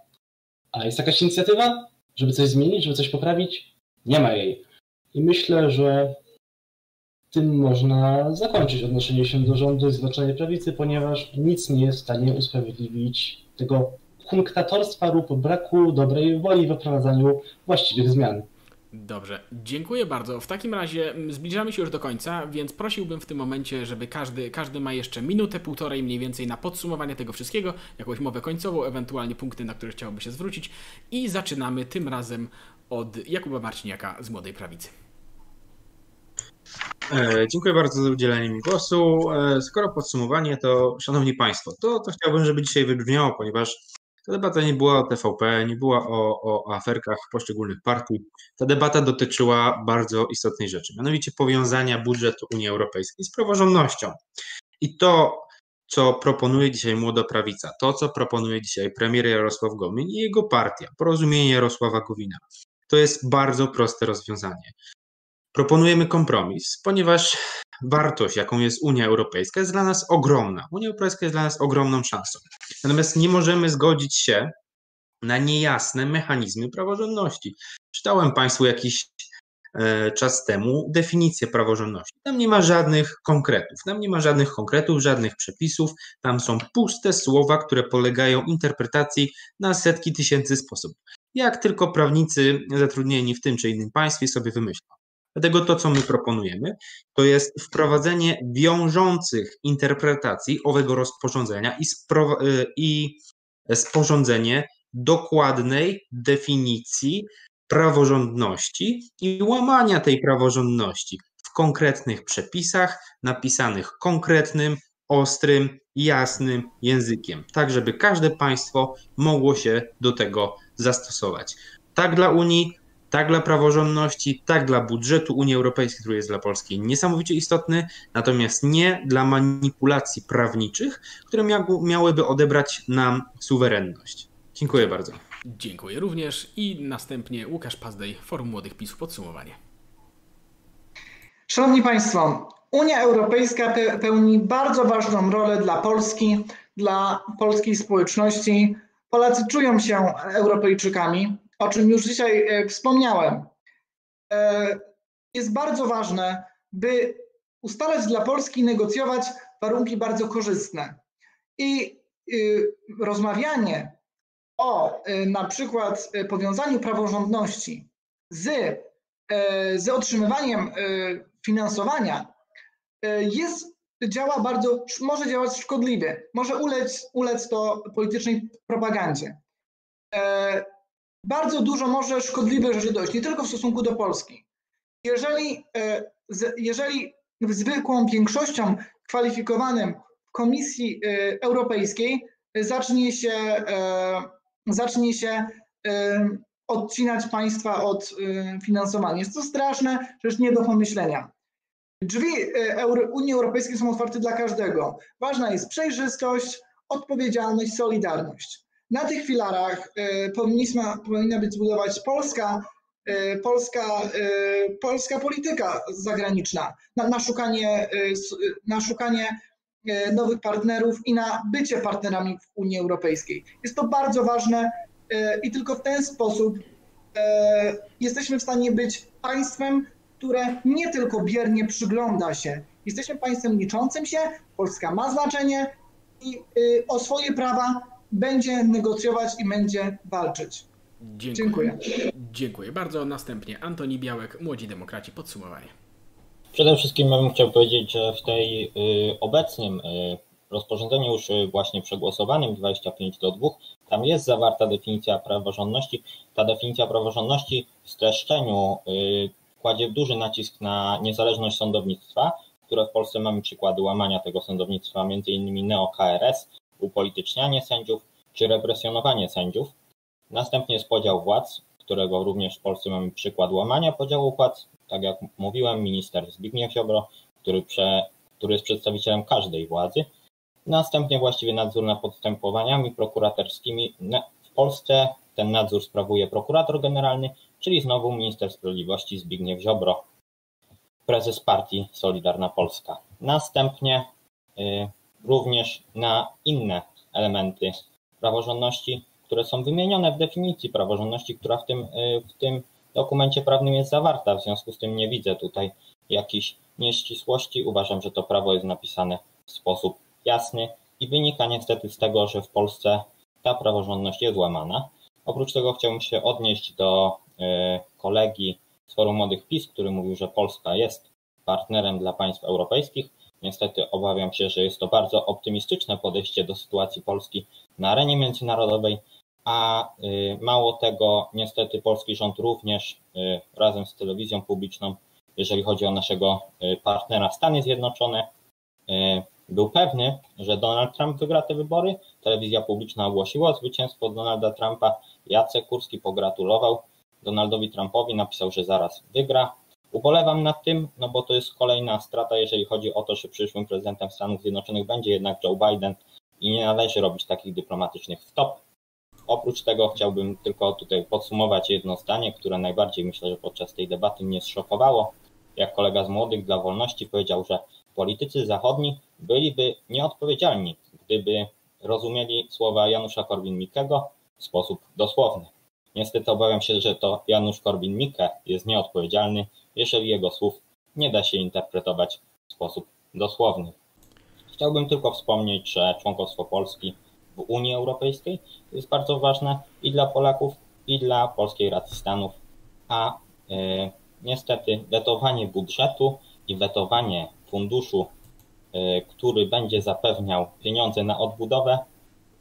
A jest jakaś inicjatywa, żeby coś zmienić, żeby coś poprawić? Nie ma jej. I myślę, że tym można zakończyć odnoszenie się do rządu Zjednoczonej Prawicy, ponieważ nic nie jest w stanie usprawiedliwić tego kunktatorstwa lub braku dobrej woli w wprowadzaniu właściwych zmian. Dobrze, dziękuję bardzo. W takim razie mm, zbliżamy się już do końca, więc prosiłbym w tym momencie, żeby każdy, każdy ma jeszcze minutę, półtorej mniej więcej na podsumowanie tego wszystkiego, jakąś mowę końcową, ewentualnie punkty, na które chciałoby się zwrócić. I zaczynamy tym razem od Jakuba Marciniaka z Młodej Prawicy. E, Dziękuję bardzo za udzielenie mi głosu. E, Skoro podsumowanie, to szanowni państwo, to, to chciałbym, żeby dzisiaj wybrzmiało, ponieważ ta debata nie była o TVP, nie była o, o aferkach poszczególnych partii. Ta debata dotyczyła bardzo istotnej rzeczy, mianowicie powiązania budżetu Unii Europejskiej z praworządnością. I to, co proponuje dzisiaj Młoda Prawica, to, co proponuje dzisiaj premier Jarosław Gowin i jego partia, porozumienie Jarosława Gowina, to jest bardzo proste rozwiązanie. Proponujemy kompromis, ponieważ wartość, jaką jest Unia Europejska, jest dla nas ogromna. Unia Europejska jest dla nas ogromną szansą. Natomiast nie możemy zgodzić się na niejasne mechanizmy praworządności. Czytałem Państwu jakiś e, czas temu definicję praworządności. Tam nie ma żadnych konkretów, tam nie ma żadnych konkretów, żadnych przepisów, tam są puste słowa, które polegają interpretacji na setki tysięcy sposobów. Jak tylko prawnicy zatrudnieni w tym czy innym państwie sobie wymyślą. Dlatego to, co my proponujemy, to jest wprowadzenie wiążących interpretacji owego rozporządzenia i, spro- i sporządzenie dokładnej definicji praworządności i łamania tej praworządności w konkretnych przepisach, napisanych konkretnym, ostrym, jasnym językiem, tak żeby każde państwo mogło się do tego zastosować. Tak dla Unii, tak dla praworządności, tak dla budżetu Unii Europejskiej, który jest dla Polski niesamowicie istotny, natomiast nie dla manipulacji prawniczych, które miałyby odebrać nam suwerenność. Dziękuję bardzo. Dziękuję również i następnie Łukasz Pazdej, Forum Młodych PiSu, podsumowanie. Szanowni Państwo, Unia Europejska pełni bardzo ważną rolę dla Polski, dla polskiej społeczności. Polacy czują się Europejczykami, o czym już dzisiaj e, wspomniałem. E, jest bardzo ważne, by ustalać dla Polski, negocjować warunki bardzo korzystne. I y, rozmawianie o y, na przykład powiązaniu praworządności z, z otrzymywaniem finansowania jest, działa bardzo, może działać szkodliwie, może ulec, ulec to politycznej propagandzie. Bardzo dużo może szkodliwych rzeczy dojść, nie tylko w stosunku do Polski. Jeżeli, jeżeli zwykłą większością kwalifikowanym w Komisji Europejskiej zacznie się zacznie się odcinać państwa od finansowania. Jest to straszne, rzecz nie do pomyślenia. Drzwi e, Unii Europejskiej są otwarte dla każdego. Ważna jest przejrzystość, odpowiedzialność, solidarność. Na tych filarach e, powinna, powinna być zbudować polska, e, polska, polska polityka zagraniczna na, na, szukanie, na szukanie E, nowych partnerów i na bycie partnerami w Unii Europejskiej. Jest to bardzo ważne e, i tylko w ten sposób e, jesteśmy w stanie być państwem, które nie tylko biernie przygląda się. Jesteśmy państwem liczącym się, Polska ma znaczenie i o swoje prawa będzie negocjować i będzie walczyć. Dziękuję. Dziękuję, Dziękuję bardzo. Następnie Antoni Białek, Młodzi Demokraci, podsumowanie. Przede wszystkim bym chciał powiedzieć, że w tej y, obecnym y, rozporządzeniu już y, właśnie przegłosowanym 25 do 2, tam jest zawarta definicja praworządności. Ta definicja praworządności w streszczeniu kładzie duży nacisk na niezależność sądownictwa, które w Polsce mamy przykłady łamania tego sądownictwa, między innymi neo-KRS, upolitycznianie sędziów czy represjonowanie sędziów. Następnie jest podział władz, którego również w Polsce mamy przykład łamania podziału władz, tak jak mówiłem, minister Zbigniew Ziobro, który, prze, który jest przedstawicielem każdej władzy. Następnie właściwie nadzór nad postępowaniami prokuratorskimi. W Polsce ten nadzór sprawuje prokurator generalny, czyli znowu minister sprawiedliwości Zbigniew Ziobro, prezes partii Solidarna Polska. Następnie y, również na inne elementy praworządności, które są wymienione w definicji praworządności, która w tym, y, w tym dokumencie prawnym jest zawarta, w związku z tym nie widzę tutaj jakichś nieścisłości. Uważam, że to prawo jest napisane w sposób jasny i wynika niestety z tego, że w Polsce ta praworządność jest łamana. Oprócz tego chciałbym się odnieść do e, kolegi z Forum Młodych PiS, który mówił, że Polska jest partnerem dla państw europejskich. Niestety obawiam się, że jest to bardzo optymistyczne podejście do sytuacji Polski na arenie międzynarodowej a y, mało tego, niestety polski rząd również y, razem z telewizją publiczną, jeżeli chodzi o naszego y, partnera Stany Zjednoczone, był pewny, że Donald Trump wygra te wybory. Telewizja publiczna ogłosiła zwycięstwo Donalda Trumpa. Jacek Kurski pogratulował Donaldowi Trumpowi, napisał, że zaraz wygra. Ubolewam nad tym, no bo to jest kolejna strata, jeżeli chodzi o to, że przyszłym prezydentem Stanów Zjednoczonych będzie jednak Joe Biden i nie należy robić takich dyplomatycznych wtop. Oprócz tego chciałbym tylko tutaj podsumować jedno zdanie, które najbardziej myślę, że podczas tej debaty mnie zszokowało. Jak kolega z Młodych dla Wolności powiedział, że politycy zachodni byliby nieodpowiedzialni, gdyby rozumieli słowa Janusza Korwin-Mikkego, w sposób dosłowny. Niestety obawiam się, że to Janusz Korwin-Mikke jest nieodpowiedzialny, jeżeli jego słów nie da się interpretować w sposób dosłowny. Chciałbym tylko wspomnieć, że członkostwo Polski w Unii Europejskiej jest bardzo ważne i dla Polaków, i dla Polskiej Racji Stanów, a yy, niestety wetowanie budżetu i wetowanie funduszu, yy, który będzie zapewniał pieniądze na odbudowę,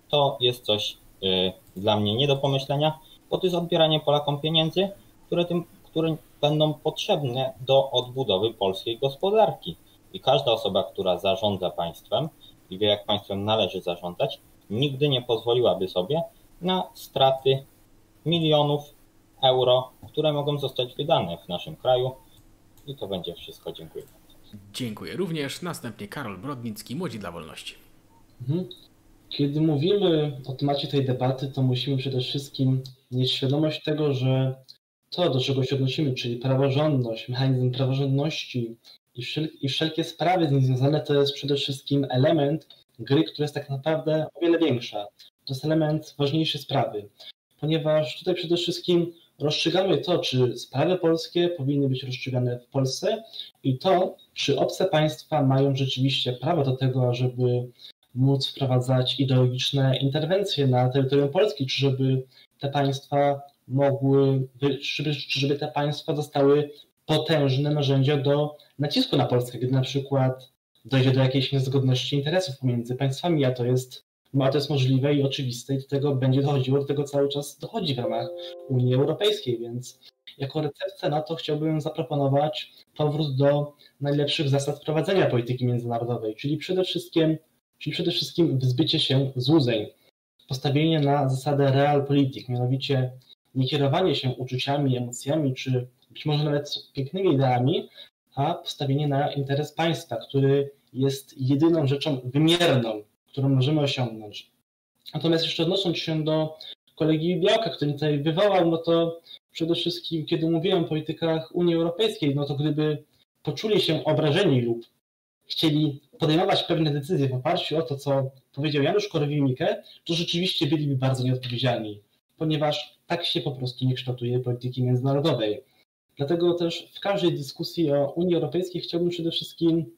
to jest coś yy, dla mnie nie do pomyślenia, bo to jest odbieranie Polakom pieniędzy, które, tym, które będą potrzebne do odbudowy polskiej gospodarki. I każda osoba, która zarządza państwem i wie, jak państwem należy zarządzać, nigdy nie pozwoliłaby sobie na straty milionów euro, które mogą zostać wydane w naszym kraju. I to będzie wszystko. Dziękuję. Dziękuję również. Następnie Karol Brodnicki, Młodzi dla Wolności. Mhm. Kiedy mówimy o temacie tej debaty, to musimy przede wszystkim mieć świadomość tego, że to, do czego się odnosimy, czyli praworządność, mechanizm praworządności i, wszel i wszelkie sprawy z nim związane, to jest przede wszystkim element gry, która jest tak naprawdę o wiele większa. To jest element ważniejszy sprawy, ponieważ tutaj przede wszystkim rozstrzygamy to, czy sprawy polskie powinny być rozstrzygane w Polsce i to, czy obce państwa mają rzeczywiście prawo do tego, żeby móc wprowadzać ideologiczne interwencje na terytorium Polski, czy żeby te państwa mogły, żeby, żeby te państwa zostały potężne narzędzia do nacisku na Polskę, gdy na przykład dojdzie do jakiejś niezgodności interesów pomiędzy państwami, a to jest, a to jest możliwe i oczywiste i do tego będzie dochodziło, do tego cały czas dochodzi w ramach Unii Europejskiej, więc jako receptę na to chciałbym zaproponować powrót do najlepszych zasad prowadzenia polityki międzynarodowej, czyli przede wszystkim, czyli przede wszystkim wyzbycie się złudzeń, postawienie na zasadę realpolitik, mianowicie nie kierowanie się uczuciami, emocjami, czy być może nawet pięknymi ideami, a postawienie na interes państwa, który jest jedyną rzeczą wymierną, którą możemy osiągnąć. Natomiast jeszcze odnosząc się do kolegi Białka, który tutaj wywołał, no to przede wszystkim, kiedy mówiłem o politykach Unii Europejskiej, no to gdyby poczuli się obrażeni lub chcieli podejmować pewne decyzje w oparciu o to, co powiedział Janusz Korwin-Mikke, to rzeczywiście byliby bardzo nieodpowiedzialni, ponieważ tak się po prostu nie kształtuje polityki międzynarodowej. Dlatego też w każdej dyskusji o Unii Europejskiej chciałbym przede wszystkim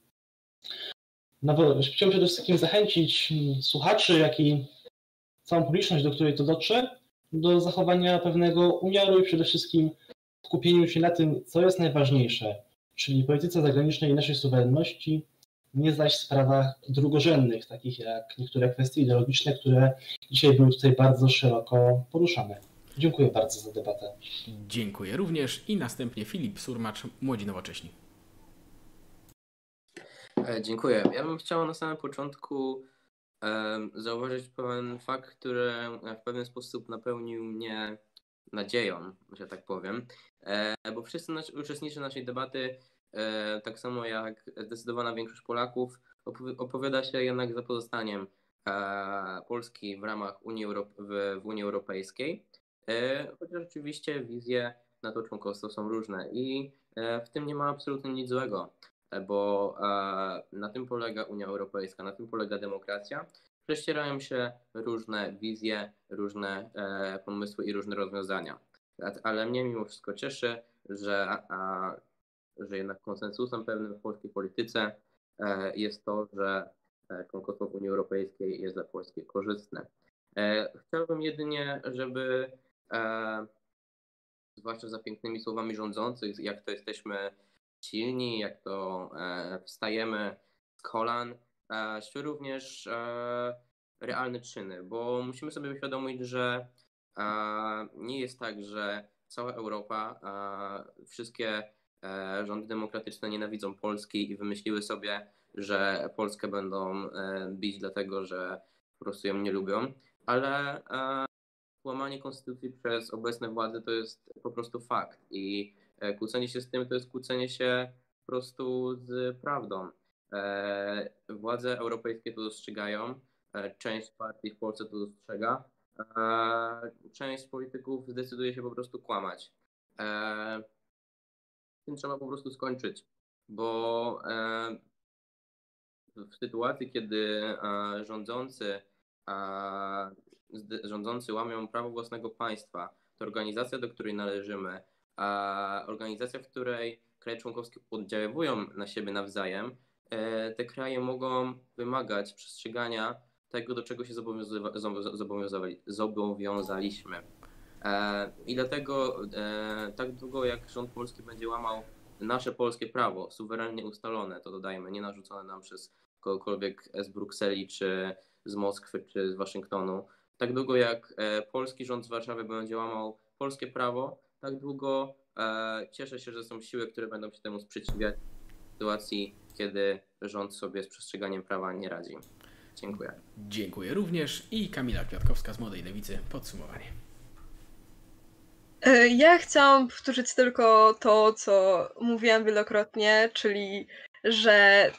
chciałbym przede wszystkim zachęcić słuchaczy, jak i całą publiczność, do której to dotrze, do zachowania pewnego umiaru i przede wszystkim skupieniu się na tym, co jest najważniejsze, czyli polityce zagranicznej i naszej suwerenności, nie zaś w sprawach drugorzędnych, takich jak niektóre kwestie ideologiczne, które dzisiaj były tutaj bardzo szeroko poruszane. Dziękuję bardzo za debatę. Dziękuję również i następnie Filip Surmacz, Młodzi Nowocześni. E, dziękuję. Ja bym chciał na samym początku e, zauważyć pewien fakt, który w pewien sposób napełnił mnie nadzieją, że tak powiem, e, bo wszyscy nasi, uczestnicy naszej debaty, e, tak samo jak zdecydowana większość Polaków, opowiada się jednak za pozostaniem e, Polski w ramach Unii, Europ w, w Unii Europejskiej. E, chociaż oczywiście wizje na to członkostwo są różne i e, w tym nie ma absolutnie nic złego, e, bo na tym polega Unia Europejska, na tym polega demokracja. Prześcierają się różne wizje, różne pomysły i różne rozwiązania. Ale mnie mimo wszystko cieszy, że, że jednak konsensusem pewnym w polskiej polityce jest to, że członkostwo w Unii Europejskiej jest dla Polski korzystne. Chciałbym jedynie, żeby e, zwłaszcza za pięknymi słowami rządzących, jak to jesteśmy silni, jak to e, wstajemy z kolan, e, szły również e, realne czyny, bo musimy sobie uświadomić, że e, nie jest tak, że cała Europa, e, wszystkie e, rządy demokratyczne nienawidzą Polski i wymyśliły sobie, że Polskę będą bić dlatego, że po prostu ją nie lubią, ale łamanie konstytucji przez obecne władze to jest po prostu fakt i e, kłócenie się z tym to jest kłócenie się po prostu z prawdą. E, władze europejskie to dostrzegają, e, część partii w Polsce to dostrzega, część polityków zdecyduje się po prostu kłamać. Tym trzeba po prostu skończyć, bo w sytuacji, kiedy rządzący rządzący łamią prawo własnego państwa, to organizacja, do której należymy, a organizacja, w której kraje członkowskie oddziaływują na siebie nawzajem, e, te kraje mogą wymagać przestrzegania tego, do czego się zobowiązywa- zobowiązaliśmy. E, I dlatego e, tak długo jak rząd polski będzie łamał nasze polskie prawo, suwerennie ustalone, to dodajmy, nie narzucone nam przez kogokolwiek z Brukseli, czy z Moskwy, czy z Waszyngtonu, tak długo jak e, polski rząd z Warszawy będzie łamał polskie prawo, tak długo e, cieszę się, że są siły, które będą się temu sprzeciwiać w sytuacji, kiedy rząd sobie z przestrzeganiem prawa nie radzi. Dziękuję. Dziękuję również i Kamila Kwiatkowska z Młodej Lewicy. Podsumowanie. E, Ja chciałam powtórzyć tylko to, co mówiłam wielokrotnie, czyli że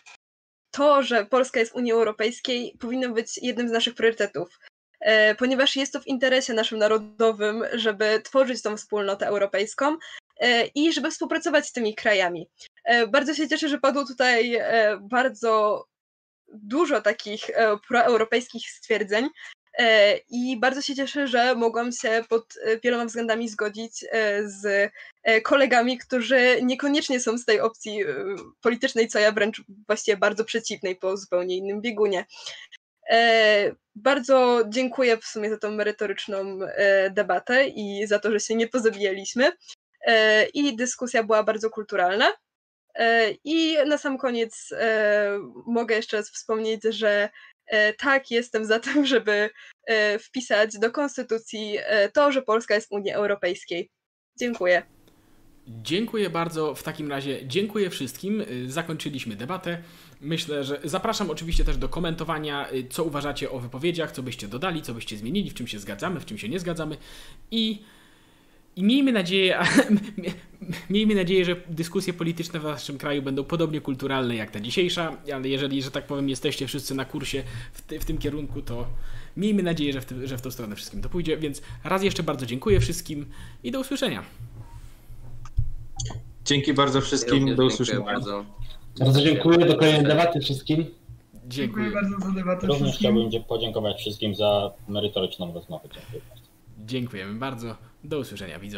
to, że Polska jest w Unii Europejskiej, powinno być jednym z naszych priorytetów, ponieważ jest to w interesie naszym narodowym, żeby tworzyć tą wspólnotę europejską e, i żeby współpracować z tymi krajami. E, Bardzo się cieszę, że padło tutaj e, bardzo dużo takich e, proeuropejskich stwierdzeń, E, I bardzo się cieszę, że mogłam się pod e, wieloma względami zgodzić e, z e, kolegami, którzy niekoniecznie są z tej opcji e, politycznej, co ja wręcz właściwie bardzo przeciwnej po zupełnie innym biegunie. E, Bardzo dziękuję w sumie za tą merytoryczną e, debatę i za to, że się nie pozabijaliśmy. E, I dyskusja była bardzo kulturalna. I na sam koniec mogę jeszcze raz wspomnieć, że tak, jestem za tym, żeby wpisać do konstytucji to, że Polska jest w Unii Europejskiej. Dziękuję. Dziękuję bardzo. W takim razie dziękuję wszystkim. Y, Zakończyliśmy debatę. Myślę, że zapraszam oczywiście też do komentowania, y, co uważacie o wypowiedziach, co byście dodali, co byście zmienili, w czym się zgadzamy, w czym się nie zgadzamy. I, i miejmy nadzieję, miejmy nadzieję, że dyskusje polityczne w naszym kraju będą podobnie kulturalne jak ta dzisiejsza, ale jeżeli, że tak powiem, jesteście wszyscy na kursie w, ty, w tym kierunku, to miejmy nadzieję, że w, ty, że w tą stronę wszystkim to pójdzie. Więc raz jeszcze bardzo dziękuję wszystkim i do usłyszenia. Dzięki bardzo wszystkim. Również Do usłyszenia. bardzo. Bardzo dziękuję, do kolejnej debaty wszystkim. Dziękuję Dziękuję. bardzo za debatę Również wszystkim. chciałbym podziękować wszystkim za merytoryczną rozmowę. Dziękuję bardzo. Dziękujemy bardzo. Do usłyszenia, widzowie.